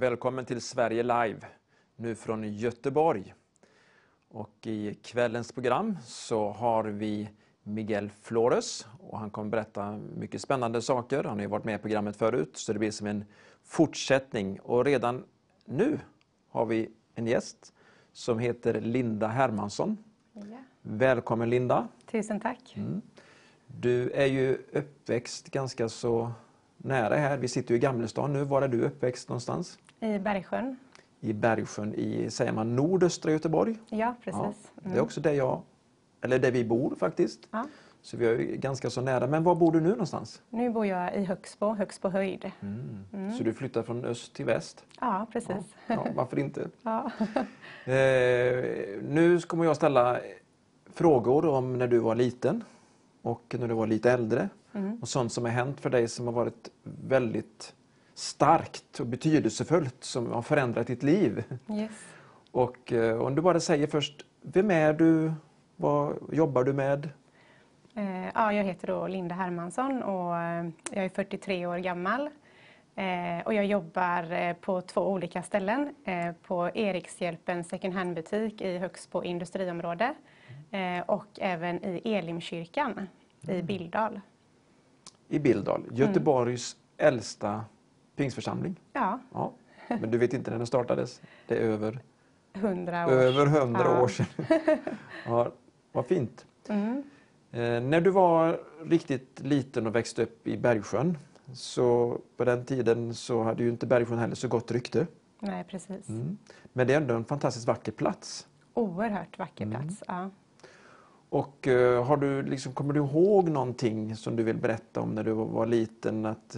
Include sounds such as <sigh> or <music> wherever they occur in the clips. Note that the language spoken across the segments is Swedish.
Välkommen till Sverige Live, nu från Göteborg. Och I kvällens program så har vi Miguel Flores och han kommer berätta mycket spännande saker. Han har varit med i programmet förut så det blir som en fortsättning. Och redan nu har vi en gäst som heter Linda Hermansson. Ja. Välkommen Linda! Tusen tack. Mm. Du är ju uppväxt ganska så nära här. Vi sitter ju i Gamlestan nu. Var är du uppväxt någonstans? I Bergsjön. I Bergsjön i, säger man, nordöstra Göteborg. Ja, precis. Ja, det är också där jag, eller där vi bor faktiskt. Ja. Så vi är ganska så nära. Men var bor du nu någonstans? Nu bor jag i Högsbo, Högsbo höjd. Mm. Så du flyttar från öst till väst? Ja, precis. Ja, varför inte? <laughs> Ja. <laughs> Eh, nu kommer jag ställa frågor om när du var liten och när du var lite äldre. Mm. Och sånt som har hänt för dig som har varit väldigt starkt och betydelsefullt som har förändrat ditt liv. Yes. Och eh, om du bara säger först, vem är du? Vad jobbar du med? Eh, Ja, jag heter då Linda Hermansson och eh, jag är 43 år gammal. Eh, Och jag jobbar eh, på två olika ställen. Eh, På Erikshjälpen second hand-butik i Högsbo industriområde och även i Elimkyrkan i Billdal. I Billdal, Göteborgs äldsta pingstförsamling. Ja, Ja. Men du vet inte när den startades? Det är över, 100 år. över hundra Ja. år sedan. <laughs> Ja, vad fint. Mm. Eh, när du var riktigt liten och växte upp i Bergsjön så på den tiden så hade ju inte Bergsjön heller så gott rykte. Nej, precis. Mm. Men det är ändå en fantastiskt vacker plats. Oerhört vacker Mm. plats. Ja. Och eh, har du liksom, kommer du ihåg någonting som du vill berätta om när du var liten? Att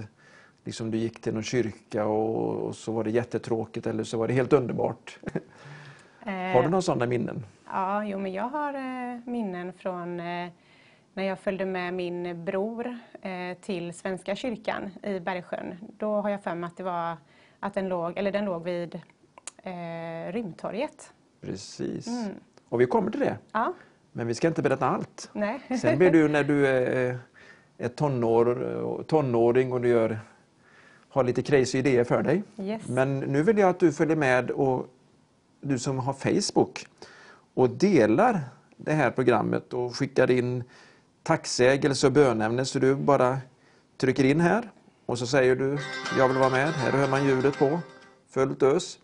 liksom, du gick till någon kyrka och, och så var det jättetråkigt eller så var det helt underbart. <laughs> Har du Eh, några sådana minnen? Ja, jo, men jag har eh, minnen från eh, när jag följde med min bror eh, till Svenska kyrkan i Bergsjön. Då har jag för mig att det var att den låg, eller den låg vid eh, Rymdtorget. Precis. Mm. Och vi kommer till det. Ja, Men vi ska inte berätta allt. nej. Sen blir du när du är, är tonår, tonåring och du gör, har lite crazy idéer för dig. Yes. Men nu vill jag att du följer med och du som har Facebook och delar det här programmet och skickar in tacksägelse och bönämnen så du bara trycker in här och så säger du jag vill vara med. Här hör man ljudet på. Fullt ös.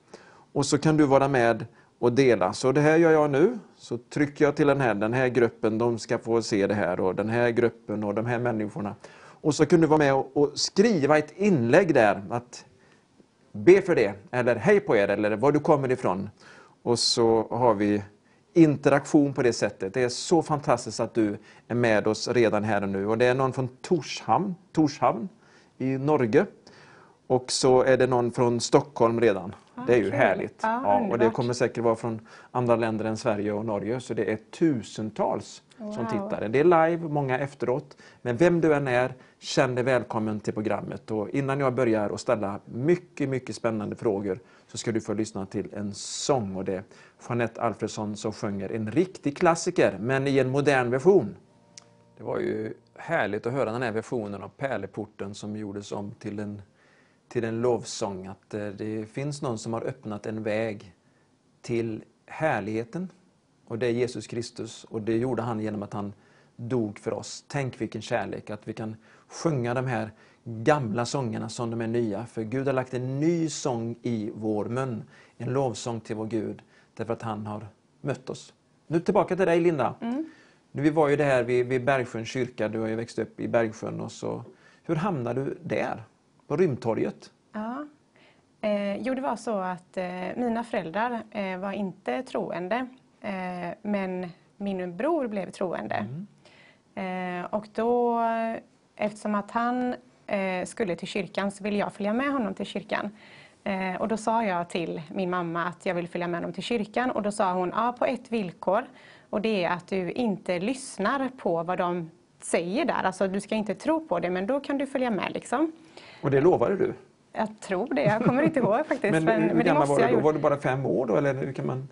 Och så kan du vara med och dela. Så det här gör jag nu. Så trycker jag till den här, den här gruppen, de ska få se det här och den här gruppen och de här människorna. Och så kan du vara med och, skriva ett inlägg där. att Be för det, eller hej på er, eller var du kommer ifrån. Och så har vi interaktion på det sättet. Det är så fantastiskt att du är med oss redan här och nu. Och det är någon från Torshamn, Torshavn i Norge. Och så är det någon från Stockholm redan. Ah, det är ju kul. härligt. Ja, och det kommer säkert vara från andra länder än Sverige och Norge. Så det är tusentals som Wow. tittar. Det är live, många efteråt. Men vem du än är, känn dig välkommen till programmet. Och innan jag börjar att ställa mycket, mycket spännande frågor så ska du få lyssna till en sång. Och det är Jeanette Alfredsson som sjunger en riktig klassiker, men i en modern version. Det var ju härligt att höra den här versionen av Pärleporten som gjordes om till en, till en lovsång. Att eh, det finns någon som har öppnat en väg till härligheten. Och det är Jesus Kristus. Och det gjorde han genom att han dog för oss. Tänk vilken kärlek, att vi kan sjunga de här gamla sångerna som de är nya. För Gud har lagt en ny sång i vår mun. En lovsång till vår Gud. Därför att han har mött oss. Nu tillbaka till dig Linda. Nu, vi var ju där vid, vid Bergsjön kyrka, du har ju växt upp i Bergsjön. Och så, hur hamnade du där? På Rymdtorget? Ja. Eh, jo, det var så att eh, mina föräldrar eh, var inte troende, men min bror blev troende. Eh, och då, eftersom att han eh, skulle till kyrkan så ville jag följa med honom till kyrkan. Eh, och då sa jag till min mamma att jag vill följa med honom till kyrkan och då sa hon, ja på ett villkor och det är att du inte lyssnar på vad de säger där. Alltså du ska inte tro på det men då kan du följa med liksom. Och det lovade du? Jag tror det, jag kommer inte ihåg <laughs> faktiskt. Men, Men, hur men, det gammal var du då? Var du bara fem år då? Eller hur kan man...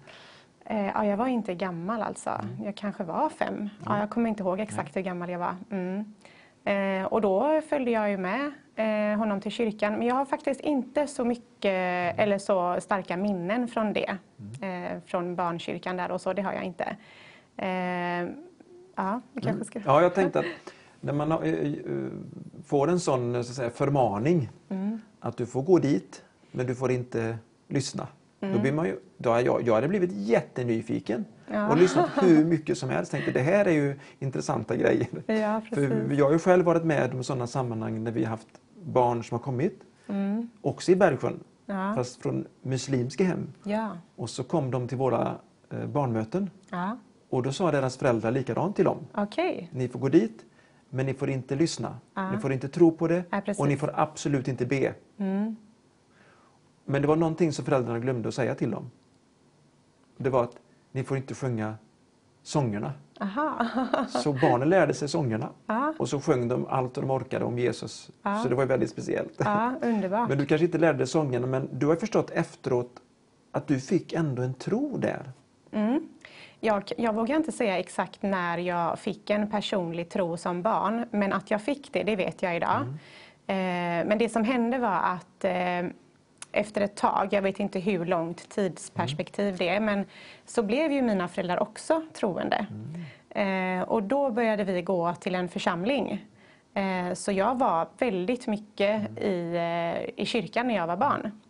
Eh, ja, jag var inte gammal alltså. Jag kanske var fem. Ja, jag kommer inte ihåg exakt hur gammal jag var. Mm. Eh, och då följde jag ju med eh, honom till kyrkan. Men jag har faktiskt inte så mycket eller så starka minnen från det. Eh, från barnkyrkan där och så, det har jag inte. Eh, ja, kanske ska... Ja, jag tänkte att när man eh, får en sån så att säga, förmaning att du får gå dit men du får inte lyssna. Då blir man ju, då har jag, jag hade blivit jättenyfiken Ja. och lyssnat hur <laughs> mycket som helst. Tänkte det här är ju intressanta grejer. Ja, För jag har ju själv varit med om sådana sammanhang när vi har haft barn som har kommit, Mm. också i Bergsjön, Ja. fast från muslimska hem. Ja. Och så kom de till våra eh, barnmöten ja. och då sa deras föräldrar likadant till dem. Okej. Ni får gå dit, men ni får inte lyssna. Ni får inte tro på det och ni får absolut inte be. Mm. Men det var någonting som föräldrarna glömde att säga till dem. Det var att ni får inte sjunga sångerna. Aha. <laughs> Så barnen lärde sig sångerna Ja. och så sjöng de allt de orkade om Jesus. Ja. Så det var väldigt speciellt. Men du kanske inte lärde dig sångerna, men du har förstått efteråt att du fick ändå en tro där. Mm. Jag, jag vågar inte säga exakt när jag fick en personlig tro som barn, men att jag fick det, det vet jag idag. Eh, men det som hände var att eh, efter ett tag, jag vet inte hur långt tidsperspektiv det är, men så blev ju mina föräldrar också troende. Eh, och då började vi gå till en församling. Eh, så jag var väldigt mycket i, eh, i kyrkan när jag var barn.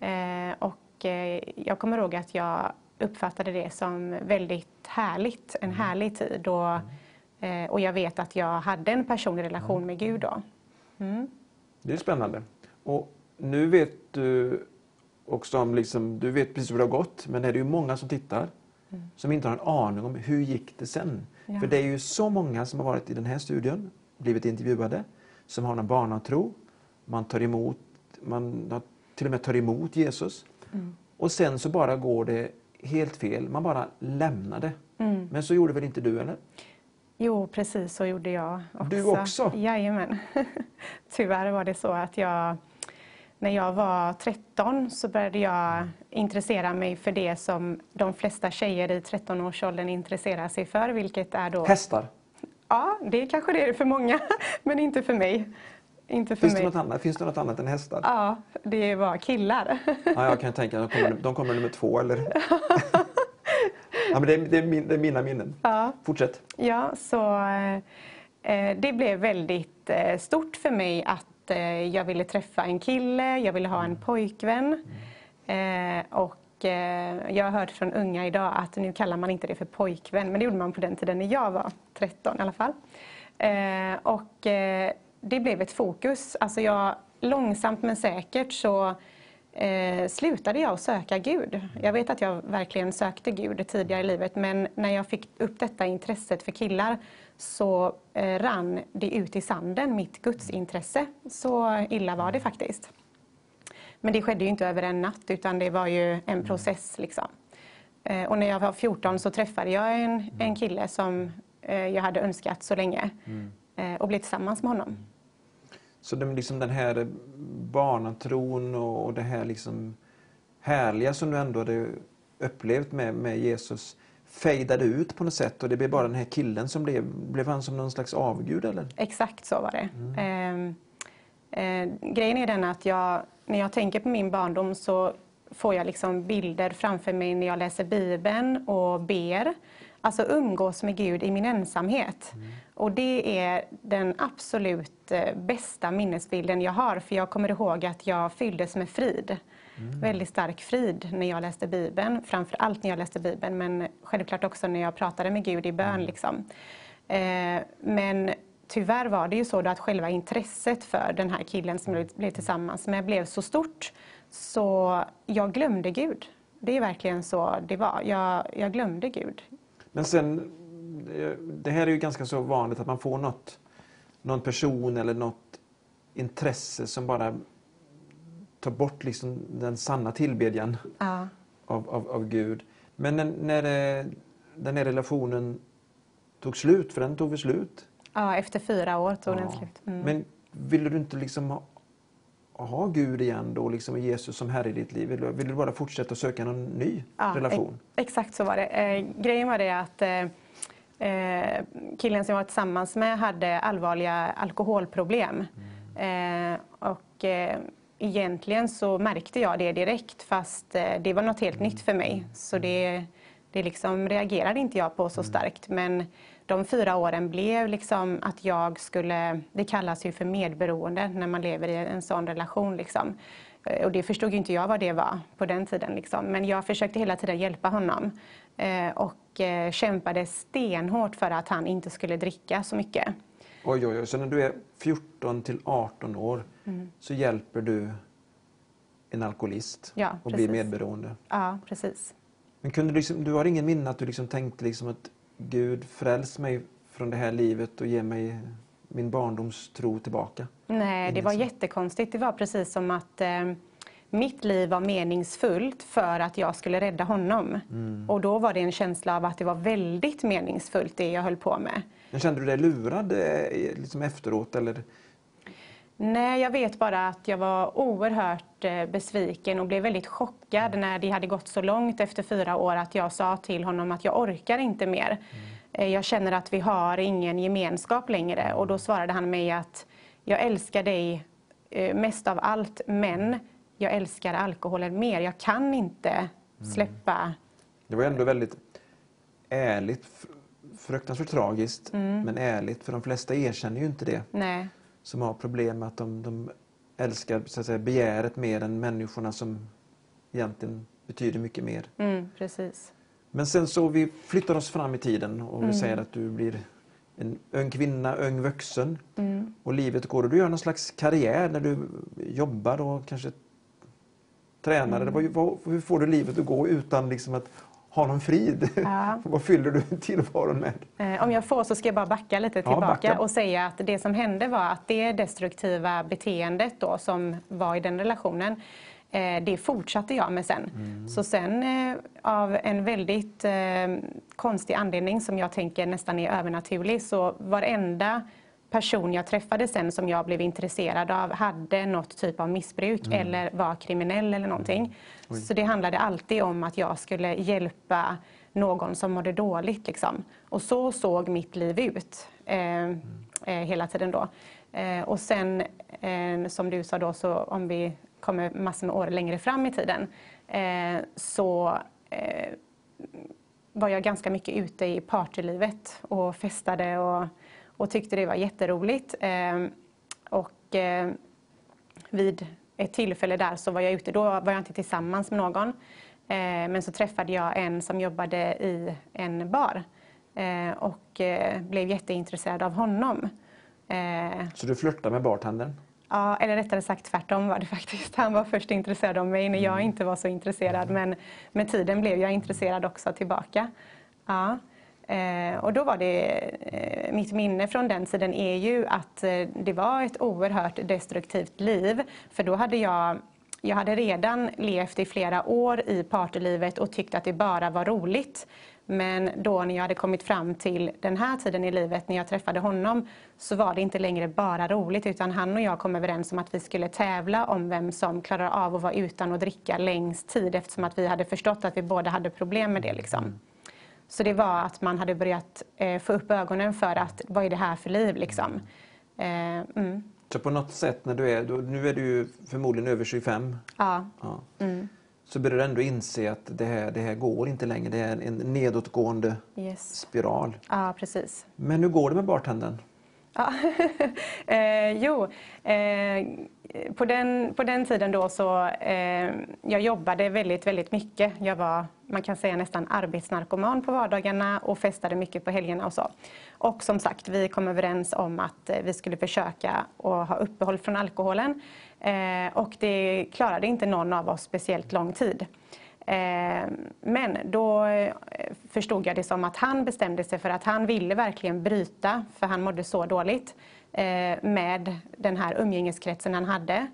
Eh, och eh, jag kommer ihåg att jag uppfattade det som väldigt härligt, en härlig tid. Och, eh, och jag vet att jag hade en personlig relation med Gud då. Mm. Det är spännande. Och nu vet du också om, liksom, du vet precis hur det har gått, men det är ju många som tittar som inte har en aning om hur gick det sen. Ja. För det är ju så många som har varit i den här studien, blivit intervjuade, som har en barnatro. Man tar emot, man till och med tar emot Jesus. Och sen så bara går det helt fel, man bara lämnar det. Mm. Men så gjorde väl inte du eller? Jo, precis så gjorde jag också. Du också? Jajamän. <laughs> Tyvärr var det så att jag, när jag var 13 så började jag intressera mig för det som de flesta tjejer i 13-årsåldern intresserar sig för, vilket är då... Hästar. Ja, det kanske det är för många, <laughs> men inte för mig. Inte för Finns det, mig. något annat? Finns det något annat än hästar? Ja, det var killar. Ja, jag kan tänka att de kommer, de kommer nummer två eller? <laughs> ja, men det, är, det, är min, det är mina minnen. Ja. Fortsätt. Ja, så eh, det blev väldigt eh, stort för mig att eh, jag ville träffa en kille, jag ville ha en pojkvän. Eh, och eh, jag har hört från unga idag att nu kallar man inte det för pojkvän, men det gjorde man på den tiden när jag var 13 i alla fall. Och det blev ett fokus. Alltså jag, långsamt men säkert så eh, slutade jag att söka Gud. Jag vet att jag verkligen sökte Gud tidigare i livet men när jag fick upp detta intresset för killar så eh, rann det ut i sanden, mitt gudsintresse. Så illa var det faktiskt. Men det skedde inte över en natt utan det var ju en process. Liksom. Eh, och när jag var 14 så träffade jag en, en kille som eh, jag hade önskat så länge eh, och blev tillsammans med honom. Så det, liksom den här barnatron och, och det här liksom härliga som du ändå hade upplevt med, med Jesus fejdade ut på något sätt och det blev bara den här killen som blev, blev han som någon slags avgud eller? Exakt så var det. Ehm, eh, grejen är den att jag, när jag tänker på min barndom så får jag liksom bilder framför mig när jag läser Bibeln och ber. Alltså umgås med Gud i min ensamhet. Och det är den absolut eh, bästa minnesbilden jag har för jag kommer ihåg att jag fylldes med frid. Väldigt stark frid när jag läste Bibeln, framför allt när jag läste Bibeln men självklart också när jag pratade med Gud i bön. Liksom. Eh, men tyvärr var det ju så att själva intresset för den här killen som jag blev tillsammans med blev så stort så jag glömde Gud. Det är verkligen så det var. Jag, jag glömde Gud. Men sen, eh, det här är ju ganska så vanligt att man får något, någon person eller något intresse som bara tar bort liksom den sanna tillbedjan Ja. av, av, av Gud. Men när, när det, den här relationen tog slut, för den tog väl slut? ja, efter fyra år tog den Ja. slut. Mm. Men ville du inte liksom ha, ha Gud igen då, liksom Jesus som Herre i ditt liv? Vill du, vill du bara fortsätta söka någon ny Ja, relation? ex- Exakt så var det. Eh, grejen var det att eh, eh, killen som jag var tillsammans med hade allvarliga alkoholproblem. Eh, och eh, egentligen så märkte jag det direkt fast eh, det var något helt nytt för mig. Så det, det liksom reagerade inte jag på så starkt. Men de fyra åren blev liksom att jag skulle, det kallas ju för medberoende när man lever i en sån relation. Liksom. Eh, och det förstod inte jag vad det var på den tiden. Liksom. Men jag försökte hela tiden hjälpa honom. Eh, och kämpade stenhårt för att han inte skulle dricka så mycket. Oj, oj, oj. Så när du är 14 till 18 år Mm. så hjälper du en alkoholist Ja, och blir medberoende. Ja, precis. Men kunde du, liksom, du har ingen minne att du liksom tänkte liksom att Gud fräls mig från det här livet och ge mig min barndomstro tillbaka? Nej, det var jättekonstigt. Det var precis som att eh, mitt liv var meningsfullt för att jag skulle rädda honom. Och då var det en känsla av att det var väldigt meningsfullt det jag höll på med. Men kände du dig lurad eh, liksom efteråt? Eller? Nej, jag vet bara att jag var oerhört eh, besviken och blev väldigt chockad när det hade gått så långt efter fyra år att jag sa till honom att jag orkar inte mer. Eh, Jag känner att vi har ingen gemenskap längre och då svarade han mig att jag älskar dig mest av allt men jag älskar alkoholen mer. Jag kan inte släppa Det var ändå väldigt ärligt, fruktansvärt tragiskt, Mm. men ärligt. För de flesta erkänner ju inte det. Nej, Som har problem med att de, de älskar så att säga, begäret mer än människorna som egentligen betyder mycket mer. mm, precis. Men sen så vi flyttar oss fram i tiden och Mm. vi säger att du blir en ung kvinna, ung vuxen Mm. och livet går och du gör någon slags karriär när du jobbar och kanske tränar. Mm. Hur får du livet att gå utan liksom att ha någon frid? Ja. <laughs> vad fyller du tillvaron med? Eh, Om jag får så ska jag bara backa lite Ja, tillbaka backa. och säga att det som hände var att det destruktiva beteendet då som var i den relationen eh, det fortsatte jag med sen. Så sen eh, av en väldigt konstig anledning som jag tänker nästan är övernaturlig så varenda person jag träffade sen som jag blev intresserad av hade något typ av missbruk eller var kriminell eller någonting. Så det handlade alltid om att jag skulle hjälpa någon som mådde dåligt. Liksom. Och så såg mitt liv ut eh, eh, hela tiden då. Eh, och sen, eh, som du sa då, så om vi kommer massor med år längre fram i tiden, eh, så eh, var jag ganska mycket ute i partylivet och festade och, och tyckte det var jätteroligt. Och vid ett tillfälle där så var jag ute, då var jag inte tillsammans med någon. Eh, men så träffade jag en som jobbade i en bar eh, och eh, blev jätteintresserad av honom. Så du flörtar med bartendern? Ja, eller rättare sagt tvärtom var det <laughs> faktiskt. Han var först intresserad av mig när jag inte var så intresserad. Men med tiden blev jag intresserad också tillbaka. Ja. Eh, och då var det, eh, mitt minne från den tiden är ju att eh, det var ett oerhört destruktivt liv. För då hade jag jag hade redan levt i flera år i partylivet och tyckt att det bara var roligt. Men då när jag hade kommit fram till den här tiden i livet, när jag träffade honom, så var det inte längre bara roligt, utan han och jag kom överens om att vi skulle tävla om vem som klarar av att vara utan att dricka längst tid, eftersom att vi hade förstått att vi båda hade problem med det. Liksom. Så det var att man hade börjat eh, få upp ögonen för att vad är det här för liv liksom. Eh, mm. Så på något sätt när du är, då, nu är du förmodligen över 25, Ja. ja, Mm. så börjar du ändå inse att det här, det här går inte längre. Det är en, en nedåtgående Yes. spiral. Ja, precis. Men hur går det med bartendern? Ja. <laughs> eh, jo, eh, på, den, på den tiden då så eh, jag jobbade väldigt, väldigt mycket. Jag var, man kan säga nästan arbetsnarkoman på vardagarna och festade mycket på helgerna och så. Och som sagt, vi kom överens om att eh, vi skulle försöka att ha uppehåll från alkoholen. Eh, och det klarade inte någon av oss speciellt lång tid. Eh, Men då eh, förstod jag det som att han bestämde sig för att han ville verkligen bryta, för han mådde så dåligt, med den här umgängeskretsen han hade.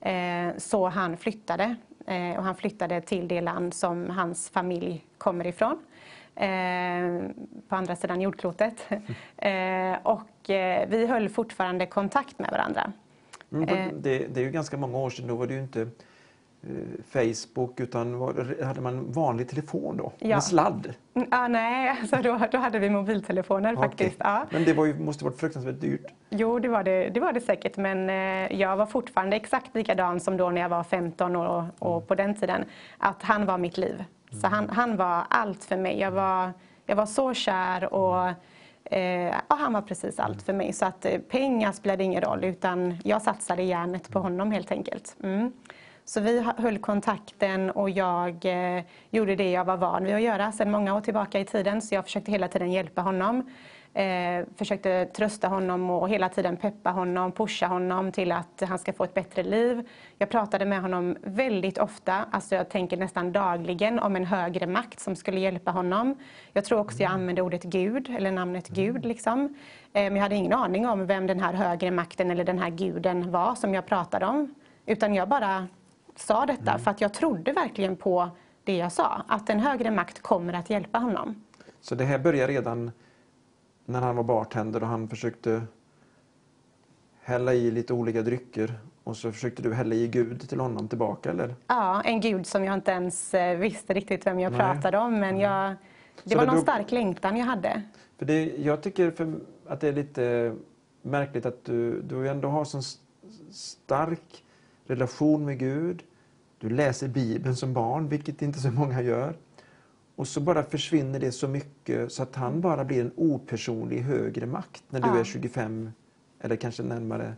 Eh, Så han flyttade. Eh, Och han flyttade till det land som hans familj kommer ifrån. eh, På andra sidan jordklotet. <laughs> Eh, Och eh, vi höll fortfarande kontakt med varandra. Eh. det, det är ju ganska många år sedan, då var det ju inte eh, Facebook utan var, hade man vanlig telefon då? Ja. Med sladd? Mm, ah, nej, <laughs> alltså då, då hade vi mobiltelefoner Okej. faktiskt. Ja. Men det var ju, måste varit fruktansvärt dyrt. Jo, det var det, det var det säkert, men eh, jag var fortfarande exakt likadan som då när jag var 15 och, och på den tiden. Att han var mitt liv. Så han, han var allt för mig. Jag var, jag var så kär och eh, ja, han var precis allt för mig. Så att eh, pengar spelade ingen roll utan jag satsade järnet på honom helt enkelt. Mm. Så vi höll kontakten och jag eh, gjorde det jag var van vid att göra sedan många år tillbaka i tiden. Så jag försökte hela tiden hjälpa honom. Eh, försökte trösta honom och hela tiden peppa honom, pusha honom till att han ska få ett bättre liv. Jag pratade med honom väldigt ofta, alltså jag tänker nästan dagligen, om en högre makt som skulle hjälpa honom. Jag tror också jag använde ordet Gud, eller namnet Gud. Liksom. Eh, men jag hade ingen aning om vem den här högre makten eller den här guden var som jag pratade om. Utan jag bara sa detta för att jag trodde verkligen på det jag sa. Att en högre makt kommer att hjälpa honom. Så det här började redan när han var bartender och han försökte hälla i lite olika drycker och så försökte du hälla i Gud till honom tillbaka eller? Ja, en gud som jag inte ens eh, visste riktigt vem jag Nej. pratade om. Men jag, det Så var det någon drog- stark längtan jag hade. För det, jag tycker för, att det är lite märkligt att du, du ändå har så stark relation med Gud. Du läser Bibeln som barn, vilket inte så många gör. Och så bara försvinner det så mycket så att han bara blir en opersonlig högre makt när du Ja. är 25 eller kanske närmare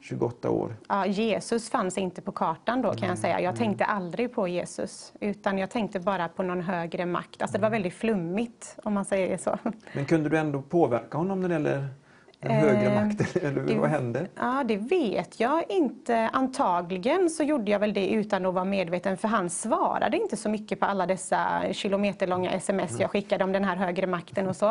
28 år. Ja, Jesus fanns inte på kartan då kan jag säga. Jag tänkte aldrig på Jesus. Utan jag tänkte bara på någon högre makt. Alltså det var väldigt flummigt om man säger så. Men kunde du ändå påverka honom när det gäller den högre Eh, makten? Eller det- vad hände? Ja, det vet jag inte. Antagligen så gjorde jag väl det utan att vara medveten för han svarade inte så mycket på alla dessa kilometerlånga sms jag skickade om den här högre makten och så.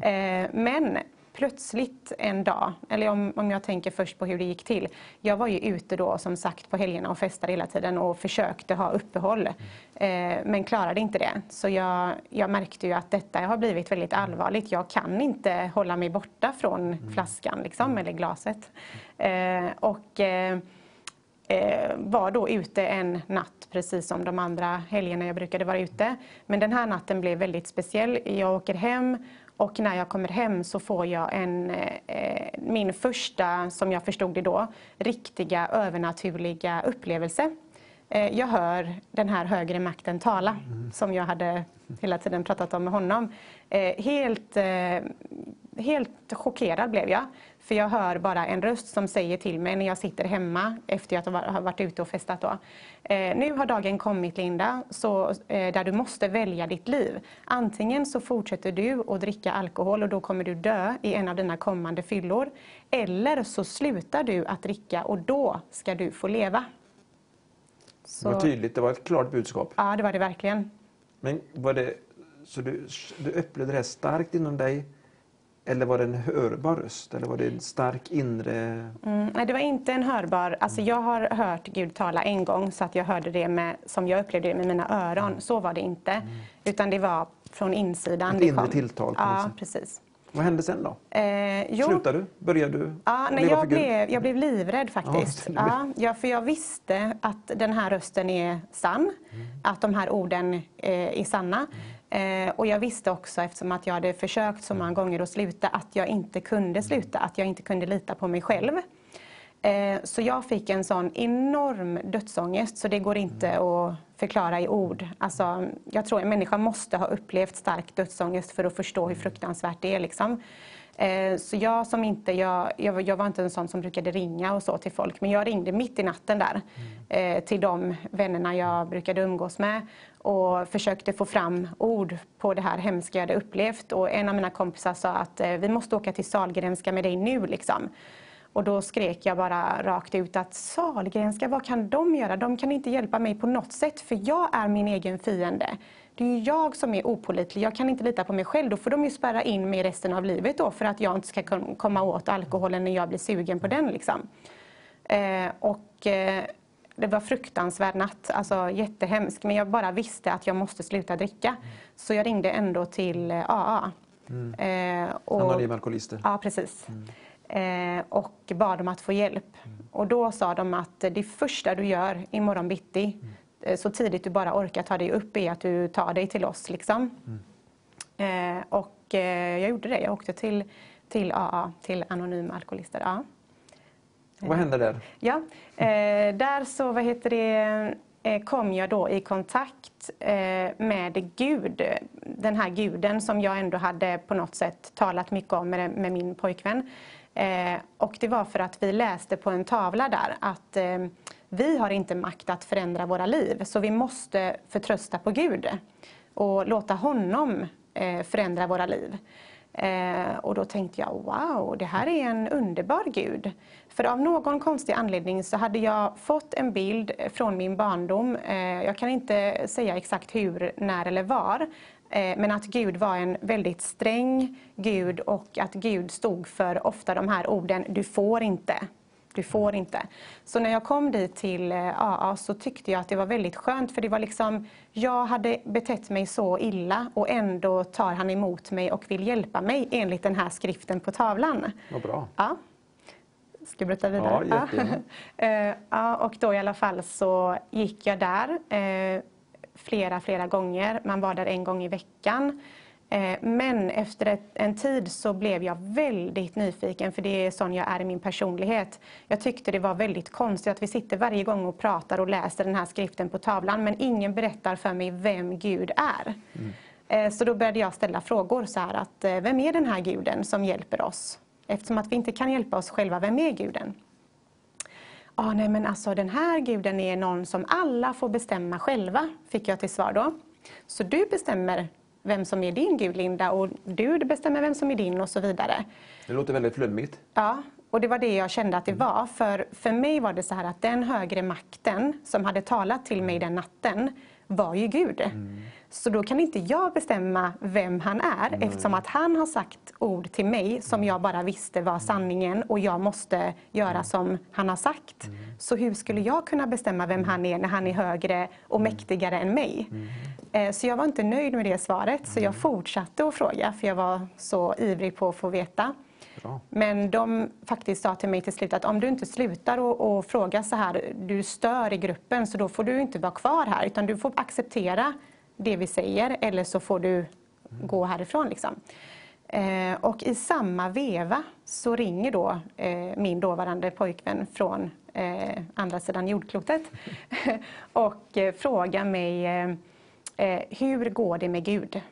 Eh, Men plötsligt en dag, eller om, om jag tänker först på hur det gick till. Jag var ju ute då som sagt på helgerna och festade hela tiden och försökte ha uppehåll. Eh, Men klarade inte det. Så jag, jag märkte ju att detta har blivit väldigt allvarligt. Jag kan inte hålla mig borta från flaskan liksom, eller glaset. Eh, Och eh, eh, var då ute en natt precis som de andra helgerna jag brukade vara ute. Men den här natten blev väldigt speciell. Jag åker hem och när jag kommer hem så får jag en, eh, min första, som jag förstod det då, riktiga övernaturliga upplevelse. Eh, jag hör den här högre makten tala som jag hade hela tiden pratat om med honom. Eh, helt, eh, helt chockerad blev jag. För jag hör bara en röst som säger till mig när jag sitter hemma efter att jag har varit ute och festat. Då. Eh, nu har dagen kommit Linda, så, eh, där du måste välja ditt liv. Antingen så fortsätter du att dricka alkohol och då kommer du dö i en av dina kommande fyllor. Eller så slutar du att dricka och då ska du få leva. Det var tydligt, det var ett klart budskap. Ja, det var det verkligen. Men var det, så du, du upplevde det här starkt inom dig? Eller var det en hörbar röst? Eller var det en stark inre... Mm, nej, det var inte en hörbar... Alltså jag har hört Gud tala en gång så att jag hörde det med, som jag upplevde det med mina öron. Så var det inte. Utan det var från insidan. Ett inre tilltal Ja, precis. Vad hände sen då? Eh, Slutade du? Började du Ja, nej, jag, blev, jag blev livrädd faktiskt. Ja, Ja, ja, för jag visste att den här rösten är sann. Att de här orden eh, är sanna. Eh, och jag visste också, eftersom att jag hade försökt så många gånger att sluta, att jag inte kunde sluta. Att jag inte kunde lita på mig själv. Eh, så jag fick en sån enorm dödsångest så det går inte att förklara i ord. Alltså, jag tror en människa måste ha upplevt stark dödsångest för att förstå hur fruktansvärt det är. Liksom. Eh, Så jag som inte, jag, jag, var- inte en sån som brukade ringa och så till folk, men jag ringde mitt i natten där eh, till de vännerna jag brukade umgås med och försökte få fram ord på det här hemska jag hade upplevt. Och en av mina kompisar sa att eh, vi måste åka till Sahlgrenska med dig nu. Liksom. Och då skrek jag bara rakt ut att Sahlgrenska, vad kan de göra? De kan inte hjälpa mig på något sätt för jag är min egen fiende. Det är jag som är opolitlig. Jag kan inte lita på mig själv. Då får de ju spärra in mig resten av livet då för att jag inte ska kom- komma åt alkoholen när jag blir sugen på den. Liksom. Eh, och eh, det var fruktansvärd natt, alltså jättehemskt. Men jag bara visste att jag måste sluta dricka. Så jag ringde ändå till eh, AA. Eh, och- Anonyma alkoholister. Ja, precis. eh, och bad om att få hjälp. Och då sa de att det första du gör imorgon bitti, eh, så tidigt du bara orkar ta dig upp, är att du tar dig till oss. Liksom. Eh, och eh, jag gjorde det. Jag åkte till, till AA, till Anonyma Alkoholister. Ja. Vad hände där? Ja, eh, där så vad heter det, eh, kom jag då i kontakt eh, med Gud. Den här guden som jag ändå hade på något sätt talat mycket om med, med min pojkvän. Eh, och det var för att vi läste på en tavla där att eh, vi har inte makt att förändra våra liv så vi måste förtrösta på Gud och låta honom eh, förändra våra liv. Eh, och då tänkte jag, wow, det här är en underbar Gud. För av någon konstig anledning så hade jag fått en bild från min barndom. Eh, jag kan inte säga exakt hur, när eller var. Men att Gud var en väldigt sträng Gud och att Gud stod för ofta de här orden, du får inte. Du får inte. Så när jag kom dit till AA så tyckte jag att det var väldigt skönt för det var liksom, jag hade betett mig så illa och ändå tar han emot mig och vill hjälpa mig enligt den här skriften på tavlan. Vad bra. Ja. Ska jag berätta vidare? Ja, jättegärna. <laughs> ja, och då i alla fall så gick jag där eh, flera, flera gånger. Man var där en gång i veckan. Eh, Men efter en tid så blev jag väldigt nyfiken för det är sån jag är i min personlighet. Jag tyckte det var väldigt konstigt att vi sitter varje gång och pratar och läser den här skriften på tavlan men ingen berättar för mig vem Gud är. Eh, Så då började jag ställa frågor så här att eh, vem är den här guden som hjälper oss? Eftersom att vi inte kan hjälpa oss själva, vem är guden? Ah, nej men alltså den här guden är någon som alla får bestämma själva, fick jag till svar då. Så du bestämmer vem som är din gud Linda och du bestämmer vem som är din och så vidare. Det låter väldigt flummigt. Ja, och det var det jag kände att det var. För, för mig var det så här att den högre makten som hade talat till mig den natten var ju Gud. Så då kan inte jag bestämma vem han är eftersom att han har sagt ord till mig som jag bara visste var sanningen och jag måste göra som han har sagt. Så hur skulle jag kunna bestämma vem han är när han är högre och mäktigare än mig? Eh, Så jag var inte nöjd med det svaret så jag fortsatte att fråga för jag var så ivrig på att få veta. Bra. Men de faktiskt sa till mig till slut att om du inte slutar och, och fråga så här, du stör i gruppen så då får du inte vara kvar här utan du får acceptera det vi säger eller så får du gå härifrån. Liksom. Eh, och i samma veva så ringer då eh, min dåvarande pojkvän från eh, andra sidan jordklotet <laughs> <laughs> och eh, frågar mig eh, hur går det med Gud?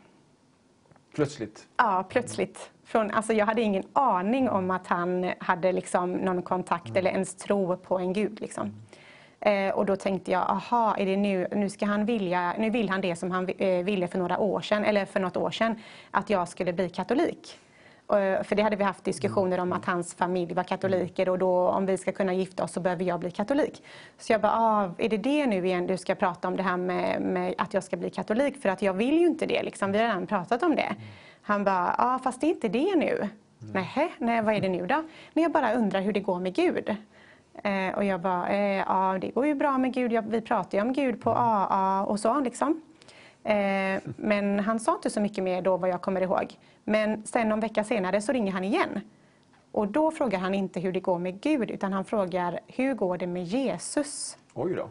Plötsligt. Ja, plötsligt. Från, alltså jag hade ingen aning om att han hade liksom någon kontakt eller ens tro på en gud. Liksom. Eh, och då tänkte jag, aha, är det nu, nu, ska han vilja, nu vill han det som han eh, ville för några år sedan, eller för något år sedan, att jag skulle bli katolik. Eh, för det hade vi haft diskussioner om att hans familj var katoliker och då om vi ska kunna gifta oss så behöver jag bli katolik. Så jag bara, ah, är det det nu igen du ska prata om det här med, med att jag ska bli katolik? För att jag vill ju inte det, liksom. vi har redan pratat om det. Han bara, ja ah, fast det är inte det nu. Nej, nej, vad är det nu då? Men jag bara undrar hur det går med Gud. Eh, och jag bara, eh, ja det går ju bra med Gud, jag, vi pratar ju om Gud på AA och så liksom. Eh, men han sa inte så mycket mer då vad jag kommer ihåg. Men sen någon vecka senare så ringer han igen. Och då frågar han inte hur det går med Gud utan han frågar hur går det med Jesus? Oj då.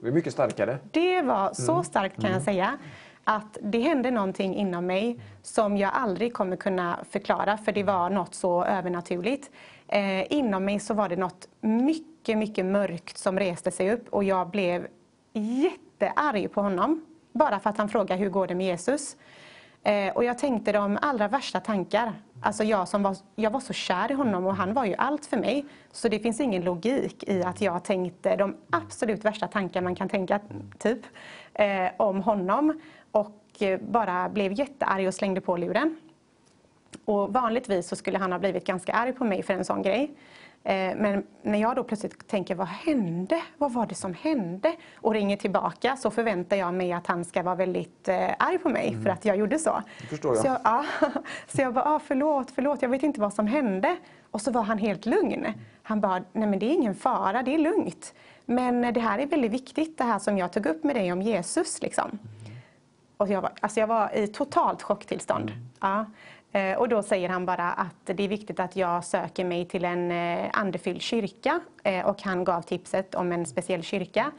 Det är mycket starkare. Det var så starkt kan jag säga att det hände någonting inom mig som jag aldrig kommer kunna förklara för det var något så övernaturligt. Eh, inom mig så var det något mycket, mycket mörkt som reste sig upp och jag blev jättearg på honom. Bara för att han frågade hur går det med Jesus. Eh, och jag tänkte de allra värsta tankar. Alltså jag, som var, jag var så kär i honom och han var ju allt för mig. Så det finns ingen logik i att jag tänkte de absolut värsta tankar man kan tänka typ eh, om honom. Och eh, bara blev jättearg och slängde på luren. Och vanligtvis så skulle han ha blivit ganska arg på mig för en sån grej. Eh, Men när jag då plötsligt tänker, vad hände? Vad var det som hände? Och ringer tillbaka så förväntar jag mig att han ska vara väldigt eh, arg på mig för att jag gjorde så. Det förstår jag. Så jag, ja, <laughs> så jag bara, ah, förlåt, förlåt, jag vet inte vad som hände. Och så var han helt lugn. Han bara, nej men det är ingen fara, det är lugnt. Men det här är väldigt viktigt, det här som jag tog upp med dig om Jesus. Liksom. Och jag var, alltså jag var i totalt chocktillstånd. Ja. Eh, och då säger han bara att det är viktigt att jag söker mig till en eh, andefylld kyrka. Eh, och han gav tipset om en speciell kyrka.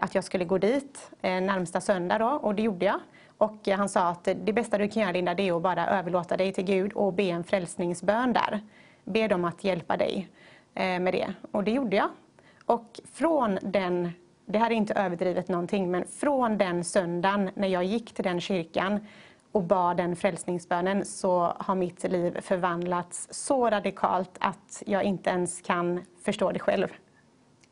Att jag skulle gå dit närmsta söndag då, och det gjorde jag. Och han sa att det bästa du kan göra Linda, det är att bara överlåta dig till Gud och be en frälsningsbön där. Be dem att hjälpa dig med det. Och det gjorde jag. Och från den, det här är inte överdrivet någonting, men från den söndagen när jag gick till den kyrkan och bad den frälsningsbönen så har mitt liv förvandlats så radikalt att jag inte ens kan förstå det själv.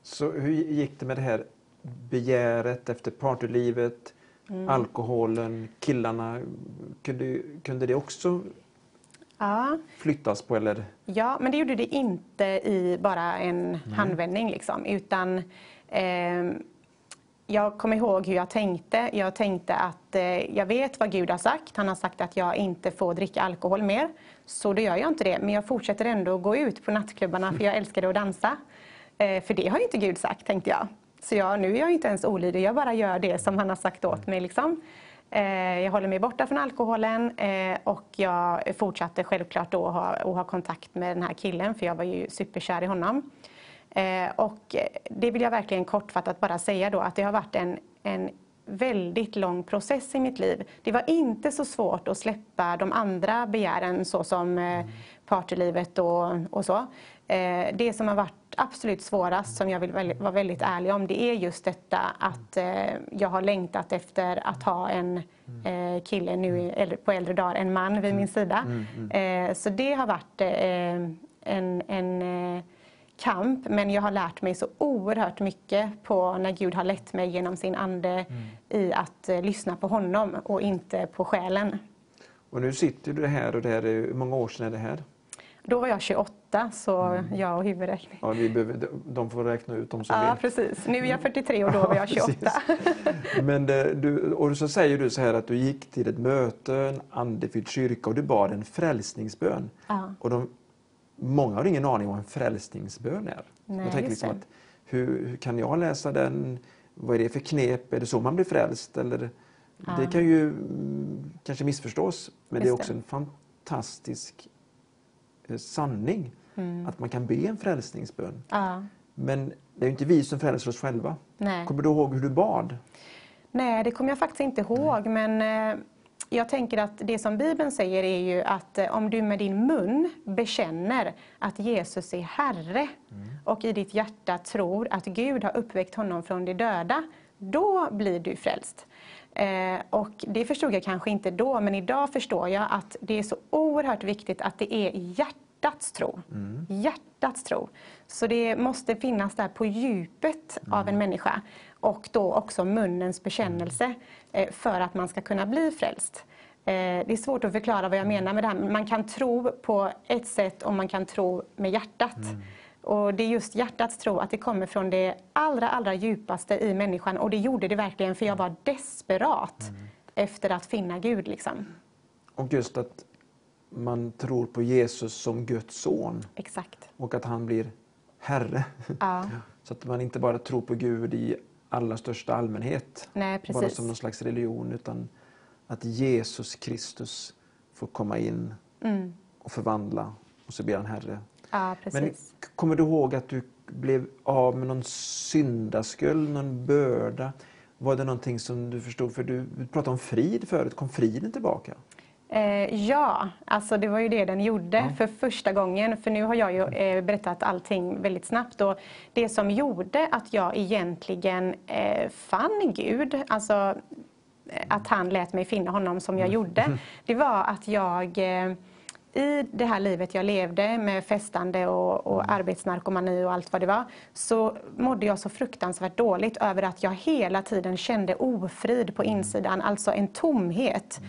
Så hur gick det med det här begäret efter partylivet, mm. alkoholen, killarna? Kunde, kunde det också ja. flyttas på? Eller? Ja, men det gjorde det inte i bara en Nej. handvändning. Liksom, utan eh, jag kommer ihåg hur jag tänkte. Jag tänkte att eh, jag vet vad Gud har sagt. Han har sagt att jag inte får dricka alkohol mer. Så då gör jag inte det. Men jag fortsätter ändå gå ut på nattklubbarna för jag älskade att dansa. Eh, för det har inte Gud sagt, tänkte jag. Så jag, nu är jag inte ens olydig, jag bara gör det som han har sagt åt mig. Liksom. Eh, jag håller mig borta från alkoholen eh, och jag fortsatte självklart då att ha, att ha kontakt med den här killen för jag var ju superkär i honom. Eh, och det vill jag verkligen kortfattat bara säga då att det har varit en, en väldigt lång process i mitt liv. Det var inte så svårt att släppa de andra begären såsom eh, partylivet och, och så. Eh, det som har varit absolut svårast, som jag vill vara väldigt ärlig om, det är just detta att jag har längtat efter att ha en kille nu på äldre dagar, en man vid min sida. Mm, mm. Så det har varit en, en kamp men jag har lärt mig så oerhört mycket på när Gud har lett mig genom sin ande mm. i att eh, lyssna på honom och inte på själen. Och nu sitter du här och det här är, hur många år sedan är det här? Då var jag 28 så mm. jag och huvudräkning. Ja, vi behöver, de får räkna ut de som ja, vill. precis. Nu är jag 43 och då var jag <laughs> 28. <laughs> Men det, eh, du, och så säger du så här att du gick till ett möte, en andefylld kyrka och du bad en frälsningsbön. Ja. Och de många har ingen aning om vad en frälsningsbön är. Nej, tänker liksom att, hur, hur, kan jag läsa den? Vad är det för knep? Är det så man blir frälst? Eller, ja. Det kan ju mm, kanske missförstås, men just det är också det. en fantastisk eh, sanning mm. att man kan be en frälsningsbön. Ja. Men det är inte vi som frälser oss själva. Nej. Kommer du ihåg hur du bad? Nej, det kommer jag faktiskt inte ihåg. Nej. Men eh, jag tänker att det som Bibeln säger är ju att eh, om du med din mun bekänner att Jesus är Herre mm. och i ditt hjärta tror att Gud har uppväckt honom från de döda, då blir du frälst. Eh, och det förstod jag kanske inte då, men idag förstår jag att det är så oerhört viktigt att det är hjärtats tro. Mm. Hjärtats tro. Så det måste finnas där på djupet mm. av en människa och då också munnens bekännelse eh, för att man ska kunna bli frälst. Eh, det är svårt att förklara vad jag menar med det här. Man kan tro på ett sätt och man kan tro med hjärtat. Mm. Och det är just hjärtats tro, att det kommer från det allra, allra djupaste i människan. Och det gjorde det verkligen, för jag var desperat mm. efter att finna Gud. Liksom. Och just att man tror på Jesus som Guds son. Exakt. Och att han blir Herre. Ja. <laughs> Så att man inte bara tror på Gud i allra största allmänhet, Nej, bara som någon slags religion, utan att Jesus Kristus får komma in mm. och förvandla och så blir han Herre. Ja, Men kommer du ihåg att du blev av med någon syndaskuld, någon börda? Var det någonting som du förstod? För du pratade om frid förut, kom friden tillbaka? Eh, ja, alltså det var ju det den gjorde ja. för första gången. För nu har jag ju eh, berättat allting väldigt snabbt. Och det som gjorde att jag egentligen eh, fann Gud, alltså eh, att han lät mig finna honom som jag mm. gjorde, <laughs> det var att jag eh, i det här livet jag levde med festande och, och mm. arbetsnarkomani och allt vad det var, så mådde jag så fruktansvärt dåligt över att jag hela tiden kände ofrid på mm. insidan, alltså en tomhet.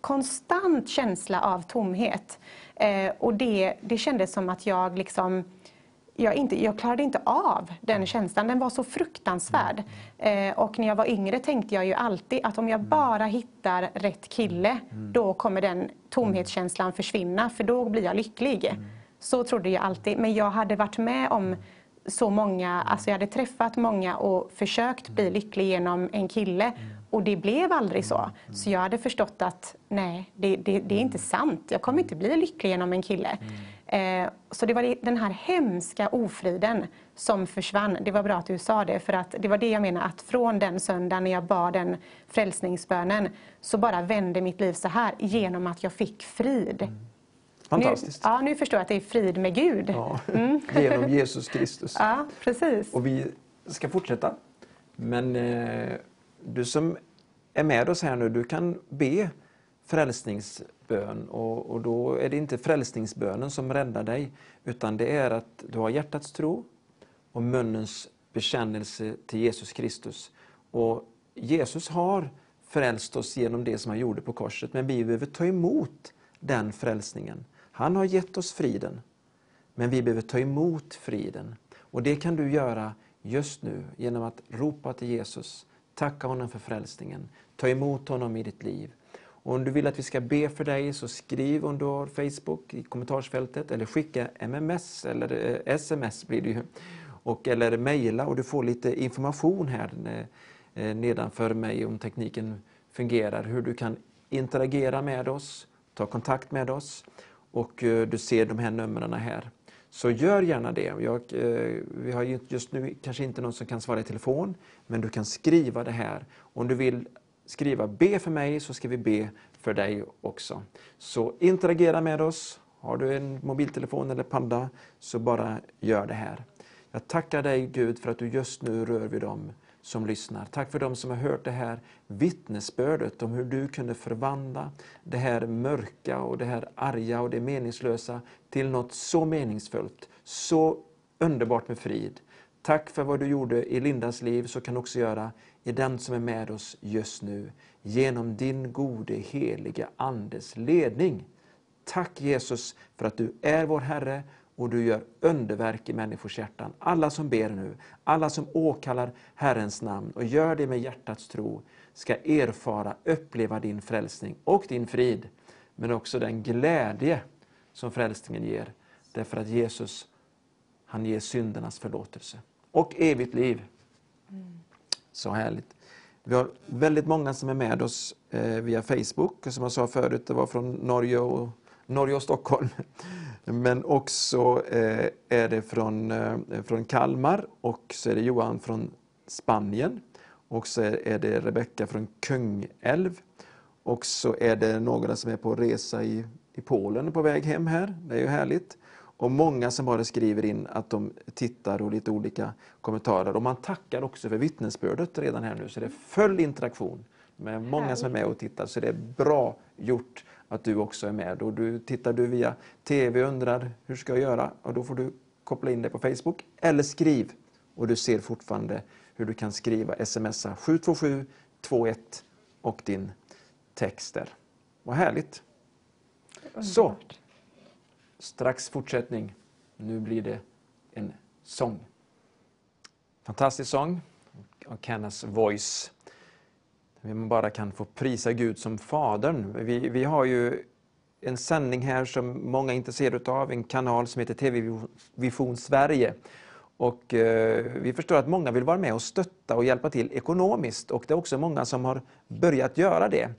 Konstant känsla av tomhet. Eh, och det, det kändes som att jag liksom jag, inte, jag klarade inte av den känslan, den var så fruktansvärd. Eh, och när jag var yngre tänkte jag ju alltid att om jag bara hittar rätt kille, då kommer den tomhetskänslan försvinna, för då blir jag lycklig. Så trodde jag alltid. Men jag hade varit med om så många, alltså jag hade träffat många och försökt bli lycklig genom en kille och det blev aldrig så. Så jag hade förstått att nej, det, det, det är inte sant. Jag kommer inte bli lycklig genom en kille. Eh, så det var den här hemska ofriden som försvann. Det var bra att du sa det, för att det var det jag menar att från den söndagen när jag bad den frälsningsbönen så bara vände mitt liv så här genom att jag fick frid. Mm. Fantastiskt. Nu, ja, nu förstår jag att det är frid med Gud. Ja, <laughs> mm. <laughs> Genom Jesus Kristus. Ja, precis. Och vi ska fortsätta. Men eh, du som är med oss här nu, du kan be frälsningsbön och, och då är det inte frälsningsbönen som räddar dig utan det är att du har hjärtats tro och munnens bekännelse till Jesus Kristus. Och Jesus har frälst oss genom det som han gjorde på korset men vi behöver ta emot den frälsningen. Han har gett oss friden men vi behöver ta emot friden. Och det kan du göra just nu genom att ropa till Jesus, tacka honom för frälsningen, ta emot honom i ditt liv. Och om du vill att vi ska be för dig så skriv om du har Facebook i kommentarsfältet eller skicka MMS eller eh, SMS blir det ju. Och, eller mejla och du får lite information här eh, eh, nedanför mig om tekniken fungerar, hur du kan interagera med oss, ta kontakt med oss och eh, du ser de här numren här. Så gör gärna det. Jag, eh, vi har just nu kanske inte någon som kan svara i telefon, men du kan skriva det här. Om du vill skriva be för mig så ska vi be för dig också. Så interagera med oss. Har du en mobiltelefon eller padda så bara gör det här. Jag tackar dig Gud för att du just nu rör vid dem som lyssnar. Tack för dem som har hört det här vittnesbördet om hur du kunde förvandla det här mörka och det här arga och det meningslösa till något så meningsfullt, så underbart med frid. Tack för vad du gjorde i Lindas liv, så kan du också göra i den som är med oss just nu, genom din gode helige Andes ledning. Tack Jesus för att du är vår Herre och du gör underverk i människors hjärtan. Alla som ber nu, alla som åkallar Herrens namn och gör det med hjärtats tro, ska erfara, uppleva din frälsning och din frid, men också den glädje som frälsningen ger. Därför att Jesus, han ger syndernas förlåtelse och evigt liv. Så härligt. Vi har väldigt många som är med oss eh, via Facebook. Som jag sa förut, det var från Norge och, Norge och Stockholm. <laughs> Men också eh, är det från, eh, från Kalmar och så är det Johan från Spanien. Och så är det Rebecka från Kungälv. Och så är det några som är på resa i, i Polen på väg hem här. Det är ju härligt. Och många som bara skriver in att de tittar och lite olika kommentarer. Och man tackar också för vittnesbördet redan här nu, så det är full interaktion med många som är med och tittar. Så det är bra gjort att du också är med. Och du, tittar du via TV och undrar hur ska jag göra? Och då får du koppla in det på Facebook eller skriv. Och du ser fortfarande hur du kan skriva, smsa 727 21 och din text där. Vad härligt! Underbart. Så, strax fortsättning. Nu blir det en sång. Fantastisk sång av Kennas Voice. Man bara kan få prisa Gud som Fadern. Vi, vi har ju en sändning här som många är intresserade av, en kanal som heter TV Vision Sverige. Och eh, vi förstår att många vill vara med och stötta och hjälpa till ekonomiskt och det är också många som har börjat göra det.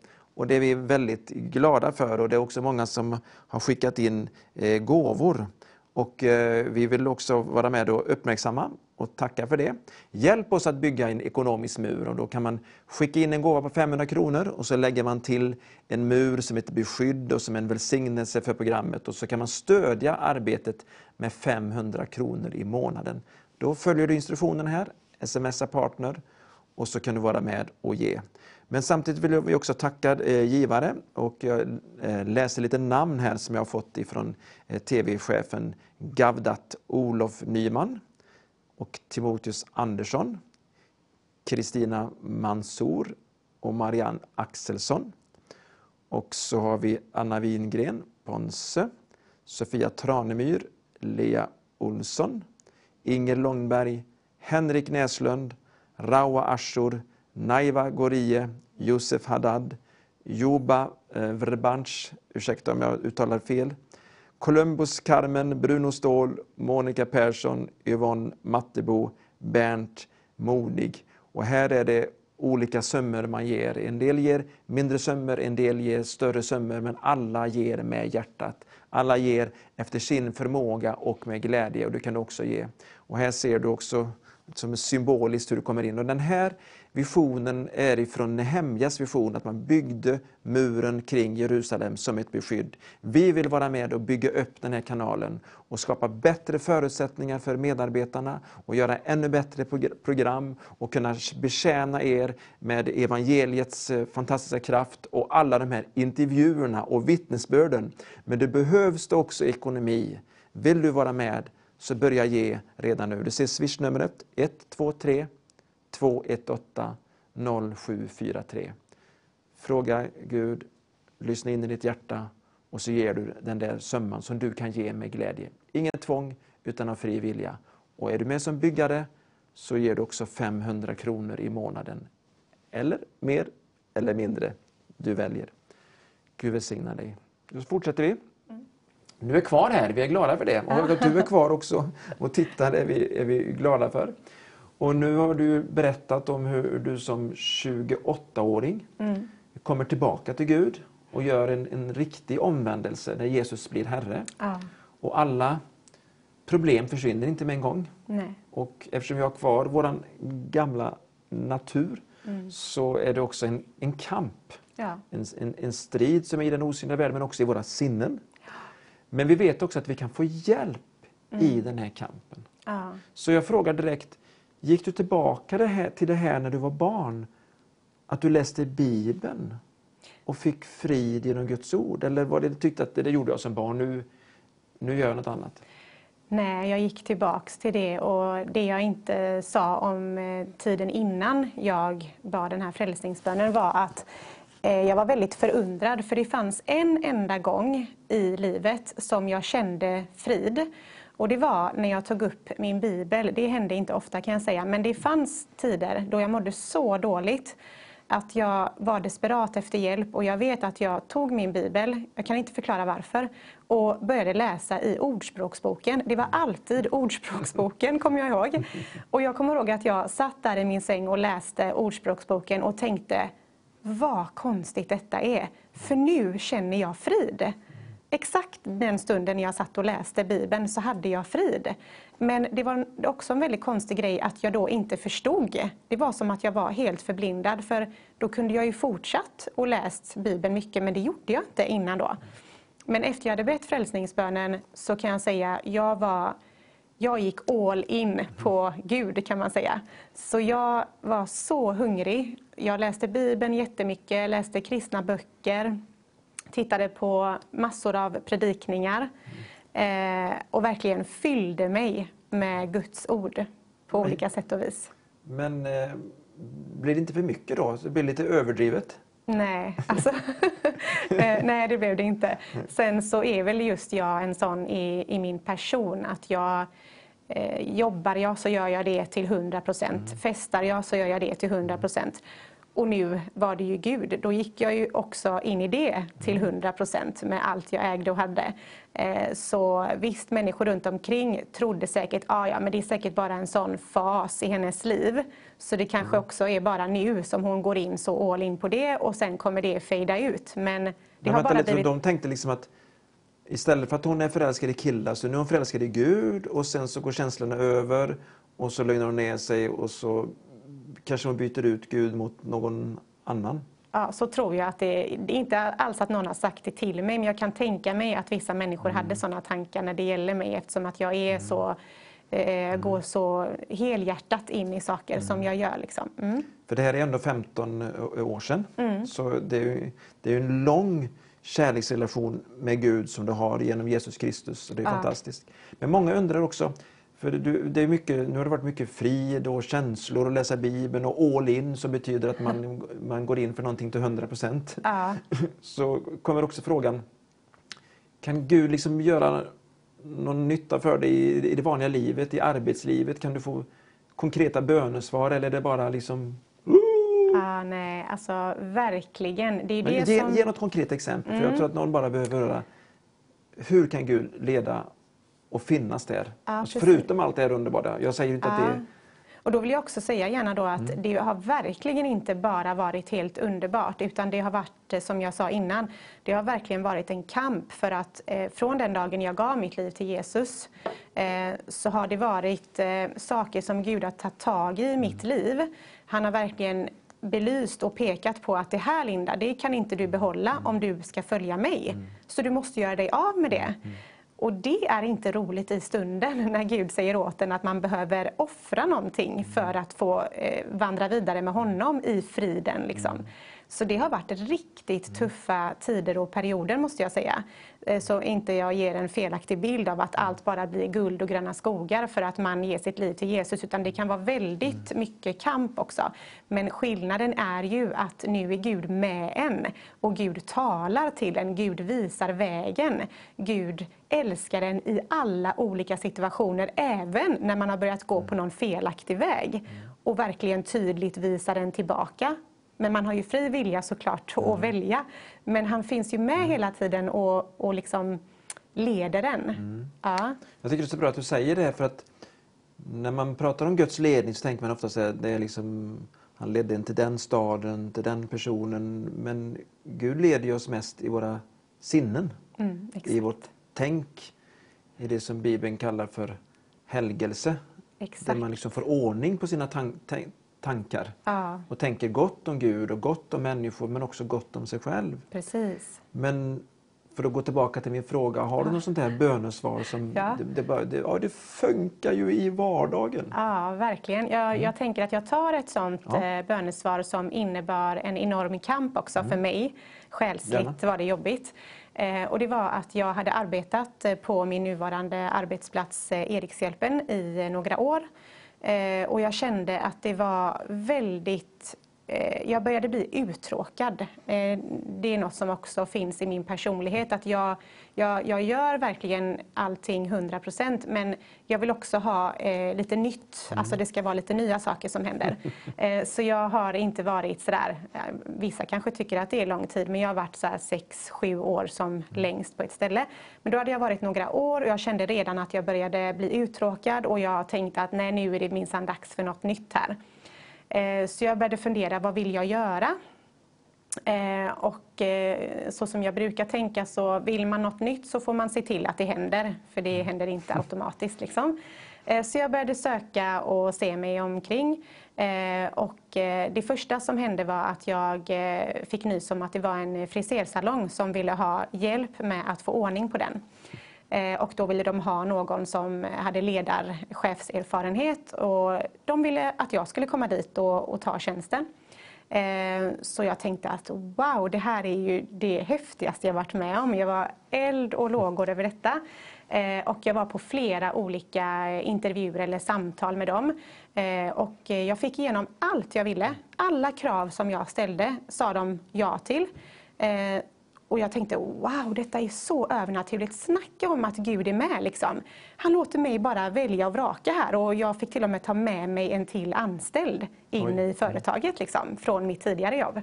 Och det är vi väldigt glada för och det är också många som har skickat in eh, gåvor. Och eh, vi vill också vara med och uppmärksamma och tacka för det. Hjälp oss att bygga en ekonomisk mur och då kan man skicka in en gåva på 500 kronor och så lägger man till en mur som ett beskydd och som en välsignelse för programmet och så kan man stödja arbetet med 500 kronor i månaden. Då följer du instruktionen här, smsa partner och så kan du vara med och ge. Men samtidigt vill vi också tacka eh, givare och jag eh, läser lite namn här som jag har fått ifrån eh, TV-chefen Gavdat Olof Nyman och Timoteus Andersson, Kristina Mansour och Marianne Axelsson. Och så har vi Anna Wingren, Ponse, Sofia Tranemyr, Lea Olsson, Inger Långberg, Henrik Näslund, Raua Ashur, Naiva Gorie, Josef Haddad, Juba eh, Vrbanch, ursäkta om jag uttalar fel, Columbus Carmen, Bruno Ståhl, Monica Persson, Yvonne Mattebo, Bernt Modig. Och här är det olika sömmer man ger. En del ger mindre sömmer, en del ger större sömmer, men alla ger med hjärtat. Alla ger efter sin förmåga och med glädje och du kan också ge. Och här ser du också som symboliskt hur du kommer in. Och den här visionen är ifrån Nehemjas vision, att man byggde muren kring Jerusalem som ett beskydd. Vi vill vara med och bygga upp den här kanalen och skapa bättre förutsättningar för medarbetarna och göra ännu bättre program och kunna betjäna er med evangeliets eh, fantastiska kraft och alla de här intervjuerna och vittnesbörden. Men det behövs det också ekonomi. Vill du vara med så börja ge redan nu. Du ser swishnumret 123 218 0743. Fråga Gud, lyssna in i ditt hjärta och så ger du den där summan som du kan ge med glädje. Inget tvång, utan av fri vilja. Och är du med som byggare så ger du också 500 kronor i månaden. Eller mer eller mindre. Du väljer. Gud välsigna dig. Då fortsätter vi. Du är kvar här, vi är glada för det. Och att du är kvar också och tittar är vi, är vi glada för. Och nu har du berättat om hur du som 28-åring mm. kommer tillbaka till Gud och gör en, en riktig omvändelse där Jesus blir Herre. Ja. Och alla problem försvinner inte med en gång. Nej. Och eftersom vi har kvar vår gamla natur mm. så är det också en, en kamp. Ja. En, en, en, strid som är i den osynliga världen men också i våra sinnen. Men vi vet också att vi kan få hjälp mm. i den här kampen. Så jag frågar direkt, gick du tillbaka det här, till det här när du var barn? Att du läste Bibeln och fick frid genom Guds ord? Eller var det du tyckte att det, det gjorde jag som barn, nu, nu gör jag något annat? Nej, jag gick tillbaks till det och det jag inte sa om eh, tiden innan jag bad den här frälsningsbönen var att eh, jag var väldigt förundrad för det fanns en enda gång i livet som jag kände frid. Och det var när jag tog upp min bibel. Det hände inte ofta kan jag säga, men det fanns tider då jag mådde så dåligt att jag var desperat efter hjälp och jag vet att jag tog min bibel, jag kan inte förklara varför, och började läsa i Ordspråksboken. Det var alltid Ordspråksboken, kommer jag ihåg. Och jag kommer ihåg att jag satt där i min säng och läste Ordspråksboken och tänkte vad konstigt detta är, för nu känner jag frid. Exakt den stunden jag satt och läste Bibeln så hade jag frid. Men det var också en väldigt konstig grej att jag då inte förstod. Det var som att jag var helt förblindad för då kunde jag ju fortsatt och läst Bibeln mycket men det gjorde jag inte innan då. Men efter jag hade bett frälsningsbönen så kan jag säga, jag var jag gick all in på Gud kan man säga. Så jag var så hungrig. Jag läste Bibeln jättemycket, läste kristna böcker, tittade på massor av predikningar eh, och verkligen fyllde mig med Guds ord på Men, olika sätt och vis. Men eh, blir det inte för mycket då? Det blir lite överdrivet? Nej, alltså, <laughs> eh, nej det blev det inte. Sen så är väl just jag en sån i, i min person att jag eh, jobbar jag så gör jag det till 100 procent. Mm. Festar jag så gör jag det till 100 procent. Och nu var det ju Gud. Då gick jag ju också in i det till 100 mm. procent med allt jag ägde och hade. Eh, så visst, människor runt omkring trodde säkert ah, ja, men det är säkert bara en sån fas i hennes liv. Så det kanske mm. också är bara nu som hon går in så all in på det och sen kommer det fejda ut. Men det men har bara lite, blivit... De tänkte liksom att Istället för att hon är förälskad i killar så nu är hon förälskad i Gud och sen så går känslorna över och så lugnar hon ner sig och så kanske hon byter ut Gud mot någon annan. Ja, så tror jag att det, det är inte alls att någon har sagt det till mig men jag kan tänka mig att vissa människor mm. hade sådana tankar när det gäller mig eftersom att jag är mm. så eh, mm. går så helhjärtat in i saker som mm. jag gör. Liksom. Mm. För det här är ändå 15 år sedan mm. så det är, det är en lång kärleksrelation med Gud som du har genom Jesus Kristus. Och det är ja. fantastiskt. Men många undrar också, för det är mycket, nu har det varit mycket frid och känslor och läsa Bibeln och all in som betyder att man, <laughs> man går in för någonting till 100 procent. Ja. <laughs> Så kommer också frågan, kan Gud liksom göra någon nytta för dig i, i det vanliga livet, i arbetslivet? Kan du få konkreta bönesvar eller är det bara liksom Ah, nej, alltså verkligen. Det är Men det ge, som... ge något konkret exempel, mm. för jag mm. tror att någon bara behöver höra hur kan Gud leda och finnas där? Ja, alltså, förutom allt det här underbara. Jag säger inte att det Ja. är... Och då vill jag också säga gärna då att Mm. det har verkligen inte bara varit helt underbart utan det har varit, eh, som jag sa innan, det har verkligen varit en kamp för att eh, från den dagen jag gav mitt liv till Jesus eh, så har det varit eh, saker som Gud har tagit tag i i mitt liv. Han har verkligen belyst och pekat på att det här Linda, det kan inte du behålla om du ska följa mig. Så du måste göra dig av med det. Och det är inte roligt i stunden <laughs> när Gud säger åt en att man behöver offra någonting för att få eh, vandra vidare med honom i friden. Liksom. Mm. Så det har varit riktigt tuffa tider och perioder måste jag säga. Eh, Så inte jag ger en felaktig bild av att allt bara blir guld och gröna skogar för att man ger sitt liv till Jesus. Utan det kan vara väldigt mycket kamp också. Men skillnaden är ju att nu är Gud med en. Och Gud talar till en. Gud visar vägen. Gud älskar en i alla olika situationer. Även när man har börjat gå på någon felaktig väg. Och verkligen tydligt visar en tillbaka. Men man har ju fri vilja såklart att välja. Men han finns ju med hela tiden och, och liksom leder en. Ja. Jag tycker det är så bra att du säger det för att när man pratar om Guds ledning så tänker man ofta att det är liksom han ledde en till den staden, till den personen. Men Gud leder oss mest i våra sinnen. Mm. I vårt tänk. I det som Bibeln kallar för helgelse. Där Exakt. man liksom får ordning på sina tan- tankar. Ja, Och tänker gott om Gud och gott om människor men också gott om sig själv. precis. Men för att gå tillbaka till min fråga, har du något sånt här bönesvar som Ja. det, det, det, ja, det funkar ju i vardagen? Ja, verkligen. Jag, jag tänker att jag tar ett sånt Mm. Ja. eh, bönesvar som innebar en enorm kamp också för mig. Själsligt var det jobbigt. Eh, och det var att jag hade arbetat eh, på min nuvarande arbetsplats Erikshjälpen i några år. Eh, och jag kände att det var väldigt jag började bli uttråkad. Eh, Det är något som också finns i min personlighet. Att jag, jag, jag gör verkligen allting 100% men jag vill också ha eh, lite nytt. Alltså det ska vara lite nya saker som händer. <laughs> Eh, så jag har inte varit sådär, eh, vissa kanske tycker att det är lång tid men jag har varit så här 6-7 år som längst på ett ställe. Men då hade jag varit några år och jag kände redan att jag började bli uttråkad och jag tänkte att nej nu är det minsann dags för något nytt här. Eh, Så jag började fundera, vad vill jag göra? Eh, Och eh, så som jag brukar tänka så vill man något nytt så får man se till att det händer. För det händer inte automatiskt. Liksom. Så jag började söka och se mig omkring. Och det första som hände var att jag fick nys om att det var en frisersalong som ville ha hjälp med att få ordning på den. Eh, och då ville de ha någon som hade ledarchefserfarenhet och de ville att jag skulle komma dit och, och ta tjänsten. Eh, så jag tänkte att wow, det här är ju det häftigaste jag varit med om. Jag var eld och lågor över detta. Eh, och jag var på flera olika intervjuer eller samtal med dem. Och jag fick igenom allt jag ville. Alla krav som jag ställde sa de ja till. Och jag tänkte, wow, detta är så övernaturligt. Snacka om att Gud är med liksom. Han låter mig bara välja och vraka här och jag fick till och med ta med mig en till anställd in Oj. i företaget liksom, från mitt tidigare jobb.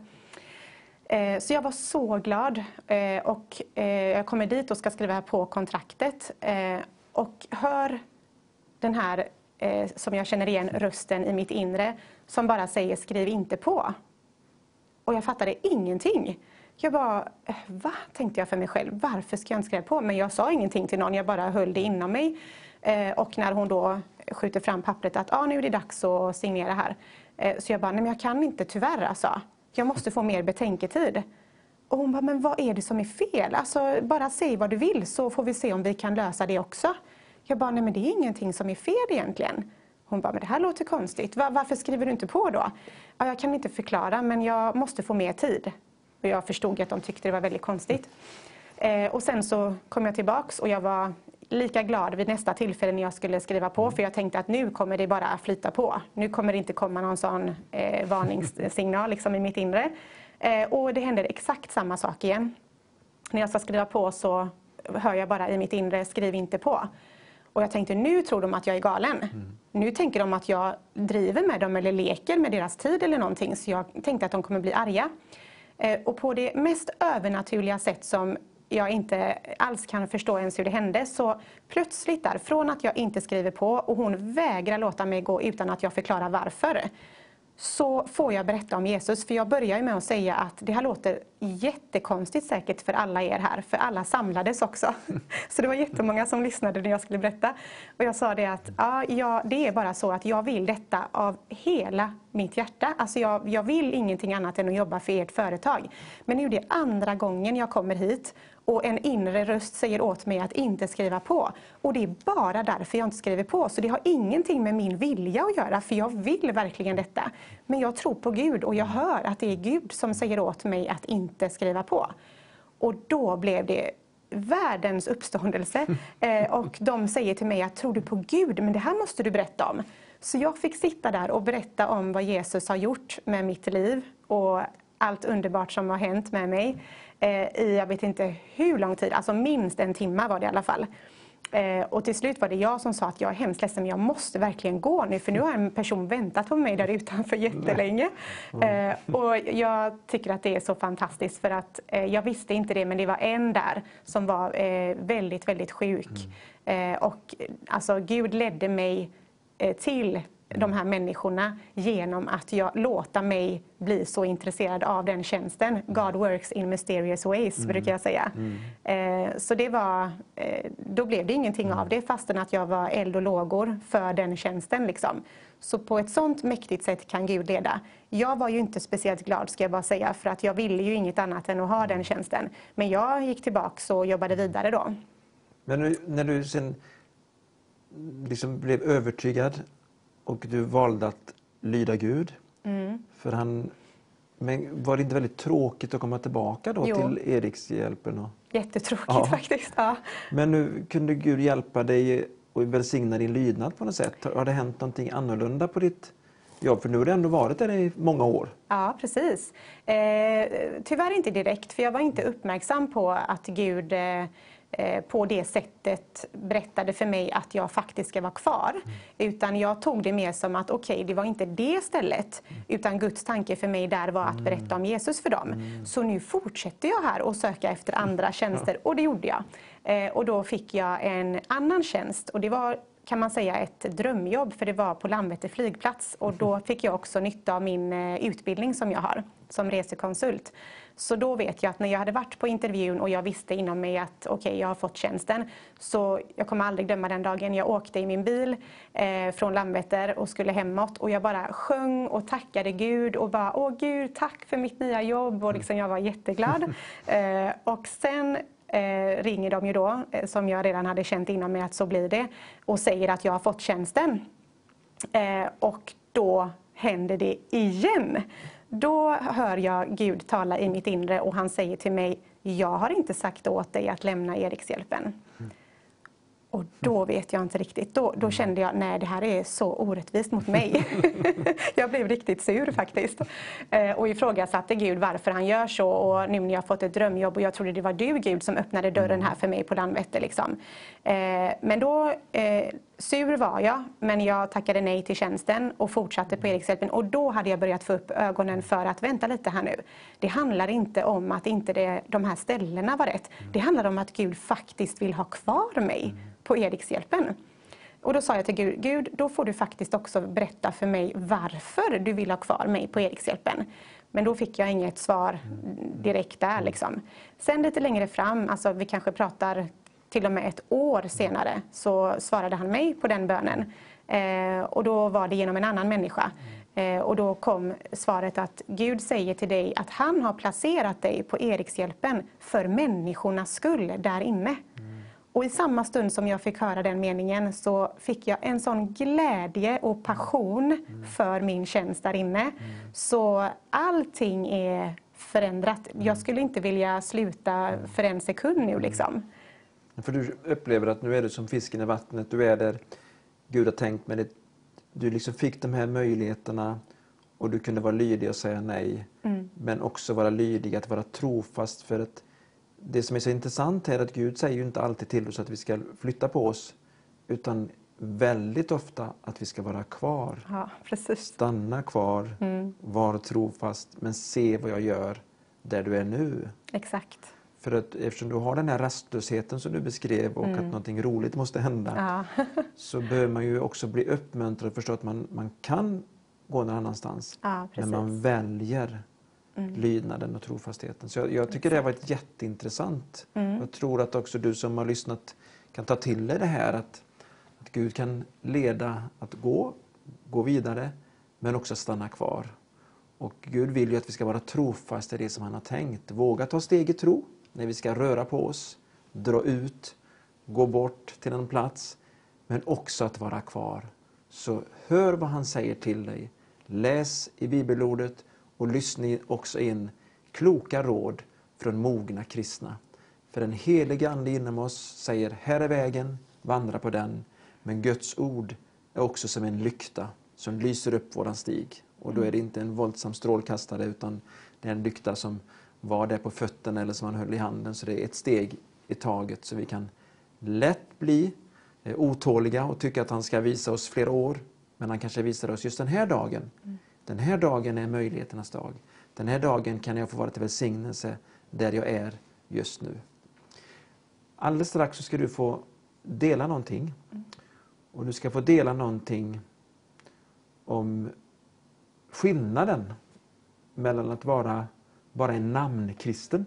Eh, Så jag var så glad Eh, och eh, jag kommer dit och ska skriva på kontraktet och hör den här, som jag känner igen, rösten i mitt inre som bara säger skriv inte på. Och jag fattade ingenting. Jag bara, eh, va? Tänkte jag för mig själv. Varför ska jag inte skriva på? Men jag sa ingenting till någon, jag bara höll det inom mig. Eh, och när hon då skjuter fram pappret att ah, nu är det dags att signera här. Eh, så jag bara, nej men jag kan inte tyvärr alltså. Jag måste få mer betänketid. Och hon bara, men vad är det som är fel? Alltså bara säg vad du vill så får vi se om vi kan lösa det också. Jag bara, nej men det är ingenting som är fel egentligen. Hon bara, men det här låter konstigt. Varför skriver du inte på då? Ja, jag kan inte förklara, men jag måste få mer tid. Och jag förstod att de tyckte det var väldigt konstigt. Eh, och sen så kom jag tillbaks och jag var lika glad vid nästa tillfälle när jag skulle skriva på. För jag tänkte att nu kommer det bara flyta på. Nu kommer det inte komma någon sån eh, varningssignal liksom, i mitt inre. Eh, och det händer exakt samma sak igen. När jag ska skriva på så hör jag bara i mitt inre, skriv inte på. Och jag tänkte, nu tror de att jag är galen. Nu tänker de att jag driver med dem eller leker med deras tid eller någonting. Så jag tänkte att de kommer bli arga. Eh, och på det mest övernaturliga sätt som jag inte alls kan förstå ens hur det hände. Så plötsligt där, från att jag inte skriver på och hon vägrar låta mig gå utan att jag förklarar varför så får jag berätta om Jesus. För jag börjar med att säga att det här låter jättekonstigt säkert för alla er här, för alla samlades också. <laughs> Så det var jättemånga som lyssnade när jag skulle berätta. Och jag sa det att ja, ja, det är bara så att jag vill detta av hela mitt hjärta. Alltså jag, jag vill ingenting annat än att jobba för ert företag. Men nu är det andra gången jag kommer hit och en inre röst säger åt mig att inte skriva på. Och det är bara därför jag inte skriver på. Så det har ingenting med min vilja att göra, för jag vill verkligen detta. Men jag tror på Gud och jag hör att det är Gud som säger åt mig att inte skriva på. Och då blev det världens uppståndelse. <laughs> Eh, och de säger till mig att tror du på Gud? Men det här måste du berätta om. Så jag fick sitta där och berätta om vad Jesus har gjort med mitt liv och allt underbart som har hänt med mig eh, i jag vet inte hur lång tid, alltså minst en timme var det i alla fall. Eh, och till slut var det jag som sa att jag är hemskt ledsen men jag måste verkligen gå nu för nu har en person väntat på mig där utanför jättelänge. Eh, och jag tycker att det är så fantastiskt för att eh, jag visste inte det men det var en där som var väldigt, väldigt sjuk. Mm. Och alltså Gud ledde mig till de här människorna genom att jag låta mig bli så intresserad av den tjänsten. God works in mysterious ways, mm. brukar jag säga. Mm. Eh, så det var, eh, då blev det ingenting mm. av det fastän att jag var eld och lågor för den tjänsten. Liksom. Så på ett sånt mäktigt sätt kan Gud leda. Jag var ju inte speciellt glad ska jag bara säga för att jag ville ju inget annat än att ha den tjänsten. Men jag gick tillbaka och jobbade vidare då. Men när du sen liksom blev övertygad och du valde att lyda Gud. Mm. För han, men var det inte väldigt tråkigt att komma tillbaka då till Erikshjälpen? Och... Jättetråkigt ja. faktiskt. Ja. Men nu kunde Gud hjälpa dig och välsigna din lydnad på något sätt. Har det hänt någonting annorlunda på ditt jobb? För nu har du ändå varit där i många år. Ja, precis. Eh, tyvärr inte direkt, för jag var inte uppmärksam på att Gud Eh, på det sättet berättade för mig att jag faktiskt ska vara kvar. Mm. Utan jag tog det mer som att okej, okay, det var inte det stället. Mm. Utan Guds tanke för mig där var att mm. berätta om Jesus för dem. Mm. Så nu fortsätter jag här och söka efter andra tjänster. Och det gjorde jag. Eh, och då fick jag en annan tjänst. Och det var kan man säga ett drömjobb för det var på Landvetter flygplats och då fick jag också nytta av min eh, utbildning som jag har som resekonsult. Så då vet jag att när jag hade varit på intervjun och jag visste inom mig att okej, okay, jag har fått tjänsten. Så jag kommer aldrig glömma den dagen. Jag åkte i min bil eh, från Landvetter och skulle hemåt och jag bara sjöng och tackade Gud och bara åh Gud, tack för mitt nya jobb och liksom jag var jätteglad. <laughs> eh, och sen eh, ringer de ju då, eh, som jag redan hade känt inom mig att så blir det, och säger att jag har fått tjänsten. Eh, och då händer det igen. Då hör jag Gud tala i mitt inre och han säger till mig, jag har inte sagt åt dig att lämna Erikshjälpen. Mm. Och då vet jag inte riktigt. Då, då kände jag, nej det här är så orättvist mot mig. <laughs> jag blev riktigt sur faktiskt. Eh, och ifrågasatte Gud varför han gör så. Och nu när jag fått ett drömjobb och jag trodde det var du Gud som öppnade dörren här för mig på Landvetter. Liksom. Eh, men då, eh, sur var jag, men jag tackade nej till tjänsten och fortsatte på Erikshjälpen. Och då hade jag börjat få upp ögonen för att vänta lite här nu. Det handlar inte om att inte det, de här ställena var rätt. Det handlar om att Gud faktiskt vill ha kvar mig på Erikshjälpen. Och då sa jag till Gud, Gud, då får du faktiskt också berätta för mig varför du vill ha kvar mig på Erikshjälpen. Men då fick jag inget svar direkt där. Liksom. Sen lite längre fram, alltså vi kanske pratar till och med ett år senare, så svarade han mig på den bönen. Eh, och då var det genom en annan människa. Eh, och då kom svaret att Gud säger till dig att han har placerat dig på Erikshjälpen för människornas skull där inne. Och i samma stund som jag fick höra den meningen så fick jag en sån glädje och passion mm. för min tjänst där inne. Mm. Så allting är förändrat. Jag skulle inte vilja sluta för en sekund nu liksom. För du upplever att nu är du som fisken i vattnet, du är där Gud har tänkt med det. Du liksom fick de här möjligheterna och du kunde vara lydig och säga nej. Mm. Men också vara lydig, att vara trofast för att det som är så intressant är att Gud säger ju inte alltid till oss att vi ska flytta på oss utan väldigt ofta att vi ska vara kvar. Ja, Stanna kvar, mm. var trofast men se vad jag gör där du är nu. Exakt. För att eftersom du har den här rastlösheten som du beskrev och att någonting roligt måste hända Ja. <laughs> så behöver man ju också bli uppmuntrad och förstå att man, man kan gå någon annanstans. Ja, men man väljer Mm. lydnaden och trofastheten. Så jag, jag tycker det har varit jätteintressant. Mm. Jag tror att också du som har lyssnat kan ta till dig det här att, att Gud kan leda att gå, gå vidare men också stanna kvar. Och Gud vill ju att vi ska vara trofasta i det som han har tänkt. Våga ta steg i tro när vi ska röra på oss, dra ut, gå bort till en plats men också att vara kvar. Så hör vad han säger till dig. Läs i bibelordet och lyssna också in kloka råd från mogna kristna. För den heliga Ande inom oss säger, här är vägen, vandra på den. Men Guds ord är också som en lykta som lyser upp våran stig. Och då är det inte en våldsam strålkastare utan det är en lykta som var där på fötterna eller som man höll i handen. Så det är ett steg i taget så vi kan lätt bli eh, otåliga och tycka att han ska visa oss flera år. Men han kanske visar oss just den här dagen. Den här dagen är möjligheternas dag. Den här dagen kan jag få vara till välsignelse där jag är just nu. Alldeles strax så ska du få dela någonting. Och du ska få dela någonting om skillnaden mellan att vara bara en namnkristen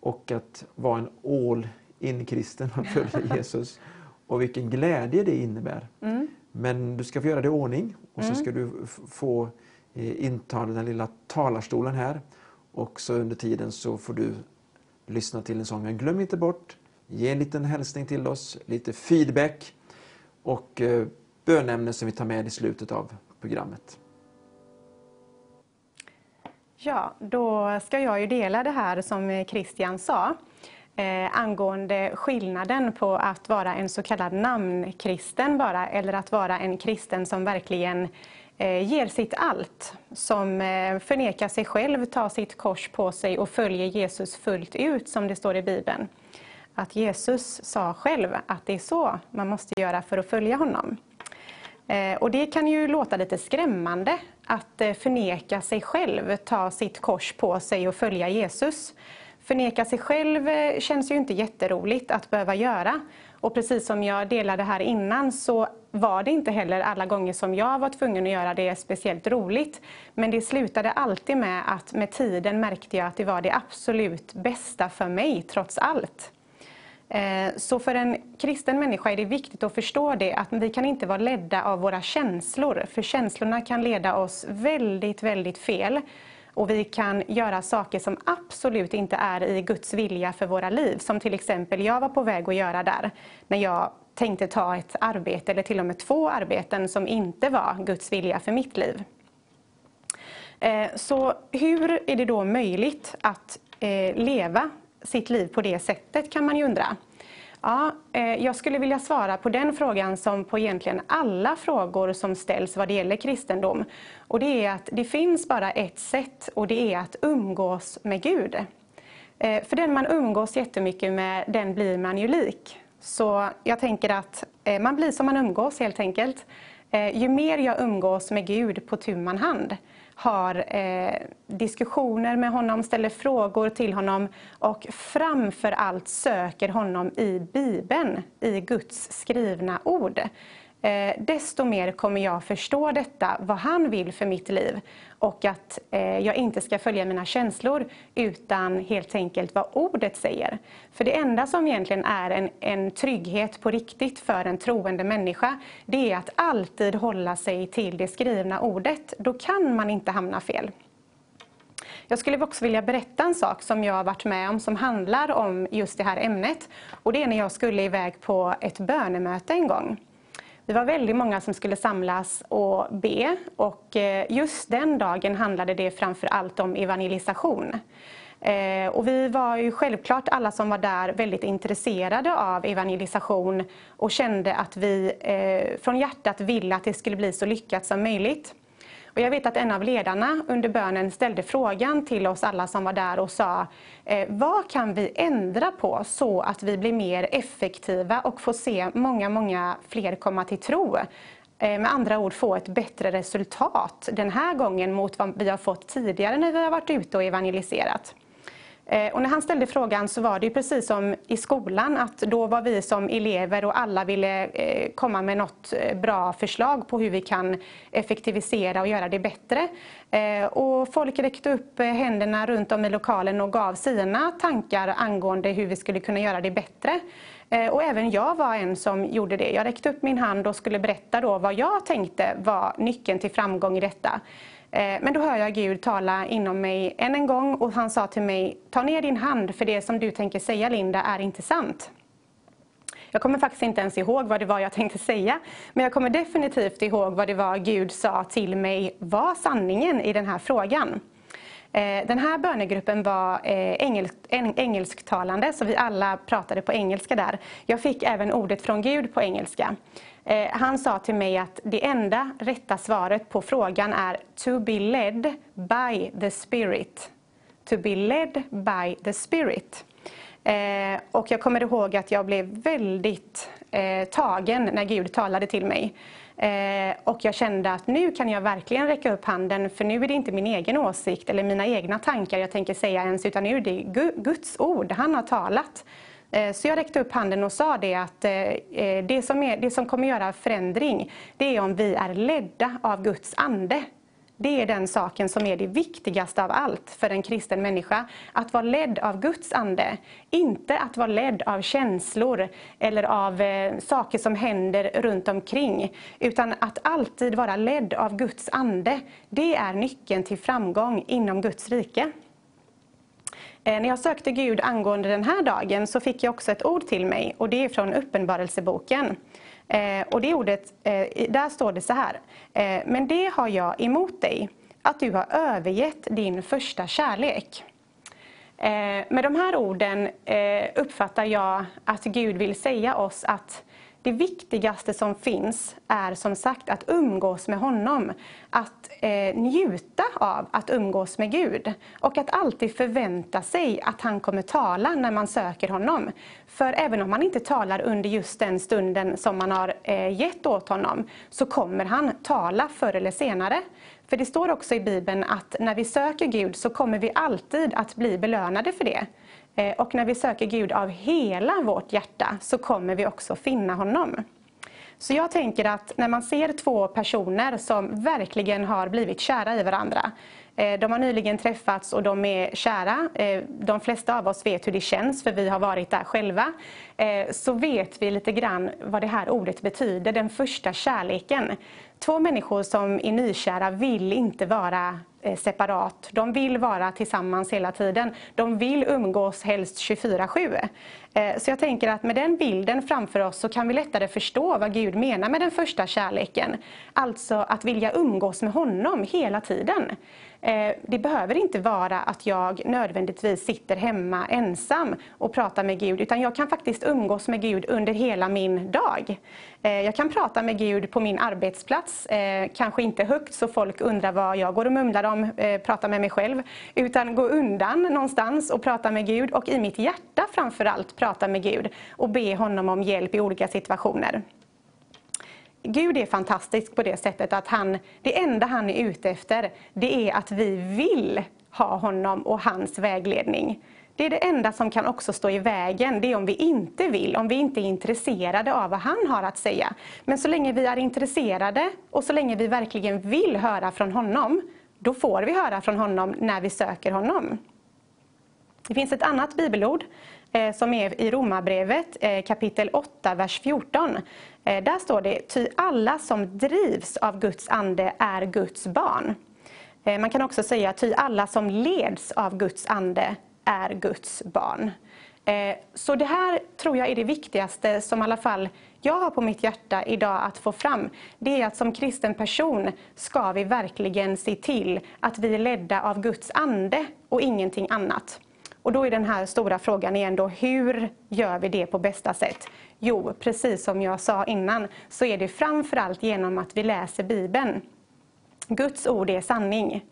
och att vara en all in-kristen och följa <laughs> Jesus. Och vilken glädje det innebär. Mm. Men du ska få göra det i ordning och så ska du få eh, inta den lilla talarstolen här. Och så under tiden så får du lyssna till en sång. Men glöm inte bort, ge en liten hälsning till oss, lite feedback och eh, bönämnen som vi tar med i slutet av programmet. Ja, då ska jag ju dela det här som Christian sa eh, angående skillnaden på att vara en så kallad namnkristen bara eller att vara en kristen som verkligen eh, ger sitt allt, som eh, förnekar sig själv, tar sitt kors på sig och följer Jesus fullt ut som det står i Bibeln. Att Jesus sa själv att det är så man måste göra för att följa honom. Eh, och det kan ju låta lite skrämmande att eh, förneka sig själv, ta sitt kors på sig och följa Jesus. Förneka sig själv eh, känns ju inte jätteroligt att behöva göra. Och precis som jag delade här innan så var det inte heller alla gånger som jag var tvungen att göra det speciellt roligt. Men det slutade alltid med att med tiden märkte jag att det var det absolut bästa för mig trots allt. Eh, så för en kristen människa är det viktigt att förstå det att vi kan inte vara ledda av våra känslor, för känslorna kan leda oss väldigt, väldigt fel. Och vi kan göra saker som absolut inte är i Guds vilja för våra liv, som till exempel jag var på väg att göra där, när jag tänkte ta ett arbete, eller till och med två arbeten, som inte var Guds vilja för mitt liv. Eh, så hur är det då möjligt att eh, leva sitt liv på det sättet kan man ju undra. Ja, eh, jag skulle vilja svara på den frågan som på egentligen alla frågor som ställs vad det gäller kristendom. Och det är att det finns bara ett sätt och det är att umgås med Gud. Eh, för den man umgås jättemycket med, den blir man ju lik. Så jag tänker att eh, man blir som man umgås helt enkelt. Ju mer jag umgås med Gud på tu man hand, har eh, diskussioner med honom, ställer frågor till honom och framför allt söker honom i Bibeln, i Guds skrivna ord. Eh, desto mer kommer jag förstå detta, vad han vill för mitt liv och att eh, jag inte ska följa mina känslor utan helt enkelt vad ordet säger. För det enda som egentligen är en, en trygghet på riktigt för en troende människa det är att alltid hålla sig till det skrivna ordet. Då kan man inte hamna fel. Jag skulle också vilja berätta en sak som jag har varit med om som handlar om just det här ämnet. Och det är när jag skulle iväg på ett bönemöte en gång. Vi var väldigt många som skulle samlas och be och eh, just den dagen handlade det framför allt om evangelisation. Eh, och vi var ju självklart alla som var där väldigt intresserade av evangelisation och kände att vi eh, från hjärtat ville att det skulle bli så lyckat som möjligt. Och jag vet att en av ledarna under bönen ställde frågan till oss alla som var där och sa eh, vad kan vi ändra på så att vi blir mer effektiva och får se många, många fler komma till tro. Eh, med andra ord få ett bättre resultat den här gången mot vad vi har fått tidigare när vi har varit ute och evangeliserat. Eh, och när han ställde frågan så var det precis som i skolan att då var vi som elever och alla ville eh, komma med något eh, bra förslag på hur vi kan effektivisera och göra det bättre. Och folk räckte upp händerna runt om i lokalen och gav sina tankar angående hur vi skulle kunna göra det bättre. Och även jag var en som gjorde det. Jag räckte upp min hand och skulle berätta då vad jag tänkte var nyckeln till framgång i detta. Eh, men då hör jag Gud tala inom mig än en gång och han sa till mig, ta ner din hand för det som du tänker säga Linda är inte sant. Jag kommer faktiskt inte ens ihåg vad det var jag tänkte säga, men jag kommer definitivt ihåg vad det var Gud sa till mig var sanningen i den här frågan. Eh, den här bönegruppen var eh, engelsk, engelsktalande, så vi alla pratade på engelska där. Jag fick även ordet från Gud på engelska. Eh, han sa till mig att det enda rätta svaret på frågan är to be led by the spirit. To be led by the spirit. Eh, och jag kommer ihåg att jag blev väldigt eh, tagen när Gud talade till mig. Eh, och jag kände att nu kan jag verkligen räcka upp handen för nu är det inte min egen åsikt eller mina egna tankar jag tänker säga ens utan nu är det Guds ord, han har talat. Eh, så jag räckte upp handen och sa det att eh, eh, det som, är, det som kommer göra förändring, det är om vi är ledda av Guds ande. Det är den saken som är det viktigaste av allt för en kristen människa. Att vara ledd av Guds ande. Inte att vara ledd av känslor eller av saker som händer runt omkring. Utan att alltid vara ledd av Guds ande. Det är nyckeln till framgång inom Guds rike. Eh, när jag sökte Gud angående den här dagen så fick jag också ett ord till mig och det är från Uppenbarelseboken. Eh, och det ordet, eh, där står det så här. Men det har jag emot dig, att du har övergett din första kärlek. Med de här orden uppfattar jag att Gud vill säga oss att det viktigaste som finns är som sagt att umgås med honom. Att eh, njuta av att umgås med Gud. Och att alltid förvänta sig att han kommer tala när man söker honom. För även om han inte talar under just den stunden som man har eh, gett åt honom så kommer han tala förr eller senare. För det står också i Bibeln att när vi söker Gud så kommer vi alltid att bli belönade för det. Eh, och när vi söker Gud av hela vårt hjärta så kommer vi också finna honom. Så jag tänker att när man ser två personer som verkligen har blivit kära i varandra. Eh, de har nyligen träffats och de är kära. Eh, de flesta av oss vet hur det känns för vi har varit där själva. Så vet vi lite grann vad det här ordet betyder, den första kärleken. Två människor som är nykära vill inte vara eh, separat. De vill vara tillsammans hela tiden. De vill umgås helst 24-7. Eh, så jag tänker att med den bilden framför oss så kan vi lättare förstå vad Gud menar med den första kärleken. Alltså att vilja umgås med honom hela tiden. Eh, det behöver inte vara att jag nödvändigtvis sitter hemma ensam och pratar med Gud, utan jag kan faktiskt umgås med Gud under hela min dag. Eh, jag kan prata med Gud på min arbetsplats, kanske inte högt så folk undrar vad jag går och mumlar om, pratar med mig själv, utan gå undan någonstans och prata med Gud och i mitt hjärta framförallt prata med Gud och be honom om hjälp i olika situationer. Gud är fantastisk på det sättet att han, det enda han är ute efter, det är att vi vill ha honom och hans vägledning. Det är det enda som kan också stå i vägen, det är om vi inte vill, om vi inte är intresserade av vad han har att säga. Men så länge vi är intresserade och så länge vi verkligen vill höra från honom, då får vi höra från honom när vi söker honom. Det finns ett annat bibelord Eh, som är i Romarbrevet eh, kapitel 8, vers 14. Eh, där står det, ty alla som drivs av Guds ande är Guds barn. Man kan också säga, ty alla som leds av Guds ande är Guds barn. Så det här tror jag är det viktigaste som i alla fall jag har på mitt hjärta idag att få fram. Det är att som kristen person ska vi verkligen se till att vi är ledda av Guds ande och ingenting annat. Och då är den här stora frågan igen då, hur gör vi det på bästa sätt? Jo, precis som jag sa innan, så är det framförallt genom att vi läser Bibeln. Guds ord är sanning.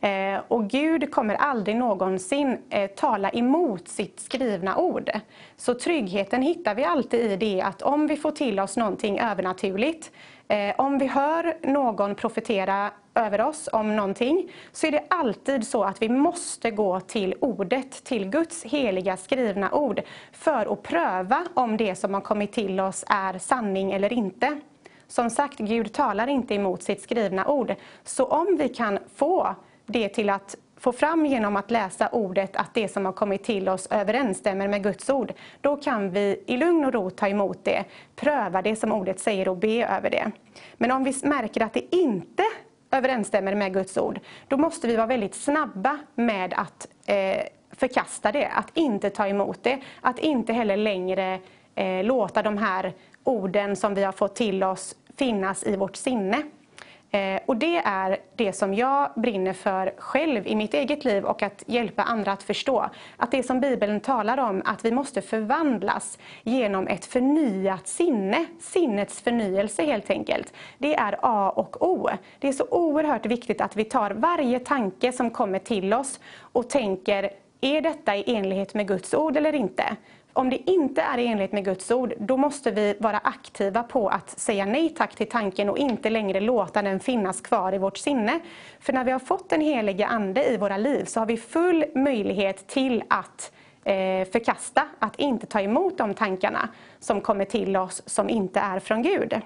Eh, och Gud kommer aldrig någonsin eh, tala emot sitt skrivna ord. Så tryggheten hittar vi alltid i det att om vi får till oss någonting övernaturligt Eh, om vi hör någon profetera över oss om någonting så är det alltid så att vi måste gå till ordet, till Guds heliga skrivna ord för att pröva om det som har kommit till oss är sanning eller inte. Som sagt, Gud talar inte emot sitt skrivna ord. Så om vi kan få det till att få fram genom att läsa ordet att det som har kommit till oss överensstämmer med Guds ord, då kan vi i lugn och ro ta emot det, pröva det som ordet säger och be över det. Men om vi märker att det inte överensstämmer med Guds ord, då måste vi vara väldigt snabba med att eh, förkasta det, att inte ta emot det, att inte heller längre eh, låta de här orden som vi har fått till oss finnas i vårt sinne. Eh, och det är det som jag brinner för själv i mitt eget liv och att hjälpa andra att förstå. Att det som Bibeln talar om, att vi måste förvandlas genom ett förnyat sinne, sinnets förnyelse helt enkelt. Det är A och O. Det är så oerhört viktigt att vi tar varje tanke som kommer till oss och tänker, är detta i enlighet med Guds ord eller inte? Om det inte är i enlighet med Guds ord, då måste vi vara aktiva på att säga nej tack till tanken och inte längre låta den finnas kvar i vårt sinne. För när vi har fått den helige Ande i våra liv så har vi full möjlighet till att eh, förkasta, att inte ta emot de tankarna som kommer till oss som inte är från Gud.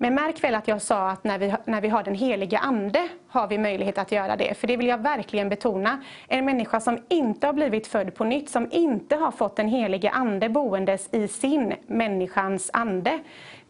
Men märk väl att jag sa att när vi, när vi har den heliga Ande har vi möjlighet att göra det. För det vill jag verkligen betona. En människa som inte har blivit född på nytt, som inte har fått den helige Ande boendes i sin människans ande,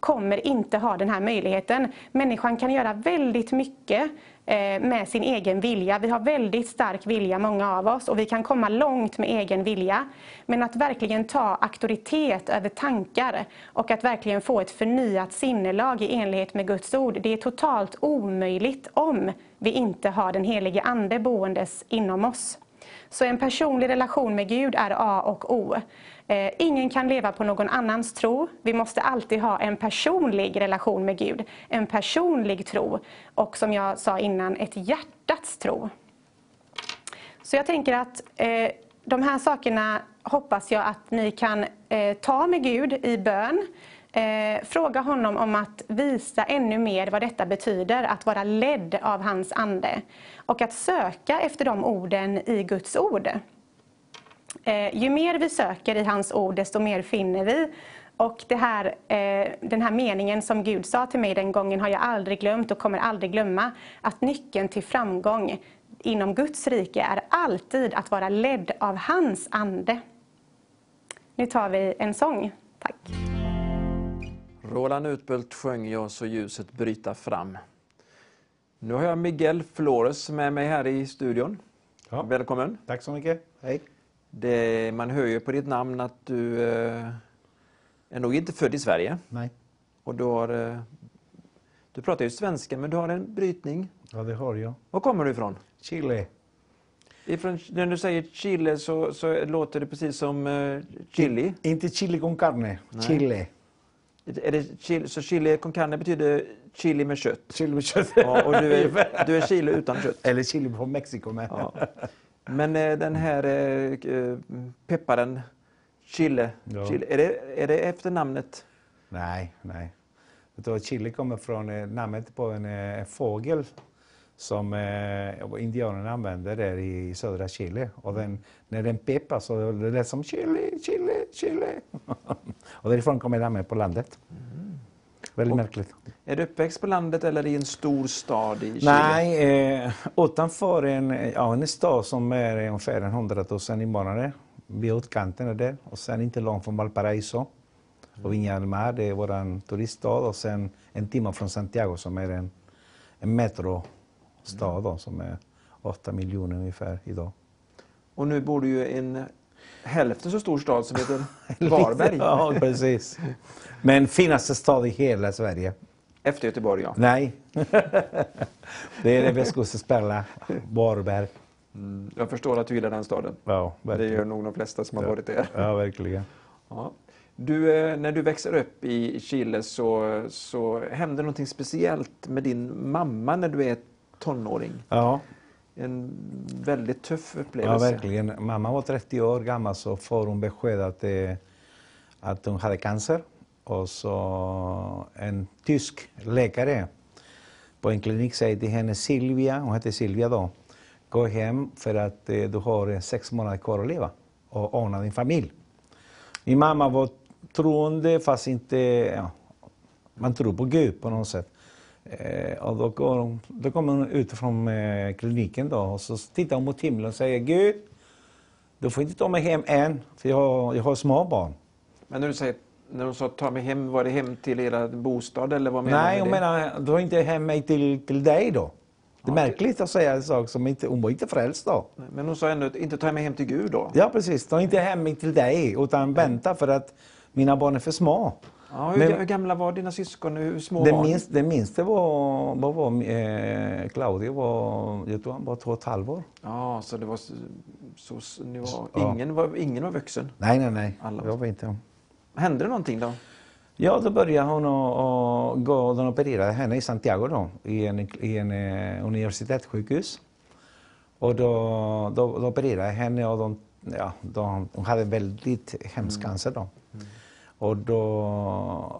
kommer inte ha den här möjligheten. Människan kan göra väldigt mycket Eh, med sin egen vilja. Vi har väldigt stark vilja, många av oss, och vi kan komma långt med egen vilja. Men att verkligen ta auktoritet över tankar och att verkligen få ett förnyat sinnelag i enlighet med Guds ord, det är totalt omöjligt om vi inte har den helige Ande boendes inom oss. Så en personlig relation med Gud är A och O. Eh, ingen kan leva på någon annans tro. Vi måste alltid ha en personlig relation med Gud. En personlig tro. Och som jag sa innan, ett hjärtats tro. Så jag tänker att eh, de här sakerna hoppas jag att ni kan eh, ta med Gud i bön. Eh, fråga honom om att visa ännu mer vad detta betyder, att vara ledd av hans ande. Och att söka efter de orden i Guds ord. Eh, ju mer vi söker i hans ord, desto mer finner vi. Och det här, eh, den här meningen som Gud sa till mig den gången har jag aldrig glömt och kommer aldrig glömma. Att nyckeln till framgång inom Guds rike är alltid att vara ledd av hans ande. Nu tar vi en sång. Tack. Roland Utbult sjöng Jag så ljuset bryta fram. Nu har jag Miguel Flores med mig här i studion. Ja. Välkommen. Tack så mycket. Hej. Det, man hör ju på ditt namn att du eh, är nog inte född i Sverige. Nej. Och du, har, eh, du pratar ju svenska, men du har en brytning. Ja, det har jag. Var kommer du ifrån? Chile. Ifrån, när du säger Chile så, så låter det precis som eh, chili. In, inte chili con carne, Nej. Chile. Är det chili, så chili con carne betyder chili med kött? Chili med kött. Ja, och du är, <laughs> du är chili utan kött? Eller chili från Mexiko med. Ja. Men eh, den här eh, eh, pepparen, chile, ja. chile är, det, är det efter namnet? Nej, nej. chili kommer från namnet på en, en fågel som eh, indianerna använder där i södra Chile. Och den, när den peppar så det låter som chili, chili, chili. <laughs> och därifrån kommer namnet på landet. Mm. Väldigt och, märkligt. Är du uppväxt på landet eller i en stor stad i Chile? Nej, eh, utanför en, ja, en stad som är ungefär 100 000 invånare. Vid utkanten där. Och sen inte långt från Valparaiso. Och Viña del Mar, det är vår turiststad. Och sen en timme från Santiago som är en, en metrostad då, som är 8 miljoner ungefär idag. Och nu bor du ju i en hälften så stor stad som heter <laughs> Varberg. ja, precis. Men finaste stad i hela Sverige. Efter Göteborg, ja. Nej. <laughs> det är det västkusten spelar, Varberg. Mm, jag förstår att du gillar den staden. Ja, verkligen. Det gör nog de flesta som har varit där. Ja, verkligen. <laughs> Ja. Du, eh, när du växer upp i Chile så, så händer någonting speciellt med din mamma när du är tonåring. Ja, en väldigt tuff upplevelse. Ja, verkligen. Mamma var 30 år gammal så får hon besked att, att hon hade cancer Och så en tysk läkare på en klinik säger till henne Silvia, hon heter Silvia då, gå hem för att eh, du har eh, sex månader kvar att leva och ordna din familj. Min mamma var troende fast inte, ja, man tror på Gud på något sätt. Eh, och då, går hon, då kommer hon ut från eh, kliniken då och så tittar hon mot himlen och säger Gud, du får inte ta mig hem än för jag har, jag har små barn. Men när du säger när de sa ta mig hem, var det hem till era bostad eller vad menar Nej, hon menar, du har inte hem mig till, till dig då. Det är Ja, märkligt att säga en sak som inte, hon var inte frälst då. Men hon sa ändå inte ta mig hem till Gud då? Ja precis, ta inte hem mig till dig utan vänta för att mina barn är för små. Ja, hur, Men- hur gamla var dina syskon? Hur små Den, var minst, den minste var, vad var eh, Claudio var, jag tror han var två och ett halvår. Ja, så det var så, ni var, Ja. ingen, var, ingen var vuxen? Nej, nej, nej. Alla. Jag vet inte. Hände det någonting då? Ja, då började hon gå, de opererade henne i Santiago då, i en, i en eh, universitetssjukhus. Och då, då, då opererade henne och de, ja, de, hon hade väldigt hemsk cancer då. Och då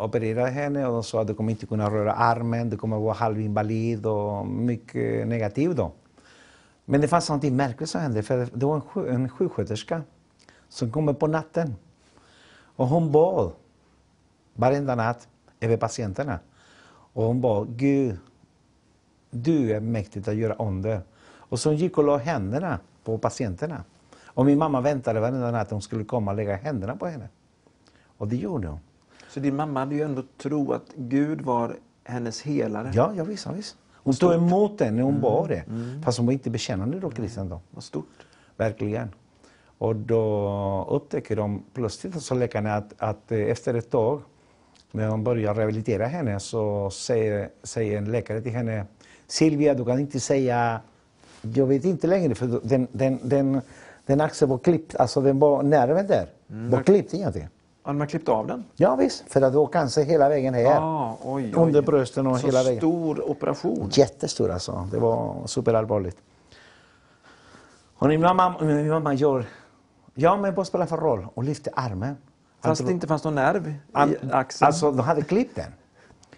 opererade henne och de sa att du kommer inte kunna röra armen, du kommer vara halvinvalid och mycket negativ då. Men det fanns något märkligt som hände, för det var en, sju- en sjuksköterska som kom på natten. Och hon bad varenda natt över patienterna. Och hon bad, Gud, du är mäktig att göra under. Och så gick och la händerna på patienterna. Och min mamma väntade varenda natt att hon skulle komma och lägga händerna på henne. Och det gjorde hon. Så din mamma hade ju ändå tro att Gud var hennes helare. Ja, ja visst, ja, visst. Hon tog emot det när hon bad det. Fast hon var inte bekännande då, kristen då. Vad stort. Verkligen. Och då upptäcker de plötsligt, så läkarna, att, att eh, efter ett tag, när de börjar rehabilitera henne, så säger, säger en läkare till henne, Silvia, du kan inte säga, jag vet inte längre, för den, den, den, den axeln var klippt, alltså den var, nerven där, var klippt egentligen. Har klippt av den? Ja visst, för att det var cancer hela vägen här. Ah, oj, oj. Under brösten och Så hela vägen. stor operation. Jättestor alltså. Det var superallvarligt. Och min mamma, min mamma gör, ja men vad spelar för roll? Och lyfte armen. Fast Han det inte fanns någon nerv i axeln. Alltså de hade klippt den.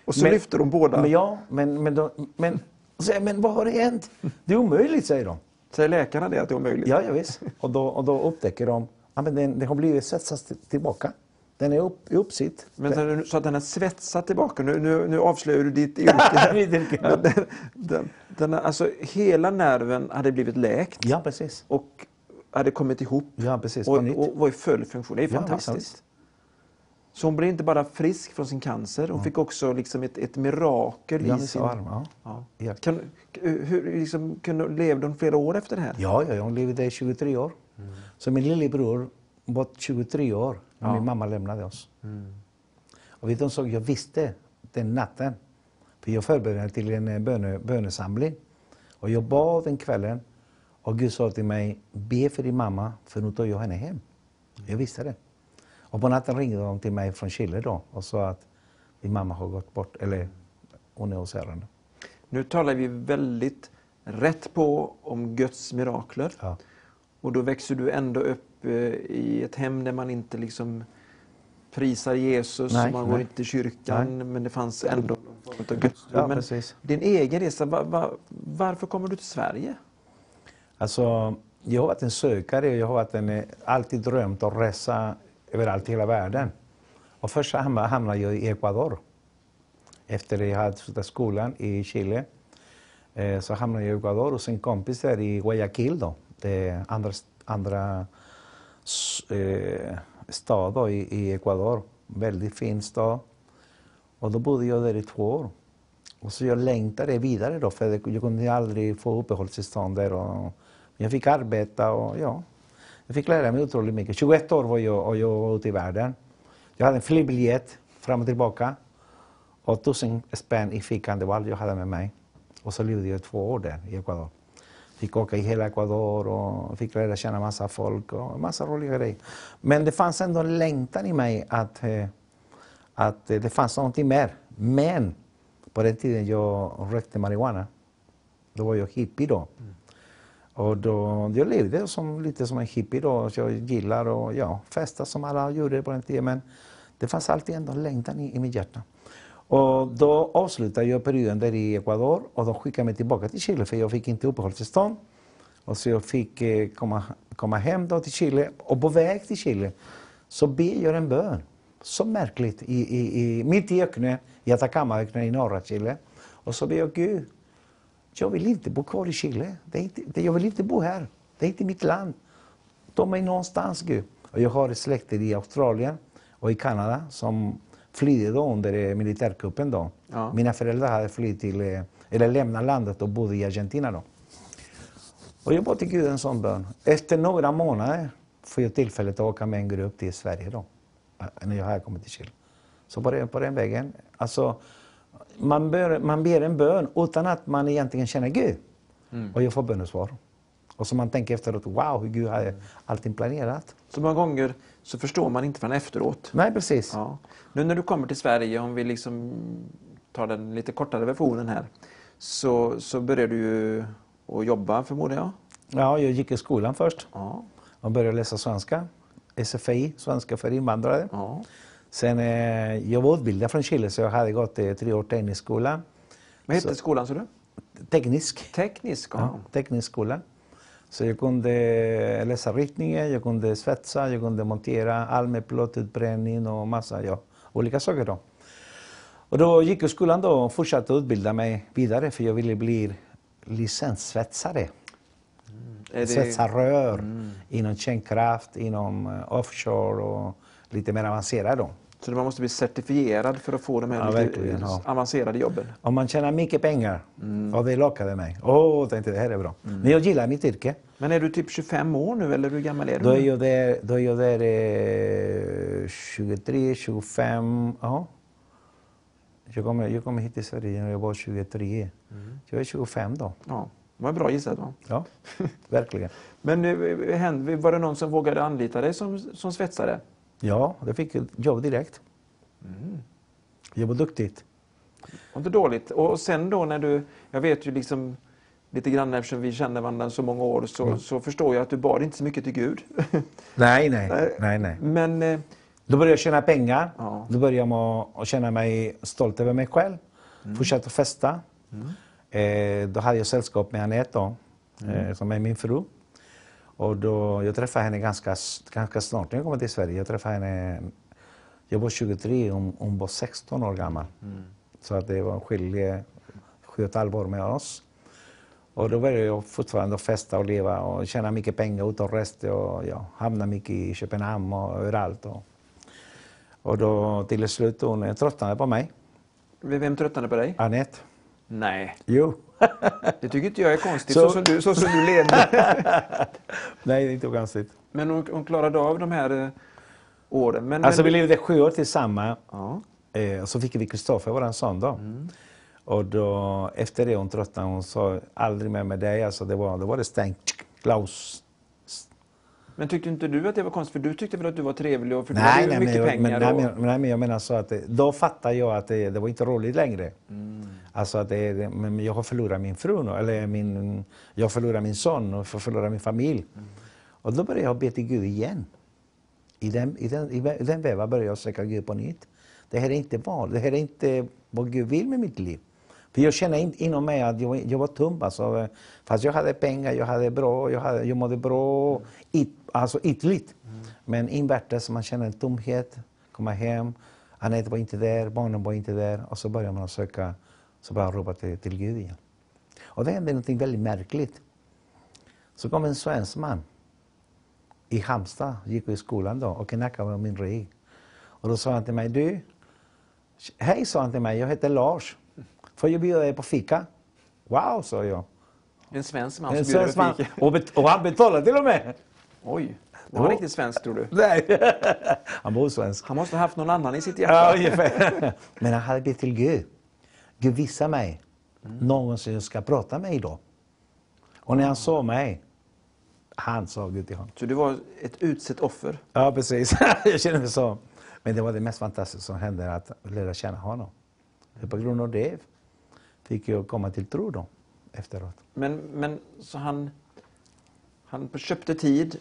och så men- lyfte de båda. Men ja, men, men, de, men, säger, men vad har hänt? Det är omöjligt säger de. Säger läkarna det att det är omöjligt? Ja, ja visst. Och då, och då upptäcker de, ja men den, den har blivit svetsad till- tillbaka. Den är upp, uppsitt. Men du- så att den är svetsad tillbaka. Nu, nu, nu avslöjar du ditt yrke. <laughs> Ja. Den, den, den, alltså, hela nerven hade blivit läkt Ja, precis. och hade kommit ihop Ja, precis. och, och var i full funktion. Det är Ja, fantastiskt. visst, så hon blev inte bara frisk från sin cancer, hon fick också liksom ett, ett mirakel Ja, i sin... arm, ja. Ja. Ja. Kan, hur, liksom, kunde, levde hon flera år efter det här? Ja, ja, hon levde i 23 år. Så min lillebror var 23 år när Ja. min mamma lämnade oss. Och vet du sak, jag visste den natten. För jag förberedde mig till en eh, böne, bönesamling. Och jag bad den kvällen och Gud sa till mig, be för din mamma för nu tar jag henne hem. Jag visste det. Och på natten ringde de till mig från Chile då och sa att din mamma har gått bort, eller hon är hos Herren. Nu talar vi väldigt rätt på om Guds mirakler. Ja. Och då växer du ändå upp i ett hem där man inte liksom prisar Jesus, Nej, man nej. går inte till kyrkan, men det fanns ändå någon form av Guds Ja, men precis. Din egen resa, va, va, varför kommer du till Sverige? Alltså, jag har varit en sökare och jag har varit en, eh, alltid drömt att resa överallt i hela världen. Och först hamnade jag i Ecuador. Efter att jag hade slutat skolan i Chile eh, så hamnade jag i Ecuador och sen kompis där i Guayaquil då. Det andra, andra eh, stad då, i, i Ecuador. Väldigt fin stad. Och då bodde jag där i två år. Och så jag längtade vidare då, för jag kunde aldrig få uppehållstillstånd där. Och jag fick arbeta och ja, jag fick lära mig otroligt mycket. 21 år var jag och jag var ute i världen. Jag hade en flygbiljett fram och tillbaka och tusen spänn i fickan, det var allt jag hade med mig. Och så levde jag två år där i Ecuador. Fick åka i hela Ecuador och fick lära känna massa folk och massa roliga grejer. Men det fanns ändå en längtan i mig att, eh, att eh, det fanns någonting mer. Men på den tiden jag rökte marijuana, då var jag hippie då. Och då, jag levde som, lite som en hippie då. Jag gillar att ja, festa som alla gjorde på den tiden. Men Det fanns alltid ändå en längtan i, i mitt hjärta. Och då avslutade jag perioden där i Ecuador och de skickade mig tillbaka till Chile för jag fick inte uppehållstillstånd. Och så jag fick eh, komma, komma hem då till Chile och på väg till Chile så ber jag en bön. Så märkligt, i, i, i, mitt i öknen, i Atacamaöknen i norra Chile. Och så ber jag Gud, jag vill inte bo kvar i Chile. Det är inte, det, jag vill inte bo här. Det är inte mitt land. Ta mig någonstans Gud. Och jag har släkter i Australien och i Kanada som flydde då under militärkuppen. Då. Ja. Mina föräldrar hade flytt till, eh, eller lämnat landet och bodde i Argentina. Då. Och jag bad till Gud en sån bön. Efter några månader får jag tillfället att åka med en grupp till Sverige då. eh, När jag har kommit till Chile. Så på den, på den vägen. Alltså, man, ber, man ber en bön utan att man egentligen känner Gud. Och jag får bönesvar. Och så man tänker efteråt, wow, hur Gud har allting planerat. Så många gånger så förstår man inte förrän efteråt. Nej, precis. Ja. Nu när du kommer till Sverige, om vi liksom tar den lite kortare versionen här, så, så börjar du att jobba förmodar jag? Ja, jag gick i skolan först Ja. och började läsa svenska. SFI, svenska för invandrare. ja. Sen, eh, jag var utbildad från Chile så jag hade gått eh, tre år teknisk skola. Vad hette Så- skolan sa du? Teknisk. Teknisk? Ja. Ja, teknisk skola. Så jag kunde läsa ritningen, jag kunde svetsa, jag kunde montera allmän plåtutbränning och massa ja, olika saker. Då. Och då gick jag i skolan då och fortsatte utbilda mig vidare för jag ville bli licenssvetsare. Det- Svetsa rör inom kärnkraft, inom eh, offshore och lite mer avancerat. Då. Så man måste bli certifierad för att få de här Ja, avancerade jobben? Om man tjänar mycket pengar, och det lockade mig. Åh, tänkte det här är bra. Men jag gillar mitt yrke. Men är du typ 25 år nu eller hur gammal är du? Då är jag där, då är jag där eh, 23, 25, ja. Jag kom, jag kom hit till Sverige när jag var 23. Jag är 25 då. Ja, det var bra gissat. Va? Ja, verkligen. <laughs> Men eh, hände- var det någon som vågade anlita dig som, som svetsare? Ja, det fick jag jobb direkt. Jag var duktigt. Var inte dåligt. Och sen då när du, jag vet ju liksom lite grann eftersom vi känner varandra så många år så, så förstår jag att du bad inte så mycket till Gud. <laughs> Nej, nej, nej, nej. Men eh, Då började jag tjäna pengar. Ja. Då började jag att känna mig stolt över mig själv. Fortsatte att festa. Eh, då hade jag sällskap med Anette då, eh, som är min fru. Och då, jag träffade henne ganska, ganska snart när jag kom till Sverige. Jag träffade henne, jag var 23 och hon, hon var 16 år gammal. Så att det var en skilje, sju och ett halvt år med oss. Och då började jag fortfarande festa och leva och tjäna mycket pengar ute och reste och ja, hamna mycket i Köpenhamn och överallt. Och, och då till slut hon tröttnade på mig, vem tröttnade på dig? Anette. Nej, Jo. Det tycker inte jag är konstigt Så- så, som, du, så som du levde. <laughs> Nej, det är inte konstigt. Men hon, hon klarade av de här eh, åren. Men, Alltså vi men, levde sju år tillsammans. ja. Eh, och så fick vi Kristoffer, vår son då. Och då, efter det hon tröttnade, hon sa aldrig mer med dig. Alltså det var, då var det stängt. Klaus. Men tyckte inte du att det var konstigt? För du tyckte väl att du var trevlig och för du Nej, ju nej, mycket jag, pengar. men, nej, och, men, nej, men jag menar så att då fattade jag att det, det var inte roligt längre. Mm. Alltså att det, det, men jag har förlorat min fru nu, eller min, jag har förlorat min son och jag har förlorat min familj. Mm. Och då började jag be till Gud igen. I den, i den, i den vevan började jag söka Gud på nytt. Det här är inte val, det här är inte vad Gud vill med mitt liv. För jag känner in, inom mig att jag, jag var tom. Alltså, fast jag hade pengar, jag hade bra, jag, hade, jag mådde bra, it, alltså ytligt. Men invärtes, man känner en tomhet, komma hem, Anette var inte där, barnen var inte där. Och så börjar man söka, så börjar ropa till, till Gud igen. Och det hände något väldigt märkligt. Så kom en svensk man i Halmstad, gick i skolan då och knackade på min rygg. Och då sa han till mig, du, hej sa han till mig, jag heter Lars. Får jag bjuda dig på fika? Wow, sa jag. En svensk man En som bjuder på fika. Och, och han betalade till och med. Oj, var han riktigt svensk tror du? <laughs> Nej. <laughs> han var svensk. Han måste ha haft någon annan i sitt hjärta. Ja, ungefär. <laughs> Men han hade bett till Gud. Gud visa mig någon som ska prata med mig då. Och när han såg mig, han sa Gud till honom. Så du var ett utsett offer. Ja, precis. jag känner mig så. Men det var det mest fantastiska som hände, att lära känna honom. För på grund av det fick jag komma till tro då, efteråt. Men, men så han, han köpte tid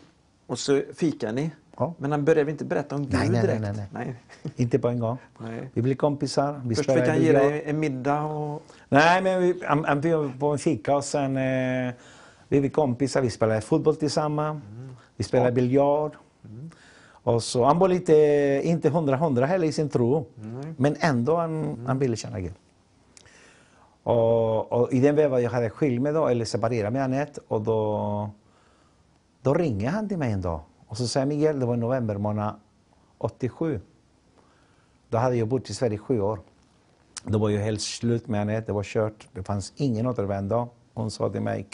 och så fikade ni. Ja. Men han började inte berätta om Gud Nej, nej, nej, direkt? nej, nej. Inte på en gång. nej. Vi blev kompisar. Vi Först fick han ge dig en middag och... Nej, men vi, han, han bjöd på en fika och sen eh, vi blev kompisar. Vi spelade fotboll tillsammans. Vi spelade Ja. biljard. Och så, han var lite, inte hundra hundra heller i sin tro. Nej. Men ändå han, han ville känna Gud. Och, och i den vevan jag hade skilt mig då, eller separerat med Anette. Och då, då ringer han till mig en dag. Och så säger Miguel, det var i november månad 87. Då hade jag bott i Sverige i sju år. Då var ju helt slut med Anette, det var kört. Det fanns ingen återvändo. Hon sa till mig,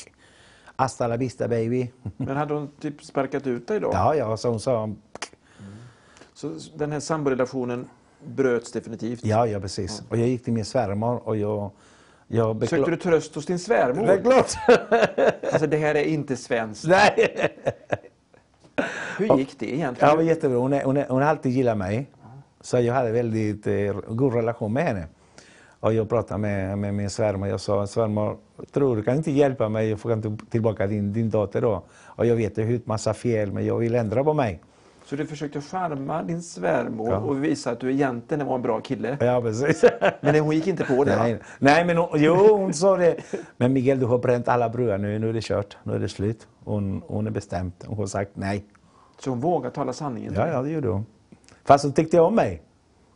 hasta la vista baby. Men hade hon typ sparkat ut dig då? Ja, ja, så hon sa, Så den här samborelationen bröts definitivt? ja, ja precis. Och jag gick till min svärmor och jag... jag bekla- Sökte du tröst hos din svärmor? Det är klart! Alltså det här är inte svenskt. Nej! Hur gick det Ja, egentligen? det var jättebra. Hon, är, hon, är, hon har alltid gillat mig. Så jag hade väldigt eh, god relation med henne. Och jag pratade med, med min svärmor. Jag sa, svärmor, tror du kan inte hjälpa mig att få till- tillbaka din, din dotter då? Och jag vet jag har gjort massa fel, men jag vill ändra på mig. Så du försökte charma din svärmor Ja. och visa att du egentligen var en bra kille? Ja, precis. Men hon gick inte på det Nej, nej men hon, jo, hon sa det. Men Miguel, du har bränt alla broar nu. Nu är det kört. Nu är det slut. Hon, hon är bestämd. Hon har sagt nej. Så hon vågade tala sanningen Ja, ja, det gjorde hon. Fast hon tyckte om mig.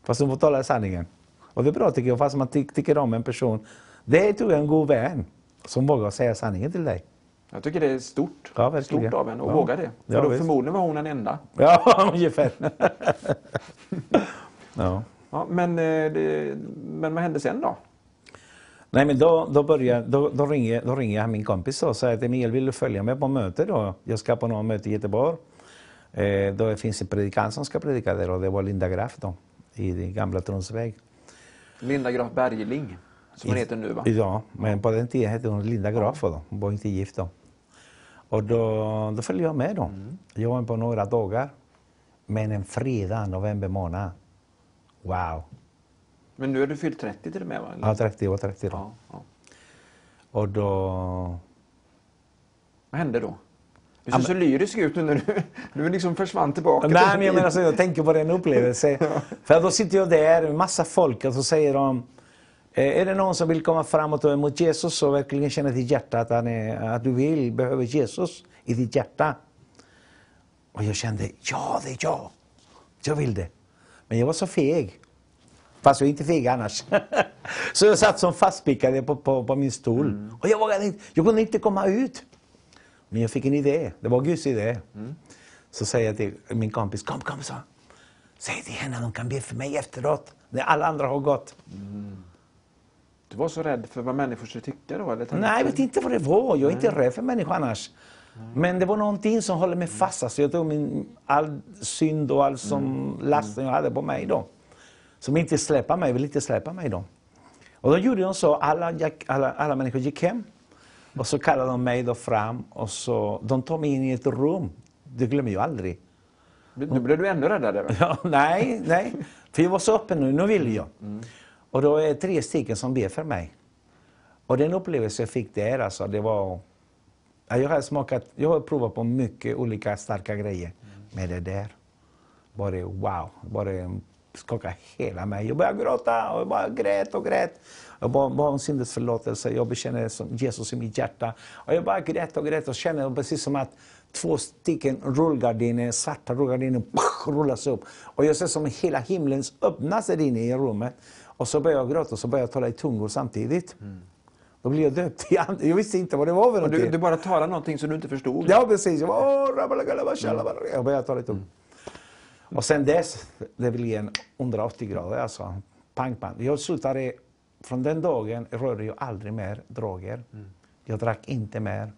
Fast hon får tala sanningen. Och det är bra tycker jag, fast man ty tycker om en person. Det tror jag är en god vän som vågar säga sanningen till dig. Jag tycker det är stort. Ja, verkligen. stort av henne att Ja. våga det. För Ja, då visst. förmodligen var hon den enda. <laughs> Ja, ungefär. <laughs> ja. Ja, men, eh, det, men vad hände sen då? Nej men då, då, börjar, då, då, ringer, då ringer jag min kompis och säger till Miguel, vill du följa med på möte då? Jag ska på något möte i Göteborg. Eh, då finns en predikant som ska predika där och det var Linda Graff då, i gamla Tronsväg. Linda Graf Bergling, som hon heter nu va? Ja, men på den tiden hette hon Linda Graf då. Hon var inte gift då. Och då, då följde jag med då. Jag var på några dagar. Men en fredag, november månad. Wow. Men nu är du fyllt 30 till och med va? Ja, 30 år, 30 då. ja, ja. Och då... Vad hände då? Du Ja, ser så lyrisk ut nu när du, du liksom försvann tillbaka. Nej, till men jag menar så, jag tänker på den <laughs> upplevelse. För då sitter jag där, en massa folk, och så säger de är det någon som vill komma fram och ta emot Jesus och verkligen känna till hjärtat att, han är, att du vill, behöver Jesus i ditt hjärta? Och jag kände, ja det är jag. Jag vill det. Men jag var så feg. Fast jag är inte feg annars. <laughs> så jag satt som fastspikad på, på, på min stol. Och jag vågade inte, jag kunde inte komma ut. Men jag fick en idé. Det var Guds idé. Så säger jag till min kompis, kom, kom, så. Säg till henne att hon kan be för mig efteråt. När alla andra har gått. Du var så rädd för vad människor skulle tycka då? Eller tänkte- Nej, jag vet inte vad det var. Jag är inte rädd för människor annars. Men det var någonting som håller mig fast. Alltså jag tog min, all synd och all som lasten jag hade på mig då. Som inte släppa mig, vill inte släppa mig då. Och då gjorde de så, alla, alla, alla människor gick hem. Och så kallade de mig då fram och så, de tog mig in i ett rum. Det glömmer jag aldrig. Nu blev du ännu räddare. Ja, nej, nej. För jag var så öppen nu, nu vill jag. Och då är det tre stycken som ber för mig. Och den upplevelse jag fick där, alltså, det var... Jag har smakat, jag har provat på mycket olika starka grejer. Men det där, var det wow. Bara skakade hela mig. Jag började gråta och jag bara grät och grät. Jag bad bad om syndens förlåtelse. Jag bekänner Jesus i mitt hjärta. Och jag bara grät och grät och kände precis som att två stycken rullgardiner, svarta rullgardiner, pach, rullas upp. Och jag ser som hela himlen öppnas där inne i rummet. Och så börjar jag gråta och så börjar jag tala i tungor samtidigt. Då blir jag döpt i ande. Jag visste inte vad det var för du, du bara talade någonting som du inte förstod. Ja, precis. Jag bara, shalabala. Jag började tala lite om. Och sen dess, det blir en 180 grader alltså. Pang, pang. Jag slutade, från den dagen rörde jag aldrig mer droger. Jag drack inte mer.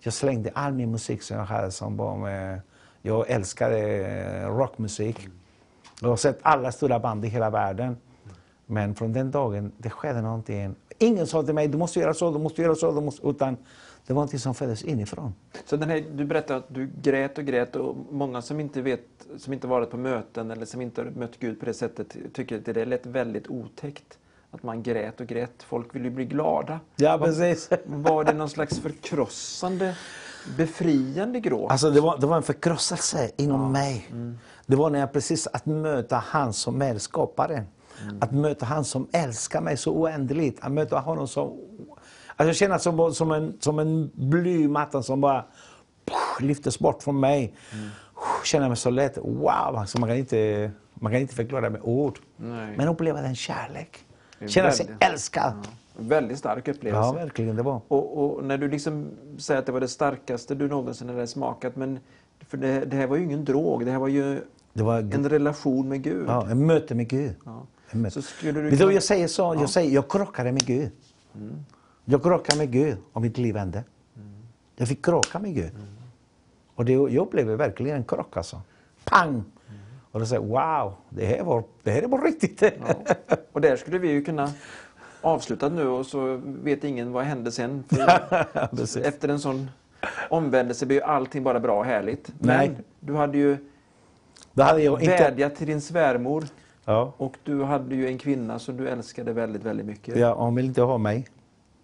Jag slängde all min musik som jag hade som barn. med- Jag älskade rockmusik. Jag har sett alla stora band i hela världen. Men från den dagen, det skedde någonting. Ingen sa till mig, du måste göra så, du måste göra så, du måste... utan det var någonting som föddes inifrån. Så den här, du berättade att du grät och grät och många som inte vet, som inte varit på möten eller som inte har mött Gud på det sättet tycker att det lät väldigt otäckt. Att man grät och grät. Folk vill ju bli glada. Ja, Var- precis. <laughs> Var det någon slags förkrossande befriande gråt. Alltså det var, det var en förkrosselse inom mig. Det var när jag precis att möta han som är skaparen. Att möta han som älskar mig så oändligt. Att möta honom som... Alltså jag känner som, som en, som en blymatta som bara lyftes bort från mig. Känner mig så lätt. Wow! Alltså man, kan inte, man kan inte förklara med ord. Nej. Men uppleva den kärlek. Känna sig älskad. Väldigt stark upplevelse. Ja, verkligen. Det var. Och, och när du liksom säger att det var det starkaste du någonsin hade smakat, men för det, det här var ju ingen drog, det här var ju Det var en relation med Gud. ja, en möte med Gud. Ja. En möte. Så skulle du kunna- jag säger så? Jag säger, jag krockade med Gud. Jag krockade med Gud och mitt liv hände. Jag fick krocka med Gud. Och det, jag upplevde verkligen en krock alltså. Pang! Och då säger wow, det här, var, det här är på riktigt. Ja. Och där skulle vi ju kunna avsluta nu och så vet ingen vad hände sen. <laughs> Efter en sån omvändelse blir ju allting bara bra och härligt. Nej. Men du hade ju hade jag inte... vädjat till din svärmor Ja, och du hade ju en kvinna som du älskade väldigt, väldigt mycket. ja, hon vill inte ha mig.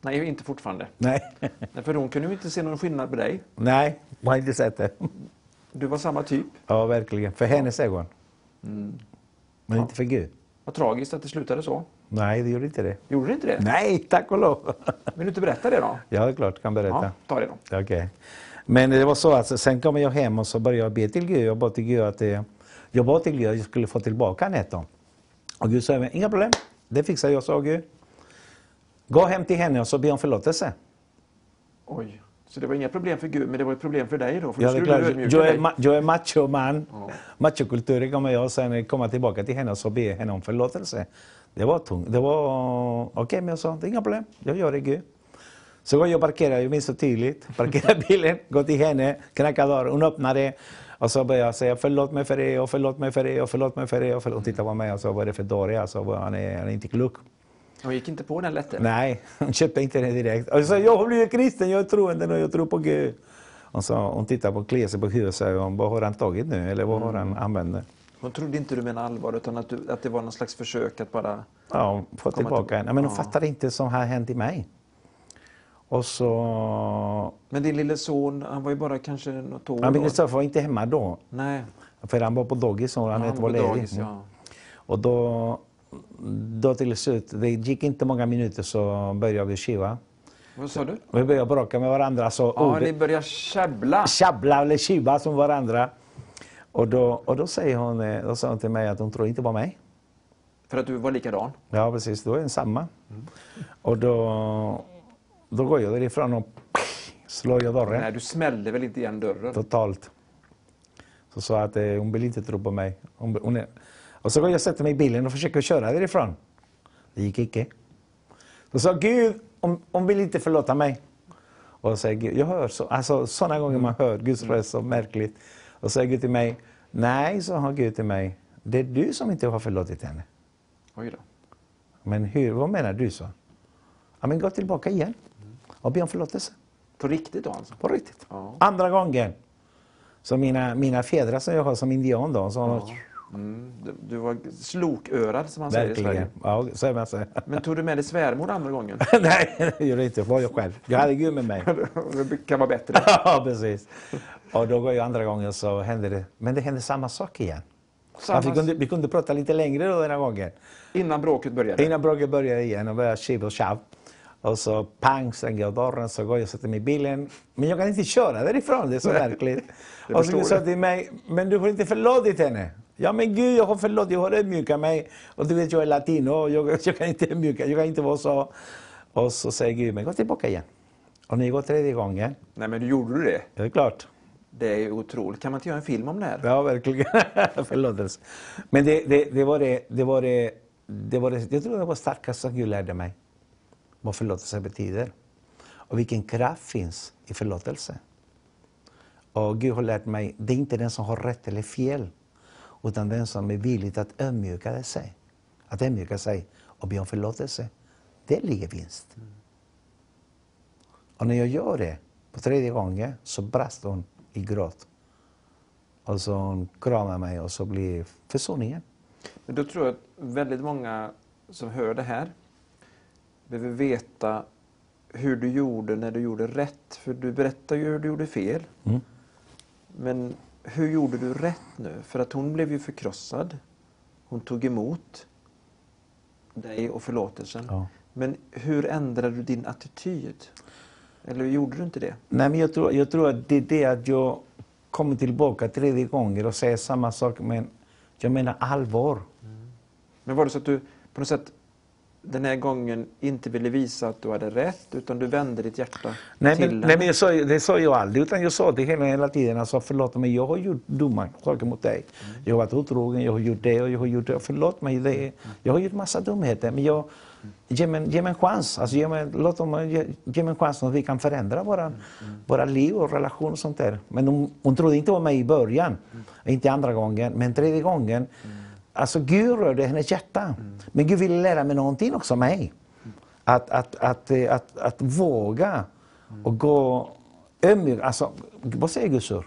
Nej, inte fortfarande. Nej, Nej, För hon kunde ju inte se någon skillnad på dig. nej, hon har inte sett det. Du var samma typ. Ja, verkligen. För hennes ögon. Mm. Men inte för Gud. Vad tragiskt att det slutade så. Nej, det gjorde inte det. Gjorde det inte det? Nej, tack och lov. Vill du inte berätta det då? Ja, det är klart, kan berätta. Ja, ta det då. Okej. Men det var så att sen kom jag hem och så började jag be till Gud. Jag bad till Gud att eh, jag bad till Gud att jag skulle få tillbaka Netto. Och Gud sa, inga problem. Det fixar jag, sa Gud. Gå hem till henne och så be om förlåtelse. Oj. Så det var inga problem för Gud, men det var ett problem för dig då? För Ja, det är klart. Jag är, ma- jag är machoman. Ja. Machokulturen kommer jag och sen komma tillbaka till henne och så be henne om förlåtelse. Det var tungt. Det var okej, men jag sa, det är inga problem. Jag gör det Gud. Så går jag och parkerar, jag minns så tydligt. Parkerar <laughs> bilen, går till henne, knackar dörren, hon öppnar det. Och så börjar jag säga förlåt mig för det och förlåt mig för det och förlåt mig för det. Och förlåt. Hon tittar på mig och så vad är det för dåre? Alltså, han, är, han är inte klok. Hon gick inte på den lätte? Nej, <laughs> hon köpte inte det direkt. Och sa, jag har blivit kristen, jag är troende och jag tror på Gud. Och så hon tittar på sig på huvudet och säger, vad har han tagit nu? Eller vad har han använt nu? Hon trodde inte du menade allvar, utan att, du, att det var någon slags försök att bara... Ja, få tillbaka till- henne. Men hon Ja. fattade inte som har hänt i mig. Och så... Men din lille son, han var ju bara kanske något år Ja, min då. Var inte hemma då. Nej. För han var på dagis och han Ja, inte var ledig. dagis, ja. Och då, då till slut, det gick inte många minuter så började vi tjuva. Vad sa du? Vi började bråka med varandra. Så Ja, ordet- ni börjar käbbla. tjabbla eller tjuva som varandra. Och då, och då säger hon, eh, då sa hon till mig att hon tror inte på mig. För att du var likadan. Ja, precis. Då är den samma. Och då, då går jag därifrån och slår jag dörren Nej, du smällde väl inte igen dörren? totalt. Så sa att eh, hon vill inte tro på mig. Hon, hon är, och så går jag och sätter mig i bilen och försöker köra därifrån. Det gick icke. Då sa Gud, hon, hon vill inte förlåta mig. Och då säger Gud, jag hör så, alltså sådana gånger man hör Guds röst så märkligt. Och säger Gud till mig, nej, så har Gud till mig, det är du som inte har förlåtit henne. Oj då. Men hur, vad menar du så? Ja, men gå tillbaka igen och be om förlåtelse. På riktigt då alltså? På riktigt. Ja. Andra gången. Så mina, mina fäder som jag har som indian då, så Ja. Mm. Du, du var slokörad som man säger i Sverige. verkligen. Ja, så man säger. Men tog du med dig svärmor andra gången? <laughs> Nej, det gjorde jag inte. Var jag själv. Jag hade Gud med mig. <laughs> det kan vara bättre. <laughs> ja, precis. Och då går jag andra gången så hände det. Men det hände samma sak igen. Samma, vi, kunde, vi kunde prata lite längre då den här gången. Innan bråket började? Innan bråket började igen och började tjiv och tjav. Och så pang stänger jag dörren så går jag och sätter mig i bilen. Men jag kan inte köra därifrån, det är så märkligt. <laughs> Och så sa till mig, men du har inte förlåtit henne. Ja men gud, jag har förlåtit, jag har ödmjukat mig. Och du vet, jag är latino, jag, <laughs> jag kan inte ödmjuka, jag kan inte vara så. Och så säger Gud, men gå tillbaka igen. Och jag går tredje gången, Nej, men gjorde du det? ja, det är klart. Det är otroligt. Kan man inte göra en film om det här? Ja, verkligen. <laughs> Förlåtelse. Men det, det, det var det, det var det, det var det, jag tror det var starkaste Gud lärde mig. Vad förlåtelse betyder. Och vilken kraft finns i förlåtelse. Och Gud har lärt mig, det är inte den som har rätt eller fel. Utan den som är villig att ödmjuka sig. Att ömjuka sig och be om förlåtelse. Det ligger vinst. Och när jag gör det, på tredje gången, så brast hon i gråt. Och så hon kramar mig och så blir försoningen. Men då tror jag att väldigt många som hör det här behöver veta hur du gjorde när du gjorde rätt. För du berättar ju hur du gjorde fel. Mm. Men hur gjorde du rätt nu? För att hon blev ju förkrossad. Hon tog emot dig och förlåtelsen. Ja. Men hur ändrade du din attityd? Eller gjorde du inte det? Nej, men jag tror, jag tror att det är det att jag kommer tillbaka tredje gånger och säger samma sak, men jag menar allvar. Men var det så att du på något sätt den här gången inte ville visa att du hade rätt utan du vände ditt hjärta Nej, till men, nej, men jag sa, det sa jag aldrig, utan jag sa det hela, hela tiden. Alltså, förlåt mig, jag har gjort dumma saker mot dig. Jag har varit otrogen, jag har gjort det och jag har gjort det. Förlåt mig, det, jag har gjort massa dumheter. Men jag, ge, mig, ge mig en chans. Alltså, ge, mig, låt dem, ge, ge mig en chans så att vi kan förändra våra, våra liv och relationer och sånt där. Men hon, hon trodde inte på mig i början, inte andra gången. Men tredje gången, alltså Gud rörde hennes hjärta. Men Gud ville lära mig någonting också, mig. Att, att, att, eh, att, att, våga och gå ödmjuk. Alltså, vad säger Guds ord?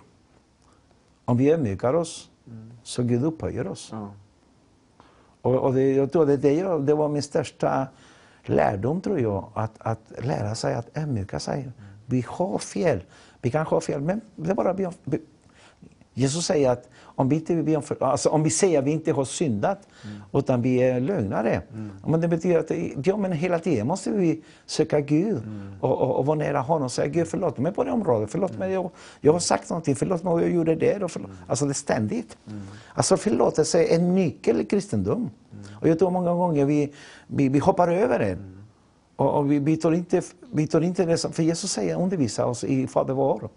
Om vi ödmjukar oss så Gud upphöjer oss. Ja. Och, och det, jag tror det, det, det var min största lärdom, tror jag. Att, att lära sig att ödmjuka sig. Vi har fel. Vi kan ha fel, men det är bara vi, vi, Jesus säger att om vi, inte, vi, alltså om vi säger att vi inte har syndat, utan vi är lögnare. Men det betyder att ja, men hela tiden måste vi söka Gud och, och, och vara nära honom och säga Gud förlåt mig på det området. Förlåt mig, jag, jag har sagt någonting. Förlåt mig, jag gjorde det. Och förlåt. Alltså det är ständigt. Alltså förlåtelse är en nyckel i kristendom. Och jag tror många gånger vi, vi, vi hoppar över det. Och, och vi, vi, tar inte, vi tar inte det som, för Jesus säger undervisa oss i Fader vår.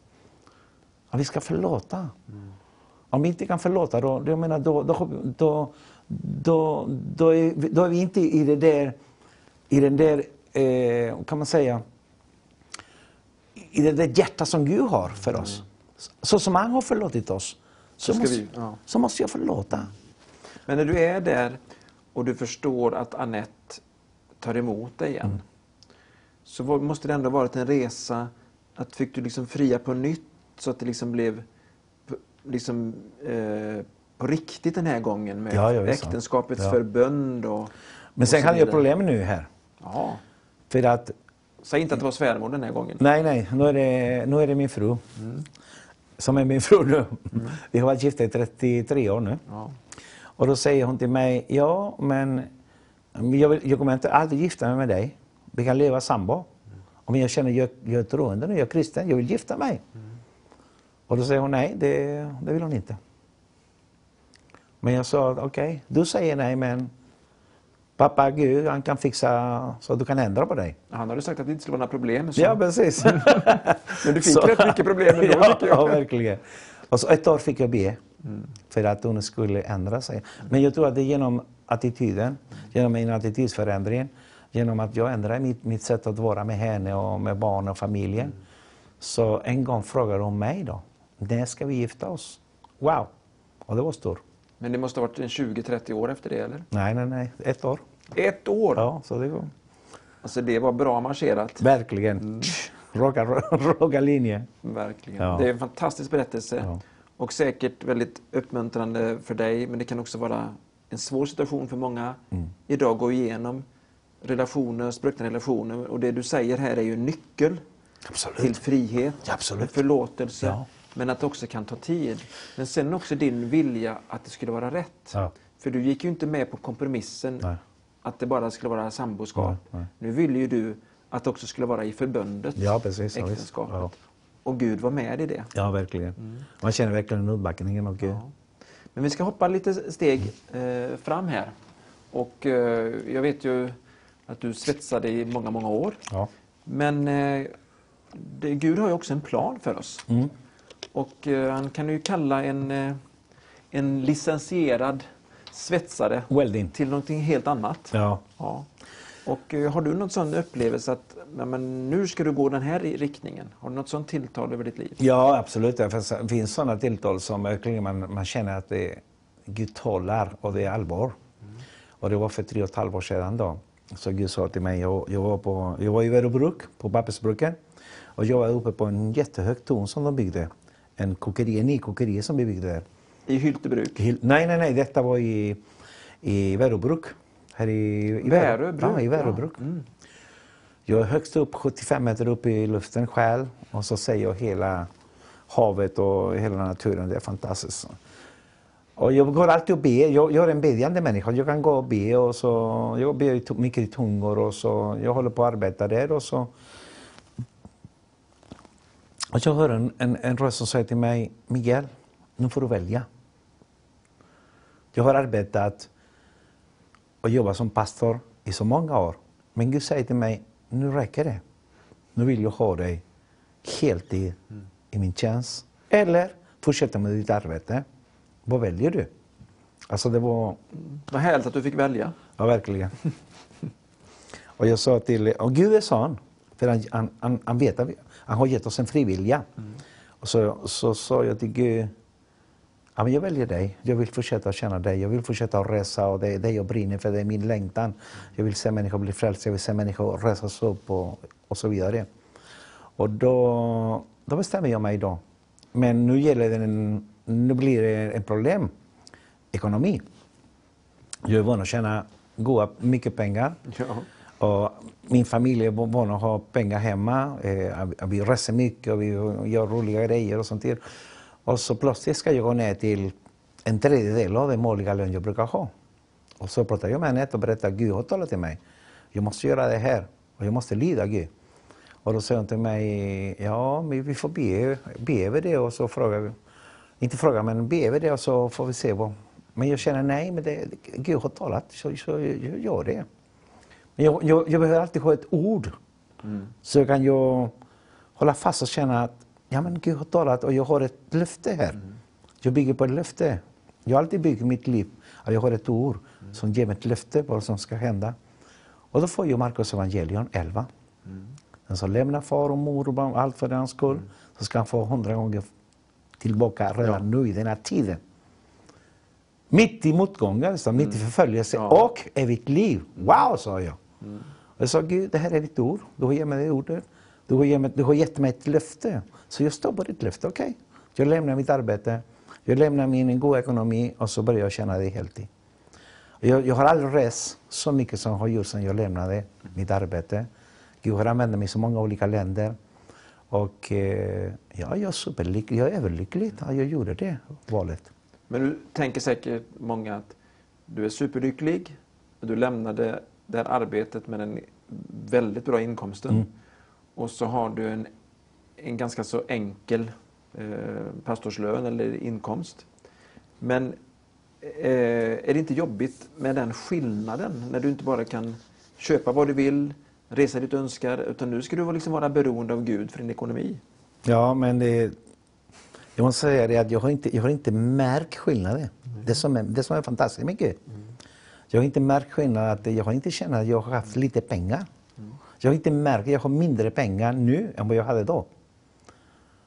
Att vi ska förlåta. Om vi inte kan förlåta, då, då, menar, då, då, då, då, är, vi- då är vi inte i det där, i den där, eh, kan man säga, i det där hjärta som Gud har för oss. Så som han har förlåtit oss, så, måste, vi- ja. så måste jag förlåta. Men när du är där och du förstår att Annette tar emot dig igen. Mm. Så måste det ändå varit en resa att fick du liksom fria på nytt så att det liksom blev liksom, eh, på riktigt den här gången med Ja, ja, äktenskapets Ja. förbund och, Men sen hade jag problem nu här. Ja. För att, Säg inte att det var svärmor den här gången. nej, nej, nu är det, nu är det min fru. Som är min fru nu. Vi har varit gifta i 33 år nu. Ja. Och då säger hon till mig, ja men jag, vill, jag kommer inte aldrig gifta mig med dig. Vi kan leva sambo. Om jag känner jag, jag är troende nu, jag är kristen, jag vill gifta mig. Och då säger hon nej, det, det vill hon inte. Men jag sa, okej, du säger nej men pappa Gud, han kan fixa så att du kan ändra på dig. Han hade sagt att det inte skulle vara några problem. Så. Ja, precis. <laughs> Men du fick rätt mycket problem ändå, <laughs> ja, ja, verkligen. Och så ett år fick jag be för att hon skulle ändra sig. Men jag tror att det är genom attityden, genom min attitydsförändring, genom att jag ändrar mitt, mitt sätt att vara med henne och med barn och familjen. Så en gång frågade hon mig då, när ska vi gifta oss? Wow! Och det var stort. Men det måste ha varit en 20-30 år efter det, eller? Nej, nej, nej, ett år. Ett år! Ja, så det var Alltså det var bra marscherat. verkligen raka, raka linje. Verkligen. Ja. Det är en fantastisk berättelse. Ja. Och säkert väldigt uppmuntrande för dig, men det kan också vara en svår situation för många Mm. idag att gå igenom relationer, spruckna relationer. Och det du säger här är ju en nyckel Absolut. till frihet, Ja, absolut. förlåtelse, Ja. Men att det också kan ta tid. Men sen också din vilja att det skulle vara rätt. Ja. För du gick ju inte med på kompromissen Nej. att det bara skulle vara samboskap. Nej. Nu ville ju du att det också skulle vara i förbundet, Ja, precis. Ja, äktenskapet. Ja. Och Gud var med i det. Ja, verkligen. Man känner verkligen uppbackningen av Gud. Ja. Men vi ska hoppa lite steg eh, fram här. Och eh, jag vet ju att du svetsade i många, många år. Ja. Men eh, det, Gud har ju också en plan för oss. Mm. Och eh, han kan ju kalla en, eh, en licensierad svetsare Welding. till någonting helt annat. Ja. Ja. Och eh, har du någon sån upplevelse att men nu ska du gå den här riktningen? Har du något sånt tilltal över ditt liv? ja, absolut. Det finns- sådana tilltal som verkligen man, man känner att det, Gud talar och det är allvar. Och det var för tre och ett halvt år sedan då. Så Gud sa till mig, jag, jag, var, på, jag var i Verobruk, på pappersbruken. Och jag var uppe på en jättehög torn som de byggde. En kokeri, en ny kokeri som vi byggde där. I Hyltebruk? Hil- Nej, nej, nej, detta var i, i Verobruk. Här i, i Väröbruk, Ja, i Verobruk. ja. Mm. Jag är högst upp, 75 meter upp i luften själv och så ser jag hela havet och hela naturen. Det är fantastiskt. Och jag går alltid och ber. Jag, jag är en bedjande människa. Jag kan gå och be och så, jag ber mycket i tungor och så, jag håller på att arbeta där och så och jag hör en, en, en röst som säger till mig, Miguel, nu får du välja. Jag har arbetat och jobbat som pastor i så många år. Men Gud säger till mig, nu räcker det. Nu vill jag ha dig heltid mm. i min tjänst. Eller fortsätta med ditt arbete. Vad väljer du? Alltså det var... Vad härligt att du fick välja. Ja, verkligen. <laughs> och jag sa till, och Gud är sån. För han, han, han, han vet att han har gett oss en frivilja. Mm. Och så, så sa jag till Gud, ja, men jag väljer dig. Jag vill fortsätta känna dig. Jag vill fortsätta att resa och det är det jag brinner för. Det är min längtan. Jag vill se människor bli frälsta. Jag vill se människor resas upp och, och så vidare. Och då, då bestämmer jag mig då. Men nu gäller det en, nu blir det ett problem. Ekonomi. Jag är van att tjäna goda, mycket pengar. Ja. Och min familj är van att ha pengar hemma. Eh, vi reser mycket och vi gör roliga grejer och sånt. Där. Och så plötsligt ska jag gå ner till en tredjedel av den måliga lön jag brukar ha. Och så pratar jag med henne och berättar att Gud har talat till mig. Jag måste göra det här och jag måste lyda Gud. Och då säger hon till mig, ja men vi får be, be över det och så frågar vi, inte fråga men be över det och så får vi se vad. Men jag känner nej, men det, Gud har talat så, så jag gör det. Jag, jag, jag behöver alltid ha ett ord. Mm. Så kan jag hålla fast och känna att ja, men Gud har talat och jag har ett löfte här. Mm. Jag bygger på ett löfte. Jag har alltid byggt mitt liv att jag har ett ord mm. som ger mig ett löfte på vad som ska hända. Och då får jag Markus evangelium 11. Mm. Den som lämnar far och mor och barn, allt för hans skull, mm. så ska han få hundra gånger tillbaka redan ja. nu i den här tiden. Mitt i motgångar, mitt i mm. förföljelse ja. och evigt liv. Wow, sa jag. Mm. Jag sa, Gud, det här är ditt ord. Du har gett mig det ordet. Du har, gett mig, du har gett mig ett löfte. Så jag står på ditt löfte. Okej, okay. jag lämnar mitt arbete. Jag lämnar min goda ekonomi och så börjar jag tjäna dig heltid. Jag, jag har aldrig rest så mycket som jag har gjort sedan jag lämnade mitt arbete. Gud har använt mig i så många olika länder. Och eh, ja, jag är superlycklig. Jag är överlycklig att jag gjorde det valet. Men du tänker säkert många att du är superlycklig. Du lämnade det här arbetet med den väldigt bra inkomsten. Mm. Och så har du en, en ganska så enkel eh, pastorslön eller inkomst. Men eh, är det inte jobbigt med den skillnaden när du inte bara kan köpa vad du vill, resa dit du önskar, utan nu ska du liksom vara beroende av Gud för din ekonomi? Ja, men det, jag måste säga det att jag har inte, jag har inte märkt skillnaden. Mm. Det, som är, det som är fantastiskt mycket. Mm. Jag har inte märkt skillnad att jag har inte känt att jag har haft lite pengar. Jag har inte märkt att jag har mindre pengar nu än vad jag hade då.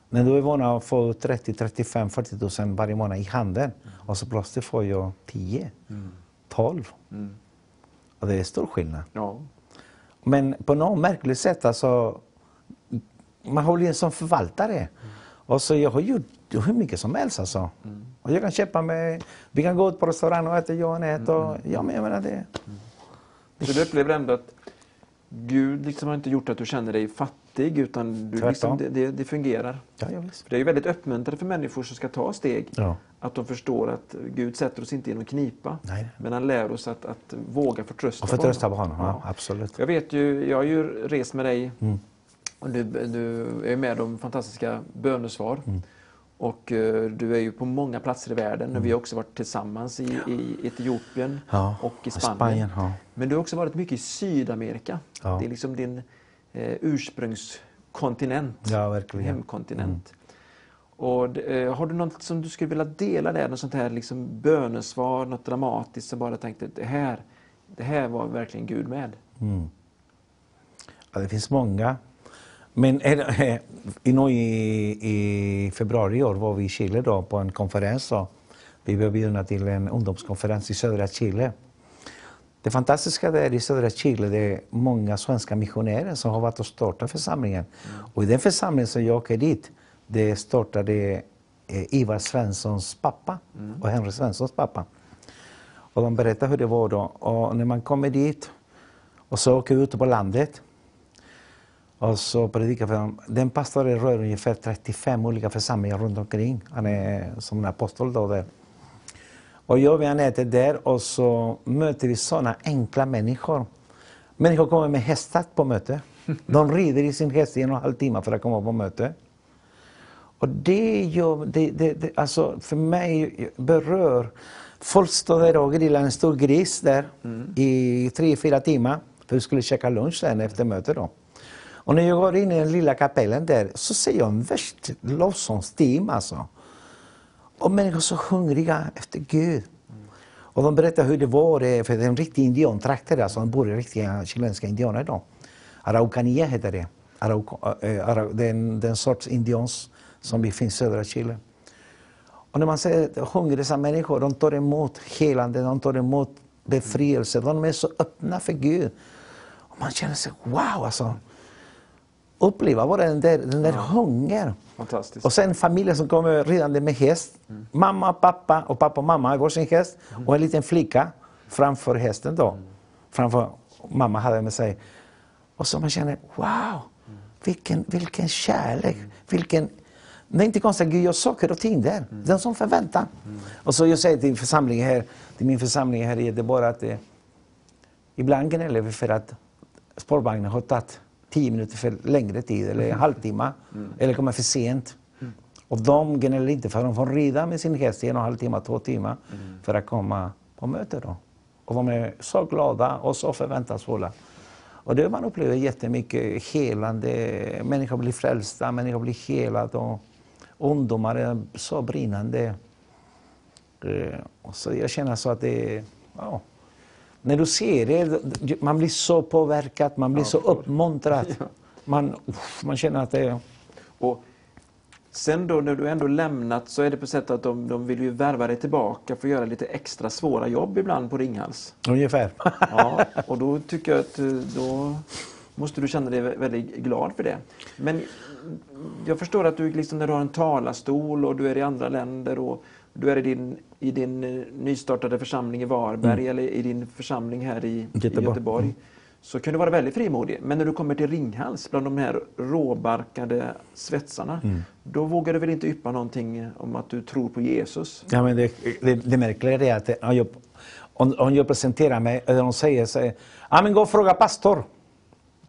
Men då är van att få 30, 35, 40 tusen varje månad i handen. Och så plötsligt får jag 10, mm. 12. Mm. Och det är stor skillnad. Ja. Men på något märkligt sätt alltså, man blivit en sån förvaltare. Mm. Och så jag har gjort hur mycket som helst alltså. Mm. Och jag kan köpa mig, vi kan gå ut på restaurang och äta jag och mm. ja men jag menar det. Mm. Så du upplever ändå att Gud liksom har inte gjort att du känner dig fattig utan du liksom, det, det, det, fungerar? Ja, ja, visst. Det är ju väldigt uppmuntrande för människor som ska ta steg. Ja. Att de förstår att Gud sätter oss inte i någon knipa. Nej. Men han lär oss att, att våga förtrösta, och förtrösta på honom. På honom. Ja. absolut. Jag vet ju, jag har ju rest med dig mm. Du, du är med om fantastiska bönesvar. Mm. Och uh, du är ju på många platser i världen. Mm. Vi har också varit tillsammans i, i Etiopien ja, och i Spanien. Spanien ja. Men du har också varit mycket i Sydamerika. Ja. Det är liksom din eh, ursprungskontinent, hemkontinent. Mm. Och, eh, har du något som du skulle vilja dela där? Något sånt här liksom bönesvar, något dramatiskt som bara tänkte det här, det här var verkligen Gud med? Mm. Ja, det finns många. Men eh, i, i februari i år var vi i Chile då, på en konferens. Och Vi blev bjudna till en ungdomskonferens i södra Chile. Det fantastiska där i södra Chile det är många svenska missionärer som har varit och startat församlingen. Mm. Och i den församlingen som jag åker dit, det startade eh, Ivar Svenssons pappa mm. och Henry Svenssons pappa. Och de berättade hur det var då. Och när man kommer dit och så åker vi ut på landet och så predikar för dem. Den pastoren rör ungefär 35 olika församlingar runt omkring. Han är som en apostol då där. Och jag och han äter där och så möter vi sådana enkla människor. Människor kommer med hästar på möte. De rider i sin häst i en och en halv timme för att komma på möte. Och det gör, det, det, det, alltså för mig berör, folk står där och grillar en stor gris där mm. i tre, fyra timmar. För vi skulle käka lunch sen efter mötet då. Och när jag går in i den lilla kapellen där så ser jag en värst lovsångsteam alltså. Och människor så hungriga efter Gud. Och de berättar hur det var, eh, för det är en riktig indiantrakter, alltså de bor i riktiga chilenska indianer idag. Araucania heter det. Arauca, äh, eh, eh, det, är den sorts indians som finns i södra Chile. Och när man ser hungriga människor, de tar emot helande, de tar emot befrielse, de är så öppna för Gud. Och man känner sig, wow alltså. Uppleva bara den där, den där ja. hunger. Fantastiskt. Och sen familjen som kommer ridande med häst. Mm. Mamma, pappa och pappa och mamma har varsin häst. Mm. Och en liten flicka framför hästen då. Mm. Framför mamma hade med sig. Och så man känner, wow! Vilken, vilken kärlek, vilken det är inte konstigt att Gud gör saker och ting där. Mm. Den som förväntan. Mm. Och så jag säger till församlingen här, till min församling här i Göteborg att eh, ibland gnäller vi för att spårvagnen har tagit tio minuter för längre tid eller en halvtimme mm. eller kommer för sent. Mm. Och de gnäller inte för de får rida med sin häst i en och en halv timme, två timmar mm. för att komma på möte. Då. Och de är så glada och så förväntansfulla. Och det man upplever jättemycket helande, människor blir frälsta, människor blir helade. Och ungdomar är så brinnande. Eh, så jag känner så att det ja, när du ser det, man blir så påverkad, man blir ja, så uppmuntrad. Man, man känner att det är... Och sen då när du ändå lämnat så är det på sätt att de, de vill ju värva dig tillbaka för att göra lite extra svåra jobb ibland på Ringhals. Ungefär. Ja, och då tycker jag att eh, då måste du känna dig väldigt glad för det. Men jag förstår att du liksom när du har en talarstol och du är i andra länder och du är i din, i din eh, nystartade församling i Varberg mm. eller i din församling här i Göteborg, i Göteborg mm. så kan du vara väldigt frimodig. Men när du kommer till Ringhals, bland de här råbarkade svetsarna, mm. då vågar du väl inte yppa någonting om att du tror på Jesus? Ja, men det, det, det märkliga är att om jag, om, om jag presenterar mig, eller de säger så ja men gå och fråga pastor.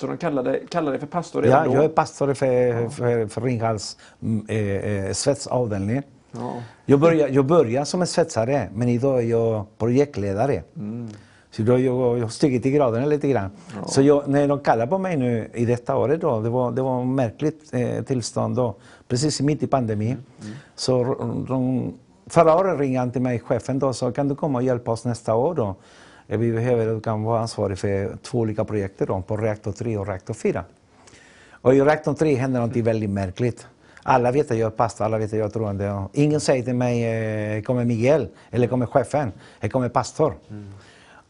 Så de kallar dig, för pastor redan ja, då? jag är pastor för, ja. för, för Ringhals äh, äh, svetsavdelning. Ja. Jag, började, jag började som en svetsare, men idag är jag projektledare. Mm. Så då jag, jag har stigit i graderna lite grann. Ja. Så jag, när de kallar på mig nu i detta året, då, det var, det var ett märkligt eh, tillstånd då, precis mitt i pandemin. Mm. Mm. Så de, förra året ringde han till mig, chefen, då, sa kan du komma och hjälpa oss nästa år då? Vi behöver att du kan vara ansvarig för två olika projekt då, på reaktor 3 och reaktor 4. Och i reaktor 3 händer något väldigt märkligt. Alla vet att jag är pastor, alla vet att jag är troende. Ingen säger till mig, eh, kommer Miguel eller kommer chefen, här kommer pastor. Mm.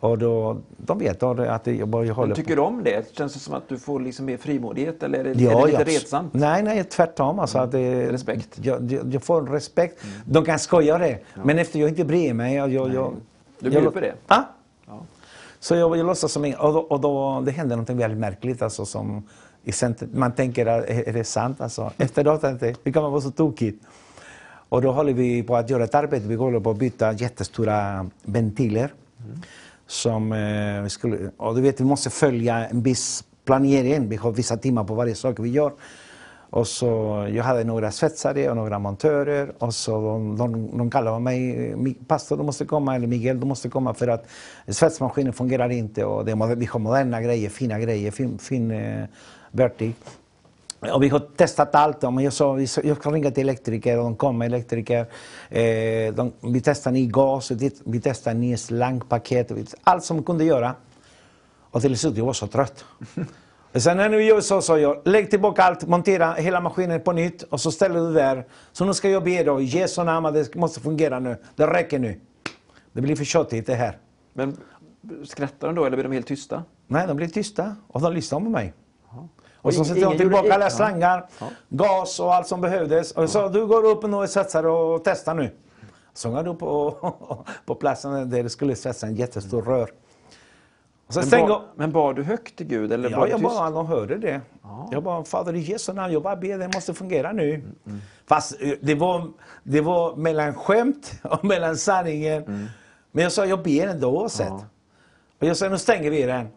Och då, de vet att jag bara håller Men Tycker du om det? Känns det som att du får liksom mer frimodighet eller är det, ja, är det lite retsamt? Nej, nej tvärtom. Alltså, mm. att det, respekt? Jag, jag, jag får respekt. Mm. De kan skoja det, ja. men efter jag inte bryr mig. Jag, jag, du bjuder på det? Ah? Ja. Så jag, jag låtsas som och, då, och då, det händer något väldigt märkligt alltså, som man tänker, är det sant? Alltså, efteråt, hur kan man vara så tokig? Och då håller vi på att göra ett arbete. Vi håller på att byta jättestora ventiler. Mm. Som, eh, skulle, och du vet, vi måste följa en viss planering. Vi har vissa timmar på varje sak vi gör. Och så, jag hade några svetsare och några montörer och så de, de, de kallade mig pastor, du måste komma, eller Miguel, du måste komma för att svetsmaskinen fungerar inte och det, vi har moderna grejer, fina grejer, fin, fin eh, Vertic. Och vi har testat allt. jag sa jag kan ringa till elektriker och de kommer elektriker. Eh, de, vi testar ny gas, vi testar ny slangpaket. Allt som kunde göra. Och till slut jag var så trött. Sen när vi gör så sa jag, lägg tillbaka allt, montera hela maskinen på nytt och så ställer du där. Så nu ska jag be dig, i Jesu namn, det måste fungera nu. Det räcker nu. Det blir för tjatigt det här. Men skrattar de då eller blir de helt tysta? Nej, de blir tysta och de lyssnar på mig. Och så sätter de tillbaka alla slangar, ja. gas och allt som behövdes. Och så du går upp och svetsar och testar nu. Så går du på, <laughs> på platsen där det skulle svetsa en jättestor rör. Och sen Men, stänger- ba, men bad du högt till Gud? Eller Ja, du jag tyst? bara, de hörde det. Jag bara, Fader i Jesu namn, jag bara ber, det måste fungera nu. Fast eh, det var, det var mellan skämt <laughs> och mellan sanningen. Men jag sa, jag ber ändå oavsett. Och jag sa, nu stänger vi den.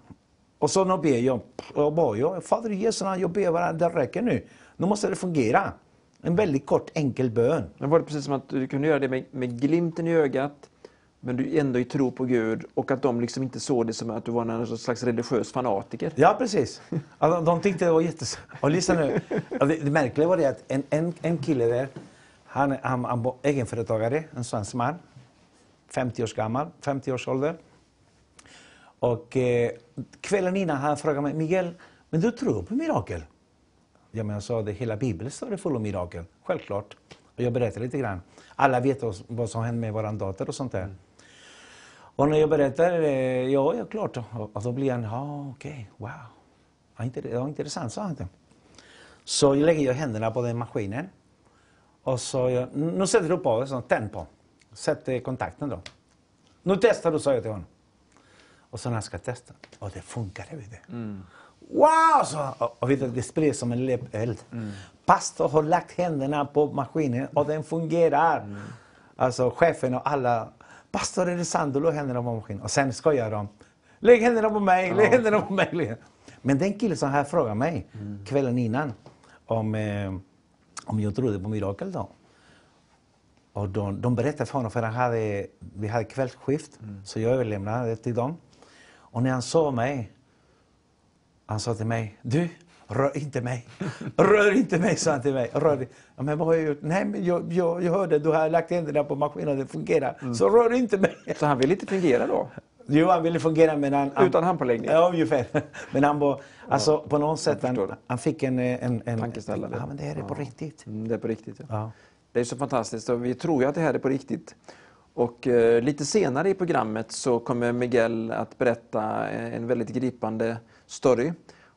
Och så nu ber jag, jag bara, jag, Fader Jesu jag ber varandra, det räcker nu. Nu måste det fungera. En väldigt kort, enkel bön. Men var det precis som att du kunde göra det med, med glimten i ögat, men du ändå i tro på Gud och att de liksom inte såg det som att du var någon slags religiös fanatiker? Ja, precis. Ja, de, tyckte det var jättes... Och lyssna nu. Det, det märkliga var det att en, en, en kille där, han, han, han var egenföretagare, en svensk man. 50 års gammal, 50 års ålder. Och eh, kvällen innan han frågade mig, Miguel, men du tror på mirakel? Ja, men jag sa det, hela Bibeln står det full av mirakel. Självklart. Och jag berättade lite grann. Alla vet vad- som hände med vår dotter och sånt där. Och när jag berättar, eh, ja, ja klart. Och, då blir han, ja okej, wow. Ja, inte, ja, intressant, sa han. Så jag lägger jag händerna på den maskinen. Och så, jag, nu sätter du på, så tänd på. Sätt eh, kontakten då. Nu testar du, sa jag till honom. Och så när han ska testa, och det funkade. Vet du. Wow! Så, och, och vet det sprids som en läppeld. Pastor har lagt händerna på maskinen och den fungerar. Alltså chefen och alla. Pastor, är det sant? Du la händerna på maskinen. Och sen skojar de. Lägg händerna på mig, lägg händerna på mig. Men den killen som här frågade mig kvällen innan om, eh, om jag trodde på mirakel då. Och de, de berättade för honom, för han hade, vi hade kvällsskift, så jag överlämnade det till dem. Och när han såg mig, han sa till mig, du, rör inte mig. Rör inte mig, sa han till mig. Rör, ja, men vad har jag gjort? Nej, men jag, jag, jag hörde, du har lagt händerna på maskinen och det fungerar. Så rör inte mig. Så han ville inte fungera då? Jo, han ville fungera men han... han Utan handpåläggning? Ja, ungefär. <laughs> Men han var, alltså på något sätt, han, han fick en... en, en Tankeställare. Ja, men det här är på riktigt. Mm, det är på riktigt. Ja. Ja. Det är så fantastiskt vi tror ju att det här är på riktigt. Och eh, lite senare i programmet så kommer Miguel att berätta eh, en väldigt gripande story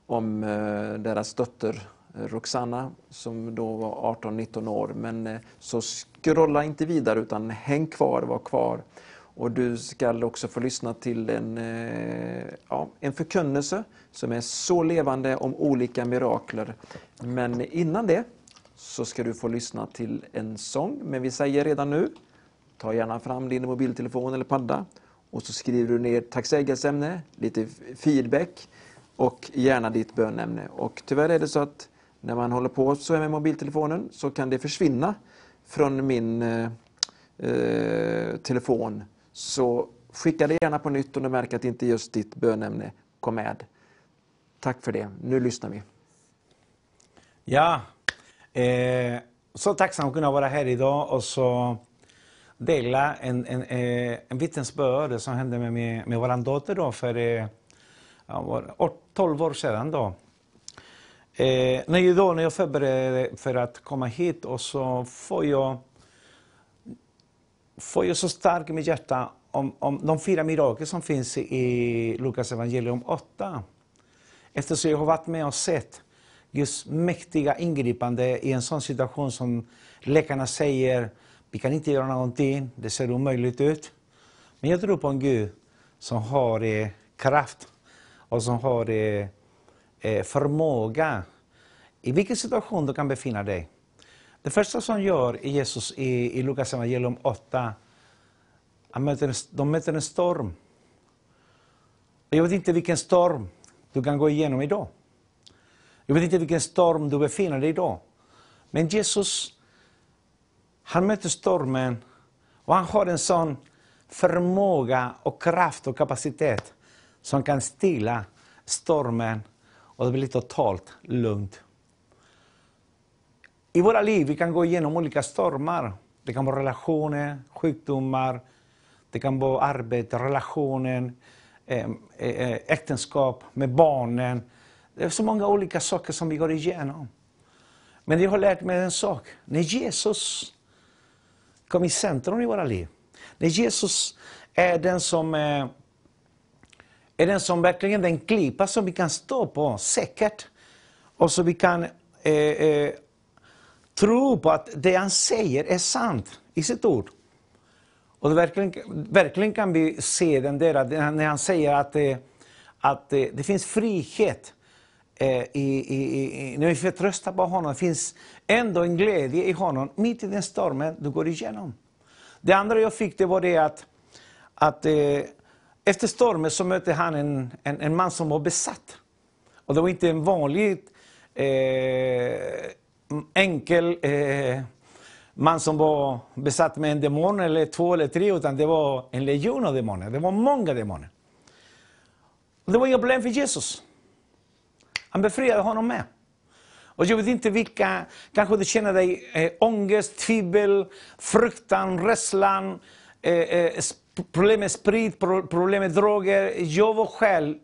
om eh, deras dotter Roxana som då var 18-19 år. Men så scrolla inte vidare utan häng kvar, var kvar. Och du ska också få lyssna till en, ja, en förkunnelse som är så levande om olika mirakler. Men innan det så ska du få lyssna till en sång. Men vi säger redan nu, ta gärna fram din mobiltelefon eller padda och så skriver du ner tacksägelseämne, lite feedback och gärna ditt bönämne. Och tyvärr är det så att när man håller på så här med mobiltelefonen så kan det försvinna från min eh, eh telefon. Så skicka det gärna på nytt om du märker att inte just ditt bönämne kom med. Tack för det. Nu lyssnar vi. Ja, eh, så tacksam att kunna vara här idag och så dela en, en, eh, en vittnesbörd som hände med, med, med vår dotter då för eh, ja, 12 år sedan. Då. Eh, när, jag då, när jag förberedde för att komma hit och så får jag, får jag så starkt i mitt hjärta om, om de fyra mirakel som finns i Lukas evangelium 8. Eftersom jag har varit med och sett Guds mäktiga ingripande i en sån situation som läkarna säger, vi kan inte göra någonting, det ser omöjligt ut. Men jag tror på en Gud som har eh, kraft och som har eh, eh förmåga i vilken situation du kan befinna dig. Det första som gör i Jesus i, i Lukas evangelium 8, han möter, en- de möter en storm. Jag vet inte vilken storm du kan gå igenom idag. Jag vet inte vilken storm du befinner dig i idag. Men Jesus, han möter stormen och han har en sån förmåga och kraft och kapacitet som kan stilla stormen och det blir totalt lugnt. I våra liv vi kan gå igenom olika stormar. Det kan vara relationer, sjukdomar, det kan vara arbete, relationen, eh, eh, eh, äktenskap med barnen. Det är så många olika saker som vi går igenom. Men jag har lärt mig en sak. När Jesus kom i centrum i våra liv, när Jesus är den som eh, är den som verkligen den klippa som vi kan stå på säkert. Och så vi kan eh, eh, tro på att det han säger är sant i sitt ord. Och verkligen, verkligen kan vi se den där, när han säger att, eh, att eh, det finns frihet Eh, i, i, i, när vi förtröstar på honom. Det finns ändå en glädje i honom mitt i den stormen du går igenom. Det andra jag fick det var det att, att eh, efter stormen så mötte han en, en, en, man som var besatt. Och det var inte en vanlig eh, enkel eh, man som var besatt med en demon eller två eller tre, utan det var en legion av demoner. Det var många demoner. Det var ett problem för Jesus. Han befriade honom med. Och jag vet inte vilka, kanske du känner dig eh, ångest, tvivel, fruktan, rädslan, eh, eh, problem med sprit, problem med droger. Jag var själv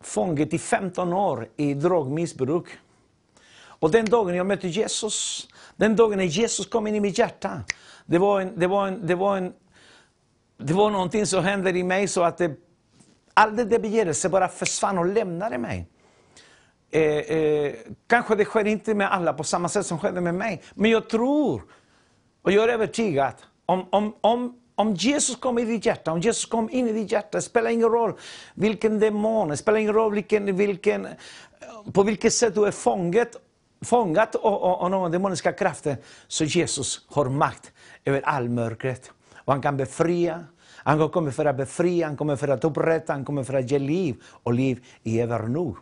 fånget i 15 år i drogmissbruk. Och den dagen jag mötte Jesus, den dagen när Jesus kom in i mitt hjärta, det var, en, det var, en, det var, en, det var någonting som hände i mig så att det, all det där begärelse bara försvann och lämnade mig. Eh, eh, kanske det sker inte med alla på samma sätt som skedde med mig, men jag tror och jag är övertygad om, om, om om Jesus kom i ditt hjärta, om Jesus kom in i ditt hjärta, det spelar ingen roll vilken demon, det spelar ingen roll vilken, vilken, på vilket sätt du är fånget, fångat av någon demoniska krafter, så Jesus har makt över all mörkret. Och han kan befria, han kommer för att befria, han kommer för att upprätta, han kommer för att ge liv och liv i övernog.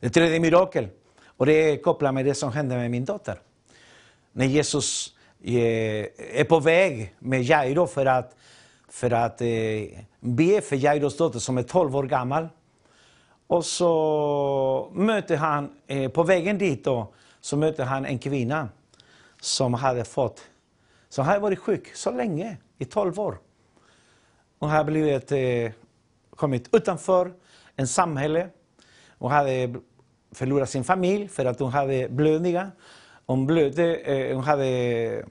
Det tredje mirakel, och det är kopplat med det som hände med min dotter. När Jesus eh, är på väg med Jairo för att, för att eh, be för Jairos dotter som är 12 år gammal. Och så möter han, eh, på vägen dit då, så möter han en kvinna som hade fått, som hade varit sjuk så länge, i 12 år. Hon hade blivit, kommit utanför en samhälle. Hon hade förlorade sin familj för att hon hade blödningar. Hon blödde, eh, hon hade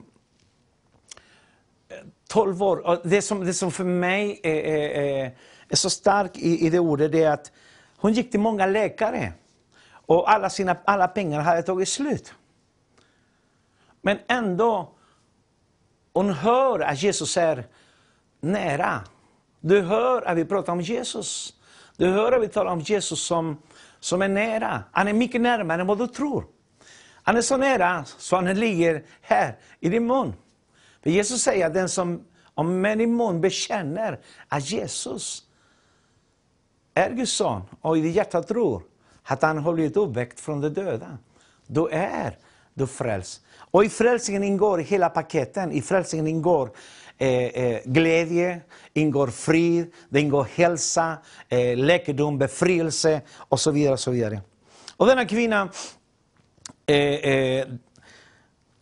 12 eh, år. det, som, det som för mig är, eh, är, eh, är så starkt i, i det ordet är att hon gick till många läkare. Och alla, sina, alla pengar hade tagit slut. Men ändå, hon hör att Jesus är nära. Du hör att vi pratar om Jesus. Du hör att vi talar om Jesus som, som är nära. Han är mycket närmare än vad du tror. Han är så nära så han ligger här i din mun. För Jesus säger att den som om med din mun bekänner att Jesus är Guds son och i ditt hjärta tror att han har blivit uppväckt från de döda, då är du frälst. Och i frälsningen ingår hela paketen. I frälsningen ingår Eh, eh, glädje, ingår frid, det ingår hälsa, eh, läkedom, befrielse och så vidare. Och så vidare. Och denna kvinna eh, eh,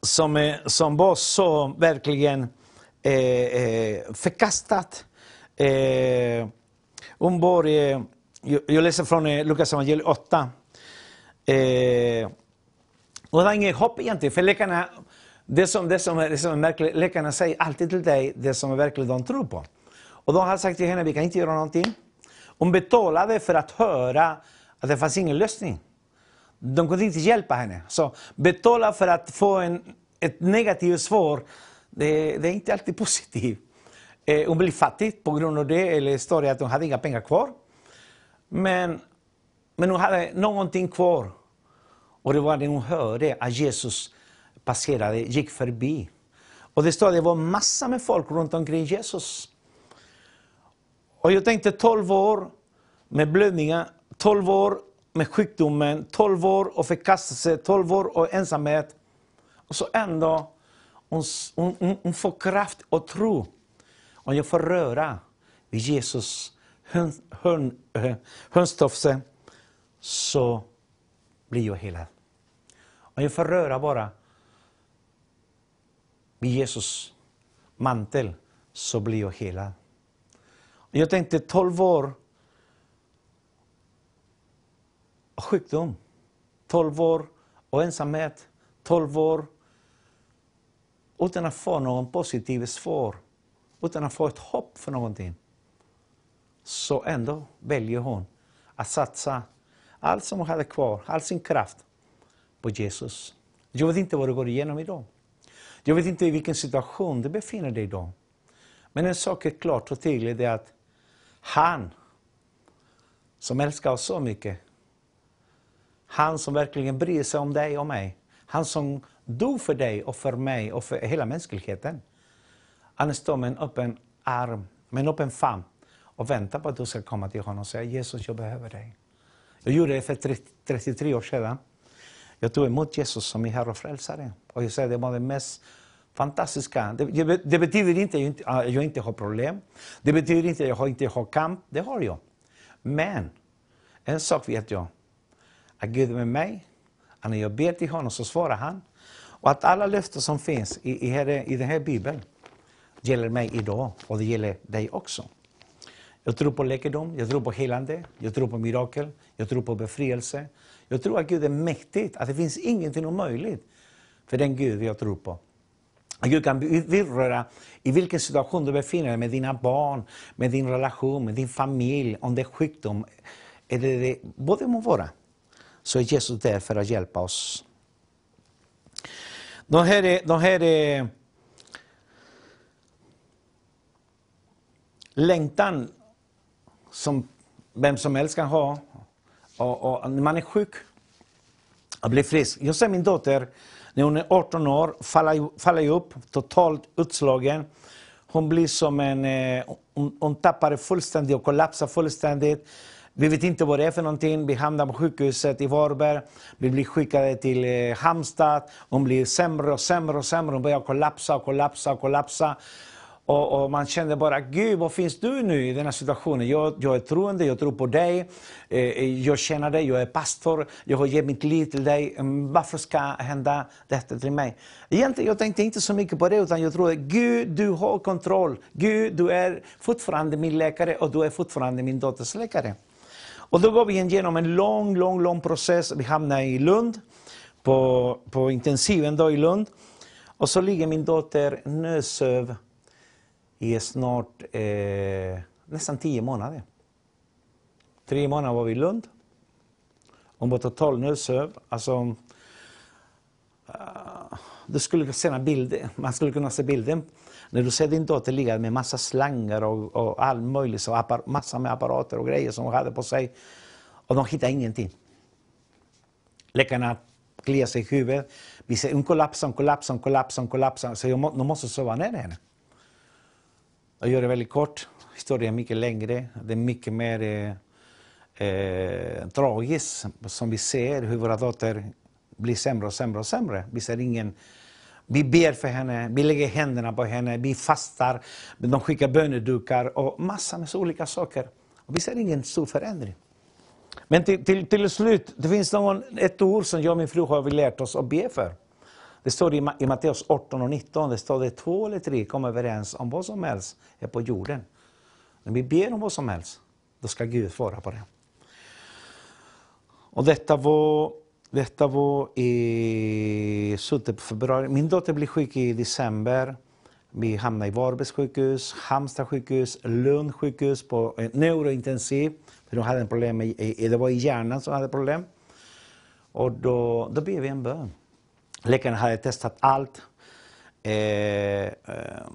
som, eh, som var så verkligen eh, eh. Eh, hon bor i, jag läser från eh, Lukas evangelium 8. Eh, och det var inget hopp egentligen, för läkarna, det som, det som, det som är märkligt, läkarna säger alltid till dig det som är verkligen de tror på. Och de har sagt till henne, vi kan inte göra någonting. Hon betalade för att höra att det fanns ingen lösning. De kunde inte hjälpa henne. Så betala för att få en, ett negativt svar, det, det är inte alltid positivt. Eh, hon blev fattig på grund av det, eller står det att hon hade inga pengar kvar. Men, men hon hade någonting kvar. Och det var när hon hörde att Jesus passerade, gick förbi. Och det stod att det var massor med folk runt omkring Jesus. Och jag tänkte 12 år med blödningar, 12 år med sjukdomen, 12 år och förkastelse, 12 år och ensamhet. Och så ändå, hon, hon, hon får kraft och tro. Om jag får röra vid Jesus hön, hön, hönstofse, så blir jag helad. Om jag får röra bara vid Jesus mantel, så blir jag helad. Jag tänkte 12 år sjukdom. 12 år och ensamhet. 12 år utan att få någon positiv svar, utan att få ett hopp för någonting. Så ändå väljer hon att satsa allt som hon hade kvar, all sin kraft, på Jesus. Jag vet inte vad du går igenom idag. Jag vet inte i vilken situation du befinner dig idag. Men en sak är klart och tydlig, det är att han som älskar oss så mycket. Han som verkligen bryr sig om dig och mig. Han som dog för dig och för mig och för hela mänskligheten. Han står med en öppen arm, med en öppen famn och väntar på att du ska komma till honom och säga Jesus, jag behöver dig. Jag gjorde det för 33 år sedan. Jag tog emot Jesus som min Herre och Frälsare. Och jag säger det var det mest fantastiska. Det, det betyder inte att jag inte har problem. Det betyder inte att jag inte har kamp. Det har jag. Men en sak vet jag. Att Gud är med mig. Att när jag ber till honom så svarar han. Och att alla löften som finns i, i, i den här bibeln gäller mig idag och det gäller dig också. Jag tror på läkedom, jag tror på helande, jag tror på mirakel, jag tror på befrielse. Jag tror att Gud är mäktig, att det finns ingenting omöjligt för den Gud jag tror på. Att Gud kan beröra i vilken situation du befinner dig med dina barn, med din relation, med din familj, om det är sjukdom, eller det, det må vara, så är Jesus där för att hjälpa oss. De här är, de här är längtan som vem som helst kan ha. Och, och när man är sjuk och blir frisk. Jag ser min dotter, när hon är 18 år, faller, faller upp, totalt utslagen. Hon blir som en... Eh, hon, hon tappar fullständigt och kollapsar fullständigt. Vi vet inte vad det är för någonting. Vi hamnar på sjukhuset i Varberg. Vi blir skickade till eh, Halmstad. Hon blir sämre och sämre och sämre. Hon börjar kollapsa och kollapsa och kollapsa. Och, och, man kände bara, Gud, var finns du nu i den här situationen? Jag, jag är troende, jag tror på dig, eh, eh jag känner dig, jag är pastor, jag har gett mitt liv till dig. Mm, varför ska hända detta till mig? Egentligen, jag tänkte inte så mycket på det, utan jag trodde, Gud, du har kontroll. Gud, du är fortfarande min läkare och du är fortfarande min dotters läkare. Och då går vi igenom en lång, lång, lång process. Vi hamnar i Lund, på, på intensiven då i Lund. Och så ligger min dotter nödsöv i snart eh, nästan tio månader. Tre månader var vi i Lund. Hon var totalt nödsöv. Alltså, eh, du skulle se bilder, man skulle kunna se bilden när du ser din dotter ligga med massa slangar och, och all möjlig, så appar, massa med apparater och grejer som hon hade på sig. Och de hittade ingenting. Läkarna kliar sig i huvudet. Vi ser, hon kollapsar, hon kollapsar, hon kollapsar, hon kollapsar. Så jag må, de måste sova ner henne. Jag gör det väldigt kort. Historien är mycket längre. Det är mycket mer eh, eh, tragiskt som vi ser hur våra dotter blir sämre och sämre och sämre. Vi ser ingen vi ber för henne, vi lägger händerna på henne, vi fastar, de skickar bönedukar och massor med olika saker. Och vi ser ingen stor förändring. Men till, till, till slut, det finns någon, ett ord som jag och min fru har lärt oss att be för. Det står i, i Matteus 18 och 19, det står det två eller tre kommer överens om vad som helst är på jorden. När vi ber om vad som helst, då ska Gud svara på det. Och detta var, detta var i slutet på februari. Min dotter blev sjuk i december. Vi hamnade i Varbergs sjukhus, Halmstad sjukhus, Lund sjukhus på neurointensiv. För de hade problem med, det var i hjärnan som hade problem. Och då, då ber vi en bön. Läkarna hade testat allt. Eh, eh,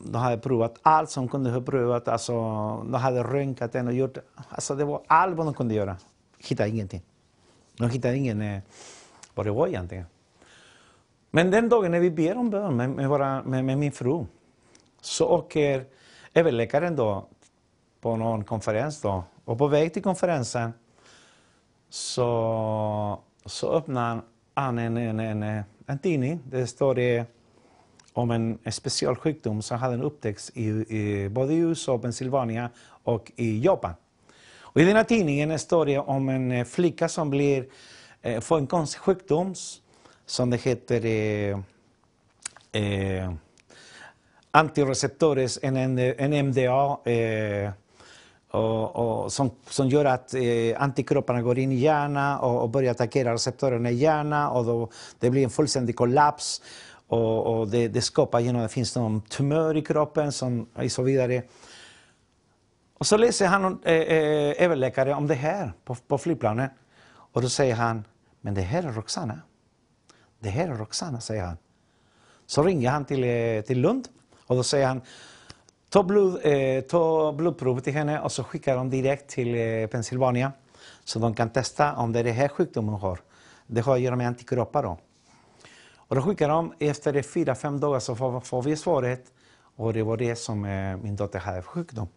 de hade provat allt som kunde ha provat. Alltså, de hade röntgat den och gjort... Alltså, det var allt vad de kunde göra. Hittade ingenting. De hittade ingen eh, vad det var egentligen. Men den dagen när vi ber om bön med, med, våra, med, med min fru så åker överläkaren då på någon konferens. Då. Och på väg till konferensen så, så öppnar han en, en, en, eh, en tidning. Det står det om en, en som hade upptäckts i, i, både i USA, Pennsylvania och i Japan. Och I den här tidningen står det om en eh, flicka som blir, eh, får en konstig sjukdom som det heter eh, eh, antireceptores, en, en MDA, eh, och, och, som, som gör att eh, antikropparna går in i hjärnan och, och börjar attackera receptorerna i hjärnan och då, det blir en fullständig kollaps. Och, och det, det, skapar genom att det finns någon tumör i kroppen som, och så vidare. Och så läser han eh, eh, överläkare om det här på, på flygplanet. Och då säger han, men det här är Roxana. Det här är Roxana, säger han. Så ringer han till, eh, till Lund och då säger han, ta, blod, eh, ta blodprov till henne och så skickar de direkt till eh, Pennsylvania. Så de kan testa om det är den här sjukdomen hon har. Det har att göra med antikroppar då. Och då skickar de, efter fyra, fem dagar så får, får vi svaret. Och det var det som eh, min dotter hade för sjukdom.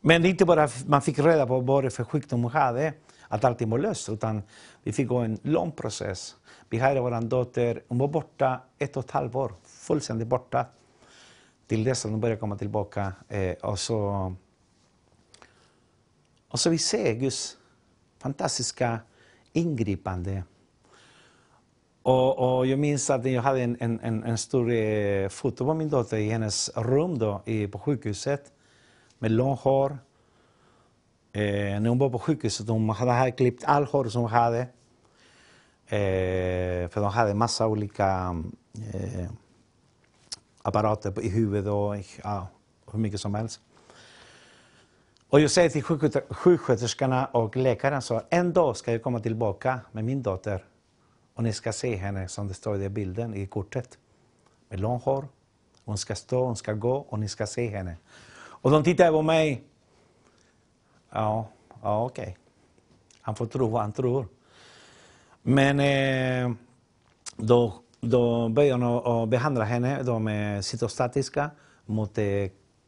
Men det är inte bara man fick reda på vad det för sjukdom hon hade, att allting var löst, utan vi fick gå en lång process. Vi hade vår dotter, hon var borta ett och ett halvt år, fullständigt borta. Till dess att de började komma tillbaka. Eh, och, så, och så vi ser Guds fantastiska ingripande. Och, och, jag minns att jag hade en, en, en stor eh, foto på min dotter i hennes rum då, i, på sjukhuset med långt hår. Eh, när hon var på sjukhuset hon hade klippt all hår som hon hade. Eh, för de hade massa olika eh, apparater i huvudet och ja, hur mycket som helst. Och jag säger till sjuksköterskorna och läkaren så en dag ska jag komma tillbaka med min dotter och ni ska se henne som det står i bilden i kortet. Med långt hår. Hon ska stå, hon ska gå och ni ska se henne. Och de tittar på mig. Ja, ja okej. Okay. Han får tro vad han tror. Men eh, då, då började de behandla henne de med cytostatiska mot eh,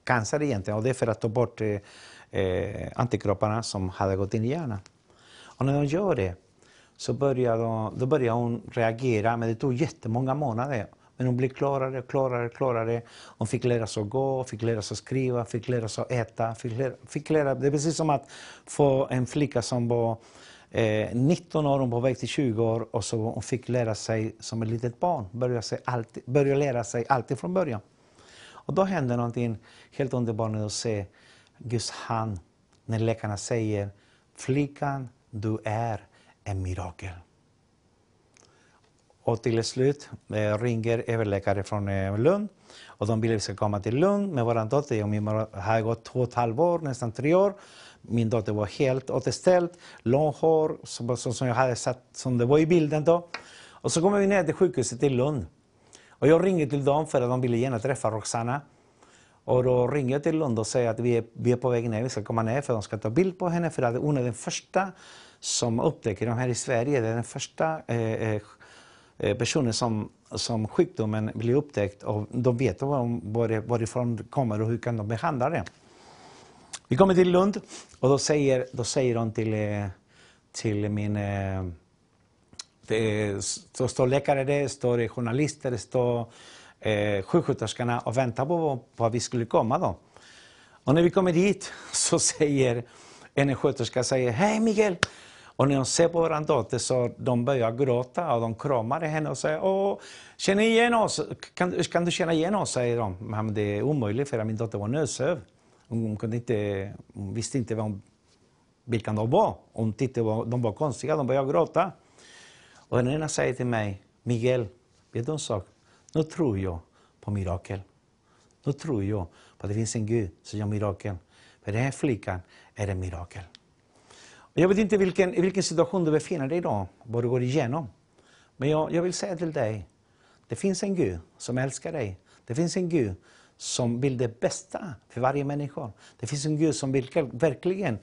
cancer egentligen. Och det är för att ta bort eh, eh, antikropparna som hade gått in i hjärnan. Och när de gör det så börjar, de, då börjar hon reagera, men det tog jättemånga månader. Men hon blev klarare, klarare, klarare. Hon fick lära sig att gå, fick lära sig att skriva, fick lära sig att äta. Fick lära, fick lära, det är precis som att få en flicka som var eh, 19 år, hon var på väg till 20 år och så hon fick lära sig som ett litet barn. Börja, sig alltid, börja lära sig alltid från början. Och då hände någonting helt underbart att se Guds hand när läkarna säger Flickan, du är en mirakel. Och till slut eh, ringer överläkare från eh, Lund och de vill att vi ska komma till Lund med vår dotter. Jag har gått två och ett halvt år, nästan tre år. Min dotter var helt återställd, långt hår, som, som jag hade sett som det var i bilden då. Och så kommer vi ner till sjukhuset i Lund. Och jag ringer till dem för att de ville gärna träffa Roxana. Och då ringer jag till Lund och säger att vi är, vi är på väg ner, vi ska komma ner för de ska ta bild på henne för att hon är den första som upptäcker de här i Sverige. Det är den första eh, eh, eh personen som, som sjukdomen blir upptäckt och de vet var, varifrån det kommer och hur kan de behandla det. Vi kommer till Lund och då säger, då säger de till, eh, till min... Eh, det står läkare där, står journalister, det står eh, sjuksköterskorna och väntar på, på att vi skulle komma. Då. Och när vi kommer dit <laughs> så säger en sköterska säger Hej Miguel! Och när de ser på vår dotter så de börjar gråta och de kramar henne och säger Åh, känner igen oss? Kan, kan du känna igen oss? säger de. Men det är omöjligt för min dotter var nödsöv. Hon, kunde inte, hon visste inte vem, vilka de var. Hon tittade, de var konstiga, de började gråta. Och den ena säger till mig, Miguel, vet du en sak? Nu tror jag på mirakel. Nu tror jag på att det finns en Gud som gör mirakel. För den här flickan är en mirakel. Jag vet inte vilken, i vilken situation du befinner dig idag, vad du går igenom. Men jag, jag vill säga till dig, det finns en Gud som älskar dig. Det finns en Gud som vill det bästa för varje människa. Det finns en Gud som vill verkligen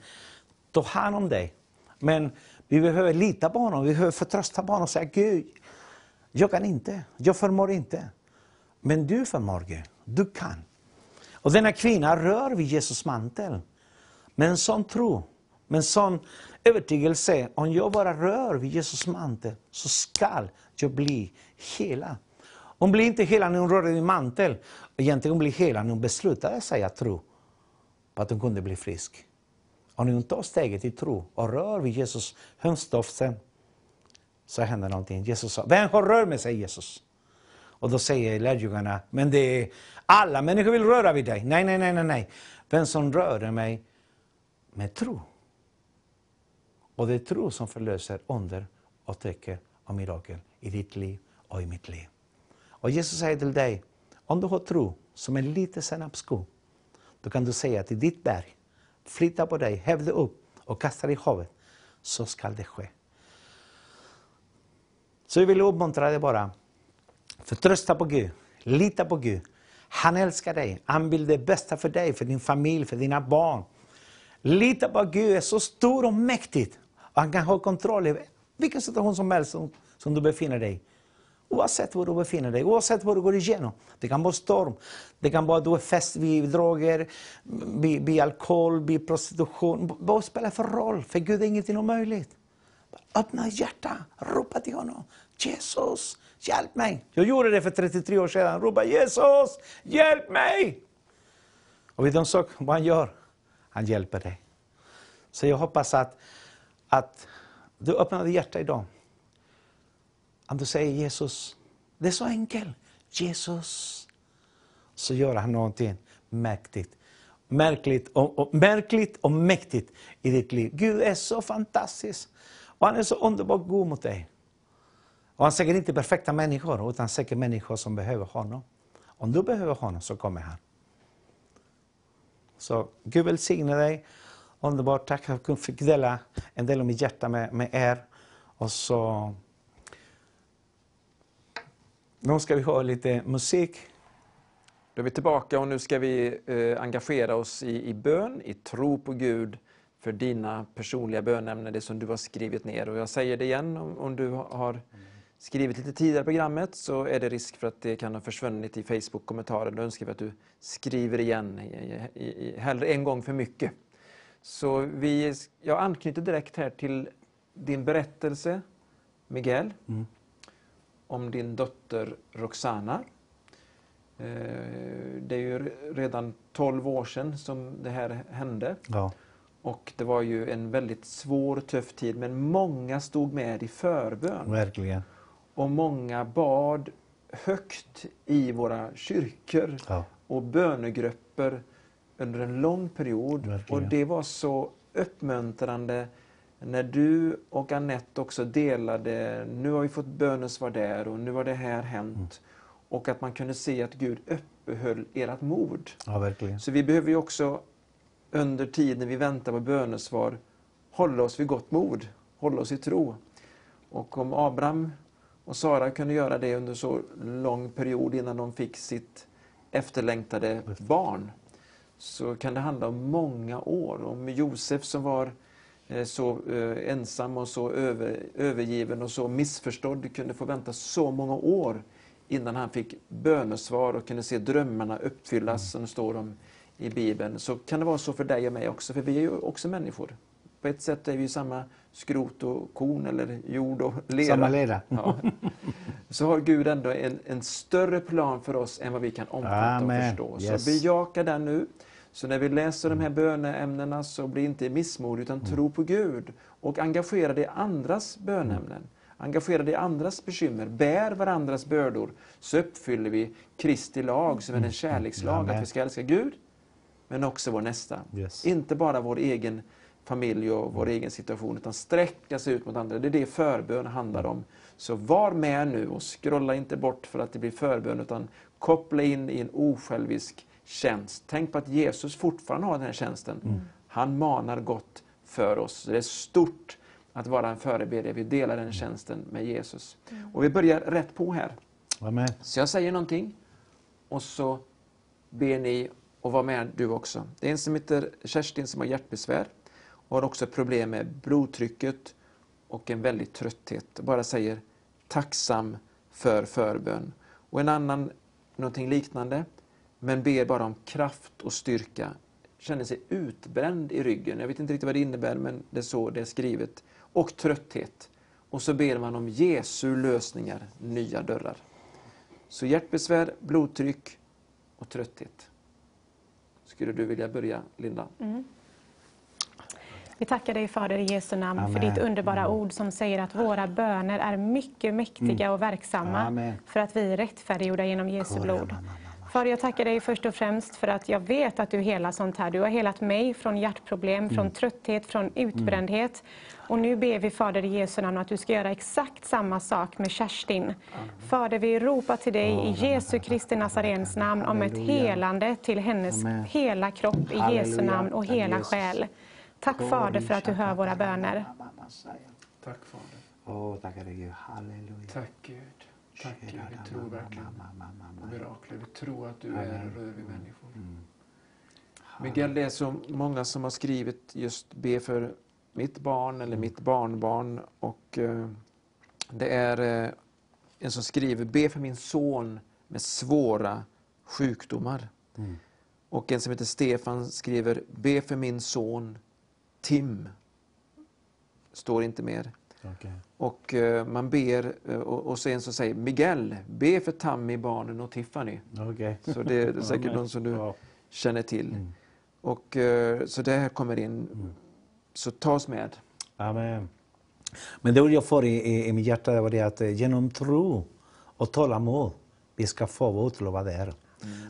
ta hand om dig. Men vi behöver lita på honom, vi behöver förtrösta på honom och säga Gud, jag kan inte, jag förmår inte. Men du förmår Gud, du kan. Och denna kvinna rör vid Jesus mantel. Med en sån tro, med en sån övertygelse, om jag bara rör vid Jesus mantel så skall jag bli hela. Hon blir inte hela när hon rör vid mantel. Egentligen hon hela när hon beslutade sig att tro på att hon kunde bli frisk. Och när hon tar steget i tro och rör vid Jesus hönsdoften så händer någonting. Jesus sa, vem har rört med sig Jesus? Och då säger lärjungarna, men det är alla människor vill röra vid dig. Nej, nej, nej, nej, nej. Vem som rör mig med tro. Och det är tro som förlöser under och tecken och mirakel i ditt liv och i mitt liv. Och Jesus säger till dig, om du har tro som en liten senapsko, då kan du säga till ditt berg, flytta på dig, häv upp och kasta det i havet, så skall det ske. Så jag vill uppmuntra dig bara, förtrösta på Gud, lita på Gud. Han älskar dig, han vill det bästa för dig, för din familj, för dina barn. Lita på att Gud är så stor och mäktig. Och han kan ha kontroll över vilken situation som helst som, som du befinner dig i. Oavsett var du befinner dig, oavsett vad du går igenom. Det kan vara storm, det kan vara att du är fäst vid droger, vid, vid alkohol, vid prostitution. Vad spelar för roll? För Gud är ingenting omöjligt. Öppna hjärta, ropa till honom. Jesus, hjälp mig. Jag gjorde det för 33 år sedan. Ropa Jesus, hjälp mig! Och vet du en sak, vad han gör? Han hjälper dig. Så jag hoppas att, att du öppnar ditt hjärta idag. Om du säger Jesus, det är så enkelt. Jesus. Så gör han någonting mäktigt. Märkligt och, och, märkligt och mäktigt i ditt liv. Gud är så fantastisk. Och han är så underbart god mot dig. Och han säger inte perfekta människor, utan säkert människor som behöver honom. Om du behöver honom så kommer han. Så Gud välsigne dig. Underbart, tack för att jag fick dela en del av mitt hjärta med, med er. Och så nu ska vi ha lite musik. Då är vi tillbaka och nu ska vi eh, engagera oss i, i bön, i tro på Gud för dina personliga bönämnen, det som du har skrivit ner. Och jag säger det igen, om, om du har skrivit lite tidigare i programmet så är det risk för att det kan ha försvunnit i Facebook-kommentarer. Då önskar vi att du skriver igen, i, i, i, hellre en gång för mycket. Så vi, jag anknyter direkt här till din berättelse, Miguel. Mm om din dotter Roxana. Eh, det är ju redan 12 år sedan som det här hände. Ja. Och det var ju en väldigt svår, tuff tid, men många stod med i förbön. Verkligen. Och många bad högt i våra kyrkor ja. och bönegrupper under en lång period. Verkligen. Och det var så uppmuntrande när du och Annette också delade, nu har vi fått bönesvar där och nu har det här hänt. Mm. Och att man kunde se att Gud uppehöll ert mod. Ja, verkligen. Så vi behöver ju också under tiden vi väntar på bönesvar hålla oss vid gott mod, hålla oss i tro. Och om Abraham och Sara kunde göra det under så lång period innan de fick sitt efterlängtade barn, så kan det handla om många år. Om Josef som var så eh, ensam och så över, övergiven och så missförstådd kunde få vänta så många år innan han fick bönesvar och kunde se drömmarna uppfyllas, mm. som det står om i Bibeln. Så kan det vara så för dig och mig också, för vi är ju också människor. På ett sätt är vi samma skrot och korn eller jord och lera. Samma lera. Ja. Så har Gud ändå en, en, större plan för oss än vad vi kan omfatta Amen. och förstå. Så yes. bejaka den nu. Så när vi läser de här böneämnena så bli inte missmodig utan mm. tro på Gud och engagera dig i andras bönämnen. Engagera dig i andras bekymmer, bär varandras bördor så uppfyller vi Kristi lag som är en mm. kärlekslag, att vi ska älska Gud men också vår nästa. Yes. Inte bara vår egen familj och vår mm. egen situation utan sträcka sig ut mot andra. Det är det förbön handlar om. Så var med nu och scrolla inte bort för att det blir förbön utan koppla in i en osjälvisk tjänst. Tänk på att Jesus fortfarande har den här tjänsten. Mm. Han manar gott för oss. Det är stort att vara en förebedjare. Vi delar den tjänsten med Jesus. Mm. Och vi börjar rätt på här. Amen. Så jag säger någonting och så ber ni och var med du också. Det är en som heter Kerstin som har hjärtbesvär och har också problem med blodtrycket och en väldig trötthet. Bara säger tacksam för förbön. Och en annan, någonting liknande men ber bara om kraft och styrka. Känner sig utbränd i ryggen. Jag vet inte riktigt vad det innebär, men det är så det är skrivet. Och trötthet. Och så ber man om Jesu lösningar, nya dörrar. Så hjärtbesvär, blodtryck och trötthet. Skulle du vilja börja, Linda? Mm. Vi tackar dig Fader i Jesu namn Amen. för ditt underbara Amen. ord som säger att våra böner är mycket mäktiga mm. och verksamma Amen. för att vi är rättfärdiggjorda genom Jesu blod. Fader, jag tackar dig först och främst för att jag vet att du helar sånt här. Du har helat mig från hjärtproblem, mm. från trötthet, från utbrändhet. Mm. Och nu ber vi Fader i Jesu namn att du ska göra exakt samma sak med Kerstin. Mm. Fader, vi ropar till dig i Jesu Kristi Nazarens namn om ett helande till hennes Amen. hela kropp i Jesu namn och hela själ. Tack Fader för att du hör våra böner. Tack Fader. Oh, tackar dig Gud. Halleluja. Tack Gud. Tack Gud, vi tror verkligen på mirakler. Vi tror att du är en rövig människor. Mm. Miguel, det är så många som har skrivit just be för mitt barn eller mitt barnbarn. Och eh, det är eh, en som skriver be för min son med svåra sjukdomar. Mm. Och en som heter Stefan skriver be för min son Tim. Står inte mer. Okej. Och eh, man ber, eh, och, sen så säger Miguel, be för Tammy, barnen och Tiffany. Okej. Så <laughs> det är säkert någon som du Ja. känner till. Mm. Och, eh, så det här kommer in. Så tas med. Amen. Men det jag får i, i, mitt hjärta var det att genom tro och tålamod vi ska få vår utlovade ära.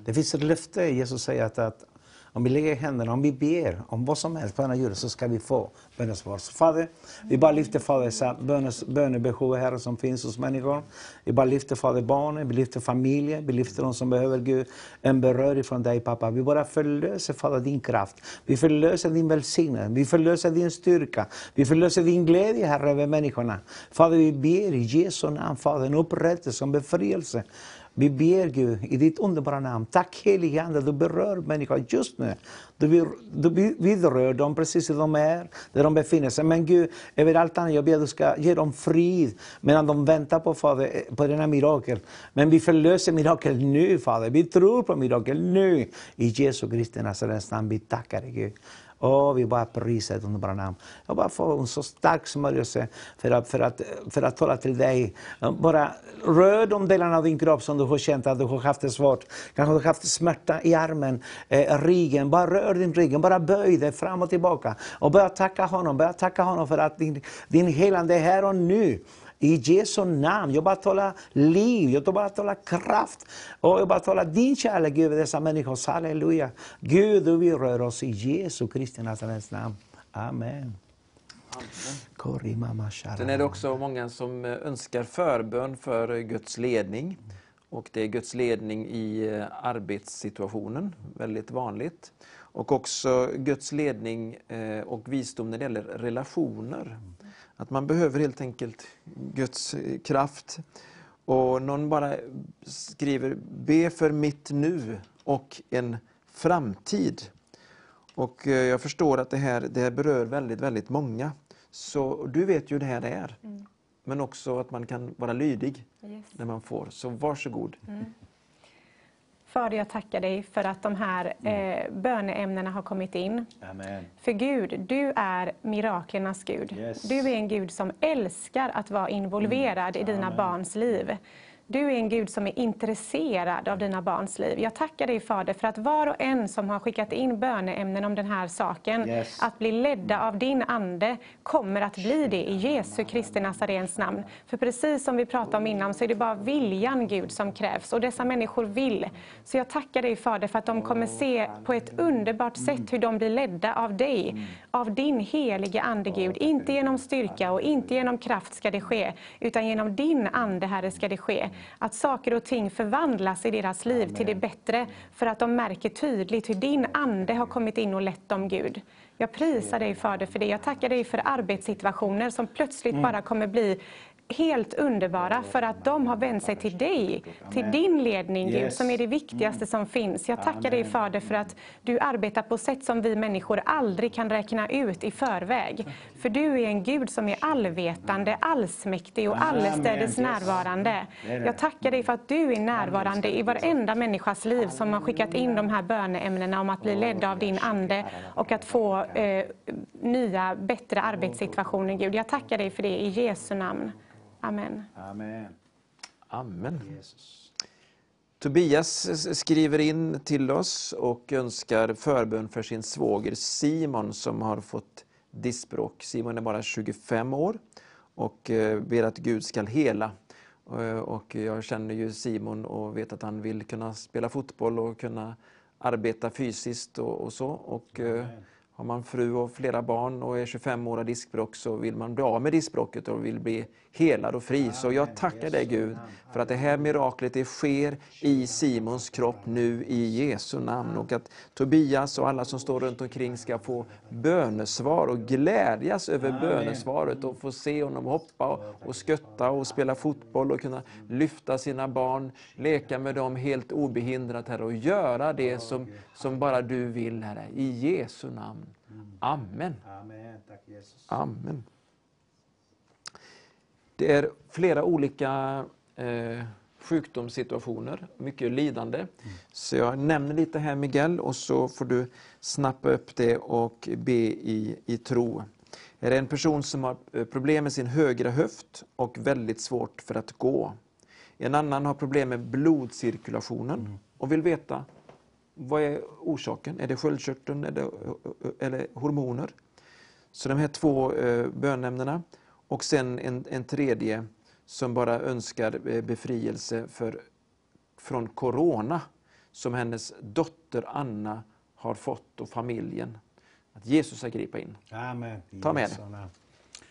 Det finns ett löfte, Jesus säger att, att om vi lägger händerna, om vi ber om vad som helst på denna jord så ska vi få bönesvar. Så Fader, vi bara lyfter Fader dessa bönes, bönebehov här som finns hos människor. Vi bara lyfter Fader barnen, vi lyfter familjen, vi lyfter de som behöver Gud, en beröring från dig pappa. Vi bara förlöser Fader din kraft. Vi förlöser din välsignelse, vi förlöser din styrka. Vi förlöser din glädje Herre över människorna. Fader vi ber i Jesu namn Fader en upprättelse, en befrielse. Vi ber Gud i ditt underbara namn. Tack helige Ande, du berör människor just nu. Du, du vidrör dem precis där de är, där de befinner sig. Men Gud, över allt annat, jag ber att du ska ge dem frid medan de väntar på, Fader, eh, på denna mirakel. Men vi förlöser mirakel nu Fader. Vi tror på mirakel nu. I Jesu Kristi Nazarens namn, vi tackar dig Gud. Åh, vi bara prisar ditt underbara namn. Jag bara får en så stark smörjelse för att, för, att, för att tala till dig. Bara rör de delarna av din kropp som du har känt att du har haft det svårt. Kanske du har haft smärta i armen, eh, ryggen. Bara rör din ryggen, bara böj dig fram och tillbaka. Och börja tacka honom, börja tacka honom för att din, din helande är här och nu. I Jesu namn. Jag bara talar liv, jag bara talar kraft. Och jag bara talar din kärlek över dessa människor. Halleluja. Gud, du vill röra oss i Jesu Kristi Nazarens namn. Amen. Amen. Sen är det också många som eh, önskar förbön för Guds ledning. Och det är Guds ledning i eh, arbetssituationen, väldigt vanligt. Och också Guds ledning eh, och visdom när det gäller relationer. Att man behöver helt enkelt Guds eh, kraft. Och någon bara skriver, be för mitt nu och en framtid. Och eh, jag förstår att det här, det här berör väldigt, väldigt många. Så du vet ju hur det här är. Men också att man kan vara lydig Yes. när man får. Så varsågod. Fader, jag tackar dig för att de här Mm. eh, böneämnena har kommit in. Amen. För Gud, du är miraklernas Gud. Yes. Du är en Gud som älskar att vara involverad i dina barns liv. Du är en Gud som är intresserad av dina barns liv. Jag tackar dig Fader för att var och en som har skickat in böneämnen om den här saken, Yes. att bli ledda av din Ande, kommer att bli det i Jesu Kristi Nazarens namn. För precis som vi pratade om innan så är det bara viljan Gud som krävs och dessa människor vill. Så jag tackar dig Fader för att de kommer se på ett underbart sätt hur de blir ledda av dig, av din helige Ande Gud. Inte genom styrka och inte genom kraft ska det ske, utan genom din Ande Herre ska det ske. Att saker och ting förvandlas i deras liv till det bättre för att de märker tydligt hur din Ande har kommit in och lett dem Gud. Jag prisar dig Fader för det. Jag tackar dig för arbetssituationer som plötsligt bara kommer bli helt underbara för att de har vänt sig till dig, till din ledning Gud, Yes. som är det viktigaste som finns. Jag tackar dig Fader för att du arbetar på sätt som vi människor aldrig kan räkna ut i förväg. För du är en Gud som är allvetande, allsmäktig och allestädes närvarande. Jag tackar dig för att du är närvarande i varenda människas liv som har skickat in de här böneämnena om att bli ledda av din Ande och att få eh, nya, bättre arbetssituationer Gud. Jag tackar dig för det i Jesu namn. Amen. Amen. Amen. Jesus. Tobias skriver in till oss och önskar förbön för sin svåger Simon som har fått diskbråck. Simon är bara 25 år och eh, ber att Gud ska hela. Eh, Och jag känner ju Simon och vet att han vill kunna spela fotboll och kunna arbeta fysiskt och, och så. Och eh, har man fru och flera barn och är 25 år av diskbråck så vill man bli av med diskbråcket och vill bli helad och fri. Så jag tackar dig Gud för att det här miraklet det sker i Simons kropp nu i Jesu namn. Och att Tobias och alla som står runt omkring ska få bönesvar och glädjas över bönesvaret och få se honom hoppa och skötta och spela fotboll och kunna lyfta sina barn, leka med dem helt obehindrat Herre och göra det som, som bara du vill Herre. I Jesu namn. Amen. Amen. Tack Jesus. Amen. Det är flera olika eh, sjukdomssituationer, mycket lidande. Så jag nämner lite här Miguel och så får du snappa upp det och be i, i tro. Är det en person som har eh, problem med sin högra höft och väldigt svårt för att gå. En annan har problem med blodcirkulationen och vill veta vad är orsaken? Är det sköldkörteln är det, eller hormoner? Så de här två eh, bönämnena. Och sen en, en tredje som bara önskar eh, befrielse för, från Corona som hennes dotter Anna har fått och familjen. Att Jesus ska gripa in. Amen. Ta med det.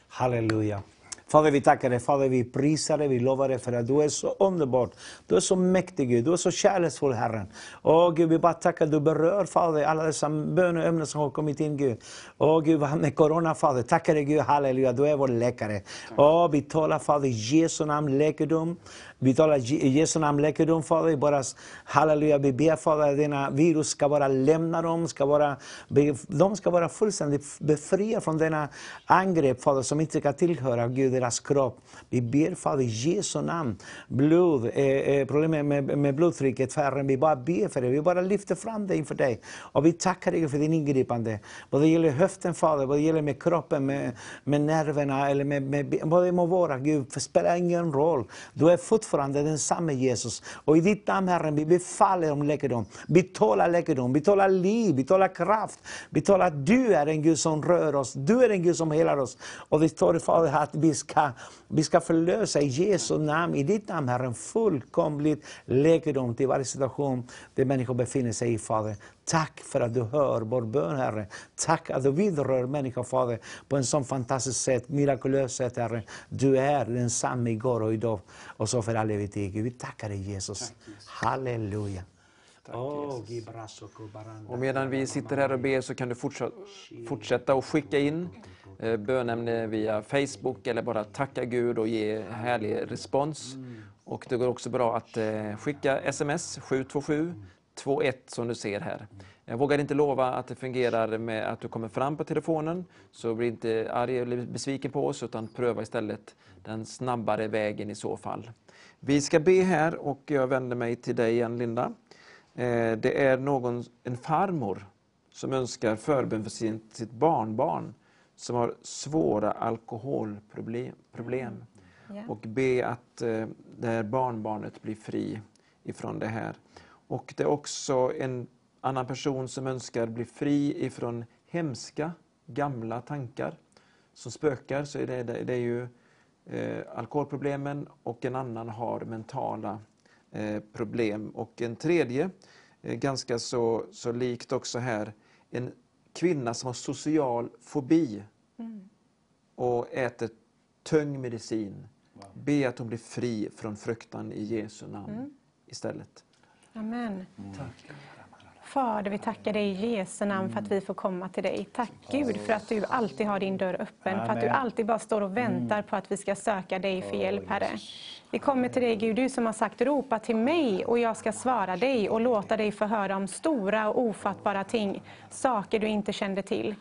Halleluja. Fader, vi tackar dig. Fader, vi prisar dig. Vi lovar dig för att du är så underbart. Du är så mäktig, Gud. Du är så kärleksfull, Herren. Åh Gud, vi bara tackar du berör, Fader, alla dessa böneämnen som har kommit in, Gud. Åh Gud, vad med corona, Fader. Tackar dig, Gud. Halleluja. Du är vår läkare. Åh, vi talar, Fader, i Jesu namn läkedom. Vi talar i Jesu namn läkedom, Fader. Bara, halleluja, vi ber, Fader, att denna virus ska bara lämna dem. Ska bara, de ska vara fullständigt befriade från denna angrepp, Fader, som inte ska tillhöra Gud, deras kropp. Vi ber, Fader, i Jesu namn. Blod, eh, eh problemet med, med blodtrycket, Herren. Vi bara ber för det. Vi bara lyfter fram det inför dig. Och vi tackar dig för din ingripande. Vad det gäller höften, Fader, vad det gäller med kroppen, med, med nerverna, eller med, med, vad det må vara, Gud, det spelar ingen roll. Du är fortfarande densamme, Jesus. Och i ditt namn, Herren, vi befaller om läkedom. Vi talar läkedom, vi talar liv, vi talar kraft. Vi talar att du är en Gud som rör oss, du är en Gud som helar oss. Och det står Fader att vi ska, vi ska förlösa i Jesu namn, i ditt namn, Herren, fullkomligt läkedom till varje situation där människor befinner sig i, Fader. Tack för att du hör vår bön, Herre. Tack att du vidrör människor, Fader, på en sån fantastiskt sätt, mirakulöst sätt, Herre. Du är densamme igår och idag och så för all evighet. Vi tackar dig, Jesus. Halleluja. Åh, gibrasoko baranda. Och medan vi sitter här och ber så kan du fortsätta, fortsätta att skicka in bönämne via Facebook eller bara tacka Gud och ge härlig respons. Och det går också bra att eh, skicka sms 727 21 som du ser här. Jag vågar inte lova att det fungerar med att du kommer fram på telefonen, så bli inte arg eller besviken på oss, utan pröva istället den snabbare vägen i så fall. Vi ska be här och jag vänder mig till dig igen Linda. Eh, Det är någon, en farmor som önskar förbön för sin, sitt barnbarn som har svåra alkoholproblem. Problem. Och be att eh, det här barnbarnet blir fri ifrån det här. Och det är också en annan person som önskar bli fri ifrån hemska, gamla tankar som spökar. Så är det, det, det är ju eh, alkoholproblemen och en annan har mentala eh, problem. Och en tredje, eh, ganska så, så likt också här, en kvinna som har social fobi och äter tung medicin. Be att hon blir fri från fruktan i Jesu namn istället. Amen. Fader, vi tackar dig i Jesu namn för att vi får komma till dig. Tack Gud för att du alltid har din dörr öppen, för att du Amen. alltid bara står och väntar på att vi ska söka dig för hjälp, Herre. Vi kommer till dig Gud, du som har sagt ropa till mig och jag ska svara dig och låta dig få höra om stora och ofattbara ting, saker du inte kände till.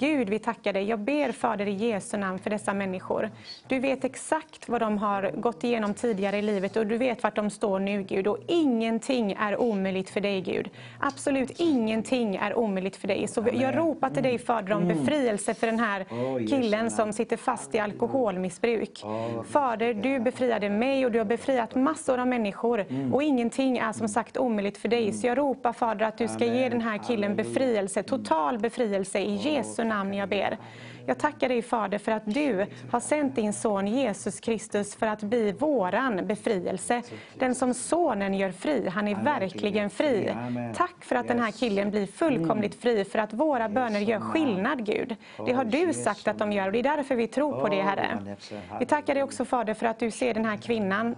Gud, vi tackar dig. Jag ber Fader i Jesu namn för dessa människor. Du vet exakt vad de har gått igenom tidigare i livet och du vet vart de står nu Gud. Och ingenting är omöjligt för dig Gud. Absolut ingenting är omöjligt för dig. Så jag ropar till dig Fader om befrielse för den här killen som sitter fast i alkoholmissbruk. Fader, du befriade mig och du har befriat massor av människor. Och ingenting är som sagt omöjligt för dig. Så jag ropar Fader att du ska ge den här killen befrielse, total befrielse i Jesu namn. Namn jag ber. Jag tackar dig Fader för att du har sänt din son Jesus Kristus för att bli våran befrielse. Den som sonen gör fri, han är verkligen fri. Tack för att den här killen blir fullkomligt fri, för att våra böner gör skillnad Gud. Det har du sagt att de gör och det är därför vi tror på det Herre. Vi tackar dig också Fader för att du ser den här kvinnan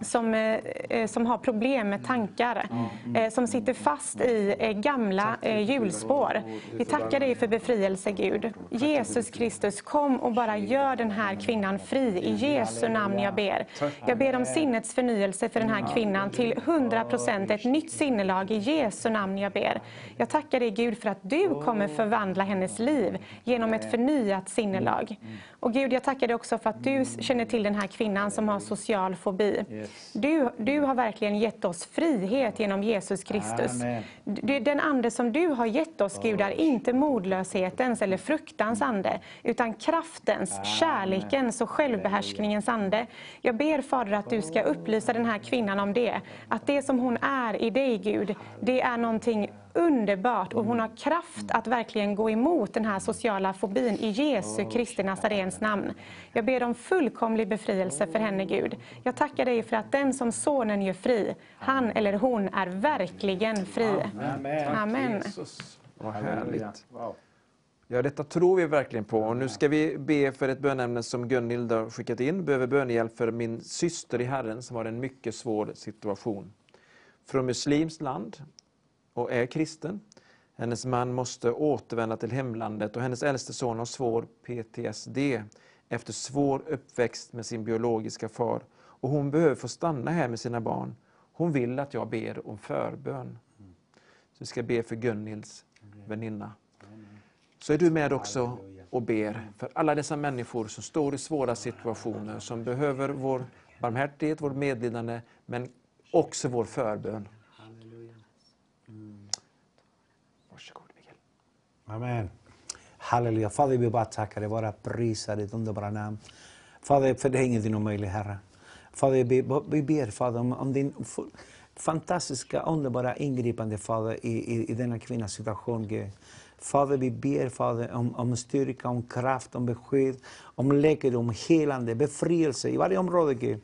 som, eh, eh, som har problem med tankar, eh, som sitter fast i gamla hjulspår. Vi tackar dig för befrielse, Gud. Jesus Kristus, kom och bara gör den här kvinnan fri. I Jesu namn jag ber. Jag ber om sinnets förnyelse för den här kvinnan till 100 procent, ett nytt sinnelag. I Jesu namn jag ber. Jag tackar dig, Gud, för att du kommer förvandla hennes liv genom ett förnyat sinnelag. Och Gud, jag tackar dig också för att du känner till den här kvinnan som har social fobi. Du, du har verkligen gett oss frihet genom Jesus Kristus. Amen. Du- Den ande som du har gett oss, Gud, är inte modlöshetens eller fruktans ande, utan kraftens, kärlekens och självbehärskningens ande. Jag ber Fader att du ska upplysa den här kvinnan om det, att det som hon är i dig, Gud, det är någonting underbart och hon har kraft att verkligen gå emot den här sociala fobin i Jesu Kristi Nazarens namn. Jag ber om fullkomlig befrielse för henne, Gud. Jag tackar dig för att den som sonen gör fri, han eller hon är verkligen fri. Amen. Jesus, vad härligt. Ja, detta tror vi verkligen på. Och nu ska vi be för ett bönämne som Gunhild har skickat in. Behöver bönehjälp för min syster i Herren som har en mycket svår situation. Från muslimskt land och är kristen. Hennes man måste återvända till hemlandet och hennes äldste son har svår PTSD efter svår uppväxt med sin biologiska far. Och hon behöver få stanna här med sina barn. Hon vill att jag ber om förbön. Så vi ska be för Gunnils väninna. Så är du med också och ber för alla dessa människor som står i svåra situationer, som behöver vår barmhärtighet, vår medlidande, men också vår förbön. Varsågod Mikael. Amen. Halleluja. Fader, vi bara tackar dig, bara prisar ditt underbara namn. Fader, för det är ingenting omöjligt, Herre. Fader, vi ber, Fader, om, om din fantastiska, underbara ingripande, Fader, i, i, i denna kvinnas situation, Gud. Fader, vi ber Fader, om, om styrka, om kraft, om beskydd, om läkedom, helande, befrielse i varje område, Gud.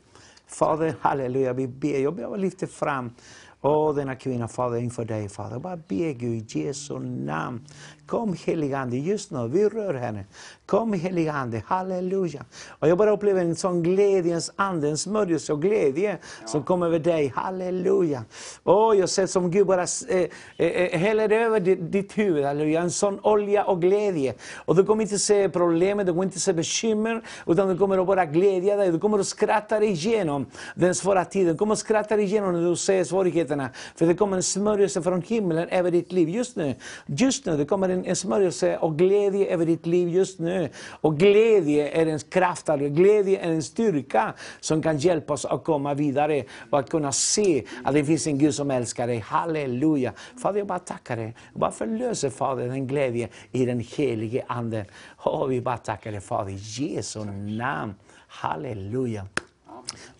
Fader, halleluja, vi ber. Jag behöver lyfta fram Åh, denna kvinna, Fader, inför dig, Fader. Bara be Gud i Jesu namn. Kom helige Ande, just nu, vi rör henne. Kom helige Ande, halleluja. Och jag bara upplever en sån glädjens ande, en smörjelse och glädje som kommer över dig, halleluja. Åh, jag ser som Gud bara eh, eh, häller över ditt, ditt huvud, halleluja. En sån olja och glädje. Och du kommer inte se problemet, du kommer inte se bekymmer, utan du kommer att bara glädja dig. Du kommer att skratta dig igenom den svåra tiden. Du kommer att skratta dig igenom när du ser svårigheterna. För det kommer en smörjelse från himlen över ditt liv just nu. Just nu, det kommer en, en smörjelse och glädje över ditt liv just nu. Och glädje är en kraft, glädje är en styrka som kan hjälpa oss att komma vidare och att kunna se att det finns en Gud som älskar dig. Halleluja! Fader, jag bara tackar dig. Jag bara förlöser Fader den glädje i den helige Anden. Oh, vi bara tackar dig Fader i Jesu namn. Halleluja!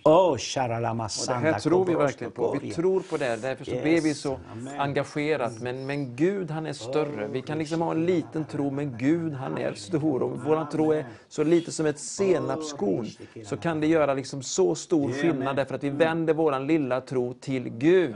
Lama Och det här tror vi verkligen på. Vi tror på det. Därför så Yes. ber vi så Amen. engagerat. Men, men Gud han är större. Vi kan liksom ha en liten tro, men Gud han är stor. Om vår tro är så lite som ett senapskorn så kan det göra liksom så stor skillnad. Därför att vi vänder vår lilla tro till Gud.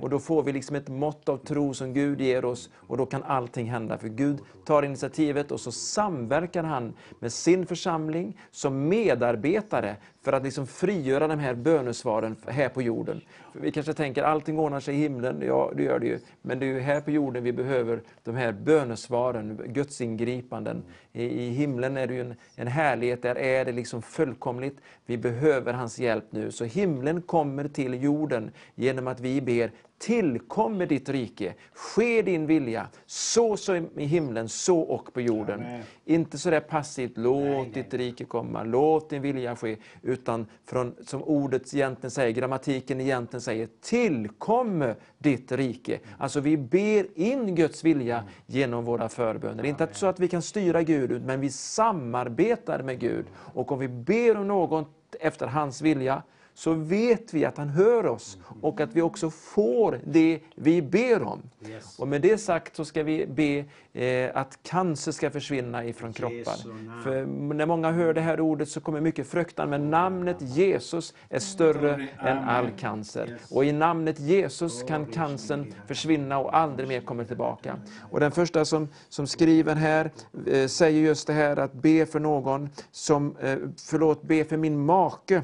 Och då får vi liksom ett mått av tro som Gud ger oss. Och då kan allting hända. För Gud tar initiativet och så samverkar han med sin församling som medarbetare för att liksom frigöra de här bönesvaren här på jorden. För vi kanske tänker allting ordnar sig i himlen, ja det gör det ju. Men det är ju här på jorden vi behöver de här bönesvaren, Guds ingripanden. I, i himlen är det ju en, en härlighet, där är det liksom fullkomligt. Vi behöver hans hjälp nu. Så himlen kommer till jorden genom att vi ber Tillkommer ditt rike, ske din vilja, så som i himlen, så och på jorden. Amen. Inte så där passivt, låt ditt rike komma, låt din vilja ske. Utan från, som ordet egentligen säger, grammatiken egentligen säger, tillkommer ditt rike. Alltså vi ber in Guds vilja genom våra förböner. Inte att- så att vi kan styra Gud, men vi samarbetar med Gud. Och om vi ber om något efter hans vilja, så vet vi att han hör oss och att vi också får det vi ber om. Yes. Och med det sagt så ska vi be eh, att cancer ska försvinna ifrån kroppar. För när många hör det här ordet så kommer mycket fruktan, men namnet Jesus är större än all cancer. Och i namnet Jesus kan cancern försvinna och aldrig mer kommer tillbaka. Och den första som, som skriver här eh, säger just det här att be för någon som, eh, förlåt, be för min make,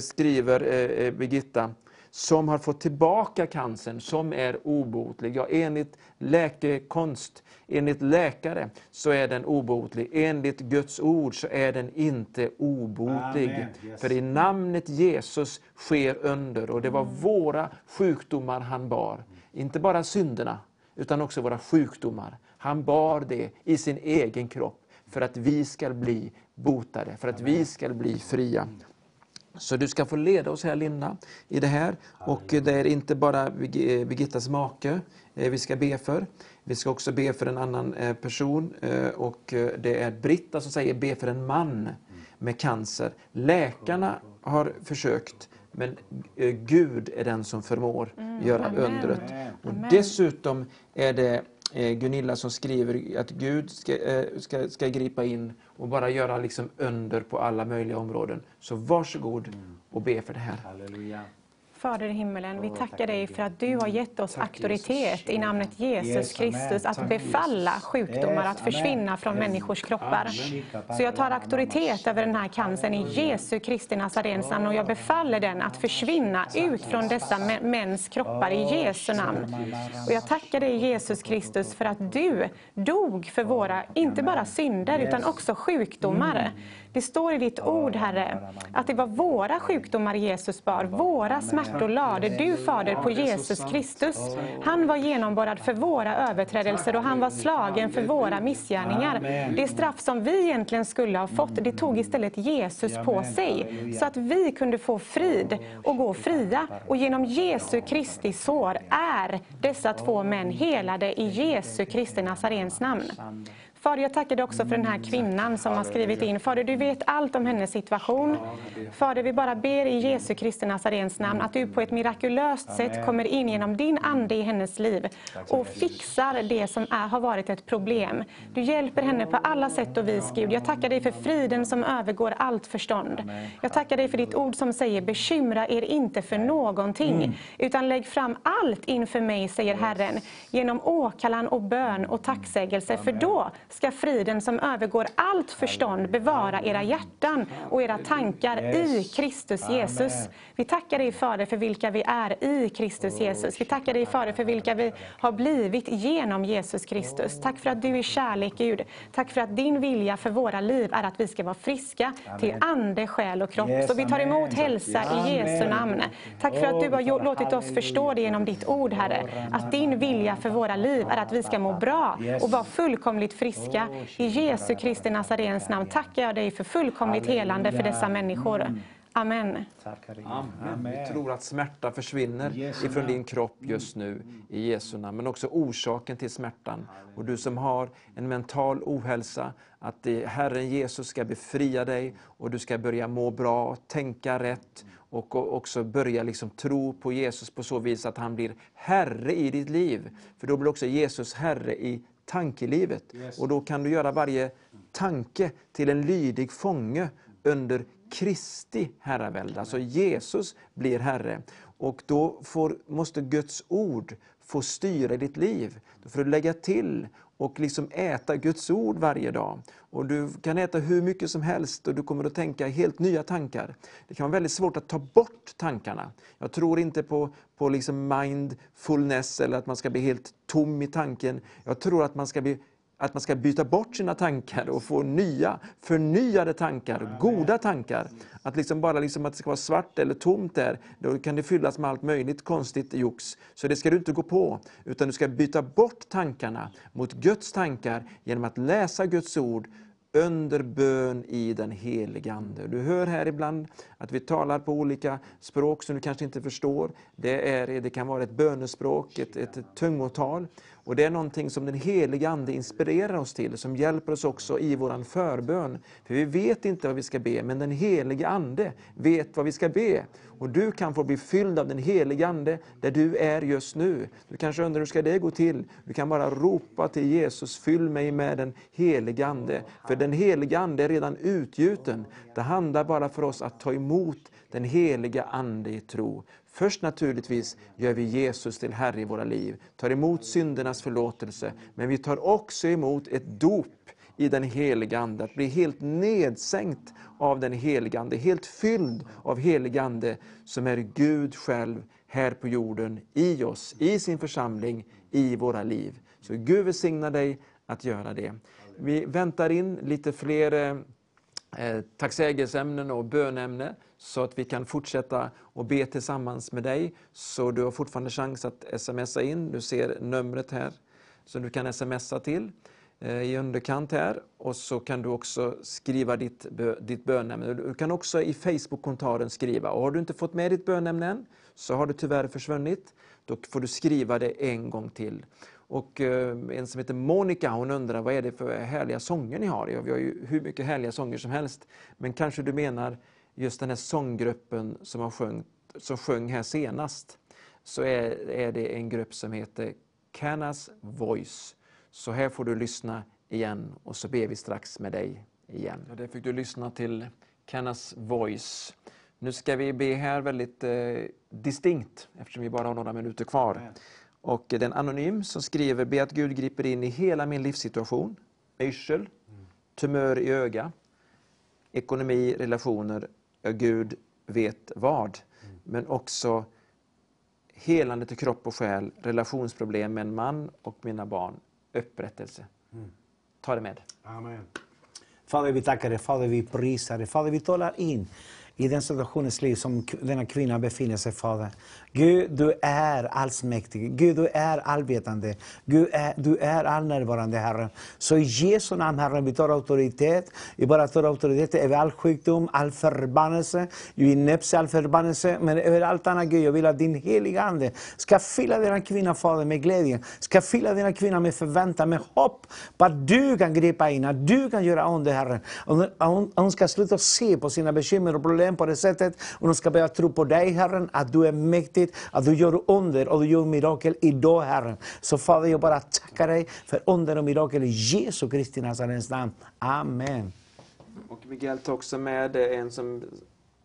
skriver eh, eh, Birgitta som har fått tillbaka cancern, som är obotlig. Ja, enligt läkekonst, enligt läkare, så är den obotlig. Enligt Guds ord så är den inte obotlig. Yes. För i namnet Jesus sker under. Och det var våra sjukdomar han bar. Inte bara synderna, utan också våra sjukdomar. Han bar det i sin egen kropp för att vi ska bli botade, för att vi ska bli fria. Så du ska få leda oss här Linda i det här. Och det är inte bara Birg- eh, Birgittas make eh, vi ska be för. Vi ska också be för en annan eh, person och det är Britta som säger be för en man med cancer. Läkarna har försökt men Gud är den som förmår göra Amen. undret. Och dessutom är det Eh, Gunilla som skriver att Gud ska, eh, ska, ska gripa in och bara göra liksom under på alla möjliga områden. Så varsågod och be för det här. Halleluja. Fader i himmelen, vi tackar dig för att du har gett oss auktoritet i namnet Jesus. Kristus att befalla sjukdomar att försvinna från människors kroppar. Så jag tar auktoritet över den här cancern i Jesu Kristi Nazarens namn och jag befaller den att försvinna ut från dessa mä- mäns kroppar i Jesu namn. Och jag tackar dig Jesus Kristus för att du dog för våra, inte bara synder utan också sjukdomar. Det står i ditt ord Herre att det var våra sjukdomar Jesus bar, våra smärtor lade du Fader på Jesus Kristus. Han var genomborrad för våra överträdelser och han var slagen för våra missgärningar. Det straff som vi egentligen skulle ha fått, det tog istället Jesus på sig. Så att vi kunde få frid och gå fria. Och genom Jesu Kristi sår är dessa två män helade i Jesu Kristi Nazarens namn. Fader, jag tackar dig också för den här kvinnan som har skrivit in. Fader, du vet allt om hennes situation. Fader, vi bara ber i Jesu Kristi Nazarens namn att du på ett mirakulöst sätt kommer in genom din ande i hennes liv och fixar det som är, har varit ett problem. Du hjälper henne på alla sätt och vis, Gud. Jag tackar dig för friden som övergår allt förstånd. Jag tackar dig för ditt ord som säger bekymra er inte för någonting, utan lägg fram allt inför mig, säger Herren, genom åkallan och bön och tacksägelse. För då ska friden som övergår allt förstånd bevara era hjärtan och era tankar i Kristus Jesus. Vi tackar dig Fader för vilka vi är i Kristus Jesus. Vi tackar dig Fader för vilka vi har blivit genom Jesus Kristus. Tack för att du är kärlek Gud. Tack för att din vilja för våra liv är att vi ska vara friska till ande, själ och kropp. Så vi tar emot hälsa i Jesu namn. Tack för att du har gjort- låtit oss förstå det genom ditt ord Herre. Att din vilja för våra liv är att vi ska må bra och vara fullkomligt friska. I Jesu Kristi Nazarens namn tackar jag dig för fullkomligt helande för dessa människor. Amen. Tackar dig. Amen. Vi tror att smärta försvinner ifrån din kropp just nu i Jesu namn, men också orsaken till smärtan. Och du som har en mental ohälsa, att Herren Jesus ska befria dig och du ska börja må bra, tänka rätt och och också börja liksom tro på Jesus på så vis att han blir Herre i ditt liv. För då blir också Jesus Herre i tankelivet. Och då kan du göra varje tanke till en lydig fånge under Kristi herravälde. Alltså Jesus blir Herre. Och då får, måste Guds ord få styra ditt liv. Då får du lägga till och liksom äta Guds ord varje dag. Och Du kan äta hur mycket som helst och du kommer att tänka helt nya tankar. Det kan vara väldigt svårt att ta bort tankarna. Jag tror inte på, på liksom mindfulness eller att man ska bli helt tom i tanken. Jag tror att man ska bli att man ska byta bort sina tankar och få nya, förnyade tankar, goda tankar. Att liksom bara liksom att det ska vara svart eller tomt där, då kan det fyllas med allt möjligt konstigt jox. Så det ska du inte gå på, utan du ska byta bort tankarna mot Guds tankar genom att läsa Guds ord, under bön i den helige Ande. Du hör här ibland att vi talar på olika språk som du kanske inte förstår. Det, är, det kan vara ett bönespråk, ett, ett tungotal. Och det är någonting som den helige Ande inspirerar oss till, som hjälper oss också i vår förbön. För vi vet inte vad vi ska be, men den helige Ande vet vad vi ska be. Och du kan få bli fylld av den helige Ande där du är just nu. Du kanske undrar hur ska det gå till? Du kan bara ropa till Jesus, fyll mig med den helige Ande. För den helige Ande är redan utgjuten. Det handlar bara för oss att ta emot den heliga Ande i tro. Först naturligtvis gör vi Jesus till Herre i våra liv, tar emot syndernas förlåtelse, men vi tar också emot ett dop i den heliga Ande, att bli helt nedsänkt av den heliga Ande, helt fylld av helig Ande som är Gud själv här på jorden, i oss, i sin församling, i våra liv. Så Gud välsignar dig att göra det. Vi väntar in lite fler eh, tacksägelseämnen och bönämnen så att vi kan fortsätta och be tillsammans med dig. Så du har fortfarande chans att smsa in. Du ser numret här som du kan smsa till eh, i underkant här. Och så kan du också skriva ditt, ditt bönämne. Du kan också i Facebook-kommentaren skriva. Och har du inte fått med ditt bönämne än så har det tyvärr försvunnit. Då får du skriva det en gång till. Och eh, en som heter Monica hon undrar vad är det för härliga sånger ni har? Ja, vi har ju hur mycket härliga sånger som helst. Men kanske du menar just den här sånggruppen som, har sjöngt, som sjöng här senast, så är, är det en grupp som heter Canas Voice. Så här får du lyssna igen och så ber vi strax med dig igen. Ja, där fick du lyssna till Canas Voice. Nu ska vi be här väldigt eh, distinkt eftersom vi bara har några minuter kvar. Och det är en anonym som skriver, be att Gud griper in i hela min livssituation. Yrsel, tumör i öga, ekonomi, relationer Gud vet vad. Men också helande till kropp och själ, relationsproblem med en man och mina barn, upprättelse. Ta det med. Amen. Fader, vi tackar dig. Fader, vi prisar dig. Fader, vi talar in i den situationens liv som denna kvinna befinner sig, Fader. Gud, du är allsmäktig. Gud, du är allvetande. Gud, är, du är allnärvarande, Herre. Så i Jesu namn, Herre, vi tar auktoritet. Vi bara tar auktoritet över all sjukdom, all förbannelse. Vi näpser all förbannelse, men över allt annat, Gud, jag vill att din heliga Ande ska fylla denna kvinna, Fader, med glädje. Ska fylla denna kvinna med förväntan, med hopp på att du kan gripa in, att du kan göra under, Herre. Hon, hon ska sluta se på sina bekymmer och problem på det sättet. Och hon ska börja tro på dig, Herren, att du är mäktig att du gör under och du gör mirakel idag, Herren. Så Fader, jag bara tackar dig för under och mirakel i Jesu Kristi Nazarens namn. Amen. Och Miguel tar också med en som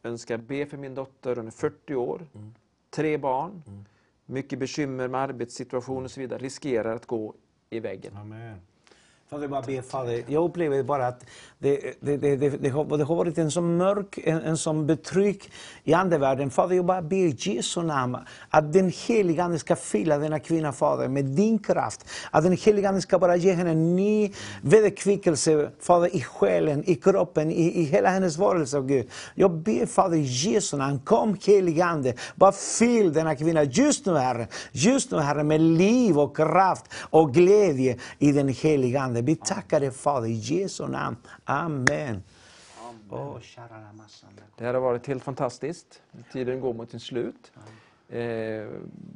önskar be för min dotter. Hon är 40 år, mm. tre barn, mm. mycket bekymmer med arbetssituation och så vidare. Riskerar att gå i väggen. Amen. Fader, bara be, Fader. Jag upplever bara att det, det, det, det, har, det har varit en sån mörk, en, en sån betryck i andevärlden. Fader, jag bara ber i Jesu namn att den heliga Ande ska fylla denna kvinna, Fader, med din kraft. Att den heliga Ande ska bara ge henne en ny vederkvickelse, Fader, i själen, i kroppen, i, i hela hennes varelse, Gud. Jag ber, Fader, i Jesu namn, kom heliga Ande, bara fyll denna kvinna just nu, Herre. Just nu, Herre, med liv och kraft och glädje i den heliga Ande. Vi tackar dig, Fader, i Jesu namn. Amen. Oh, det här har varit helt fantastiskt. Tiden går mot sin slut. Eh,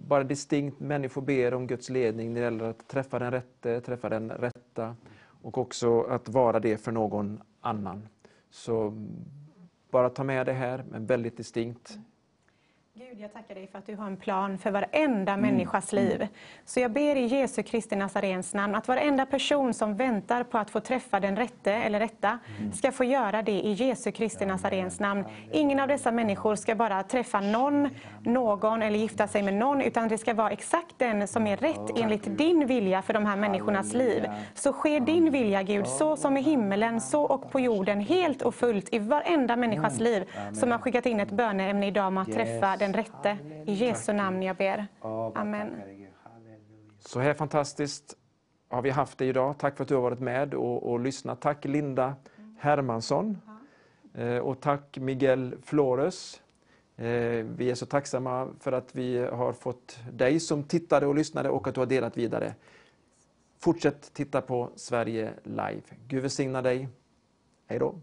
bara distinkt människor ber om Guds ledning när det gäller att träffa den rätte, träffa den rätta och också att vara det för någon annan. Så bara ta med det här, men väldigt distinkt. Gud, jag tackar dig för att du har en plan för varenda mm. människas liv. Mm. Så jag ber i Jesu Kristi Nazarens namn att varenda person som väntar på att få träffa den rätte eller rätta mm. ska få göra det i Jesu Kristi Nazarens namn. Ingen av dessa människor ska bara träffa någon, någon eller gifta sig med någon, utan det ska vara exakt den som är rätt enligt din vilja för de här människornas liv. Så sker din vilja, Gud, så som i himmelen, så och på jorden, helt och fullt i varenda människas liv som har skickat in ett böneämne idag om att träffa den rätte. I Jesu namn jag ber. Amen. Så här fantastiskt har vi haft det idag. Tack för att du har varit med och, och lyssnat. Tack Linda Hermansson. Eh, och tack Miguel Flores. Eh, vi är så tacksamma för att vi har fått dig som tittade och lyssnade och att du har delat vidare. Fortsätt titta på Sverige Live. Gud välsigna dig. Hej då!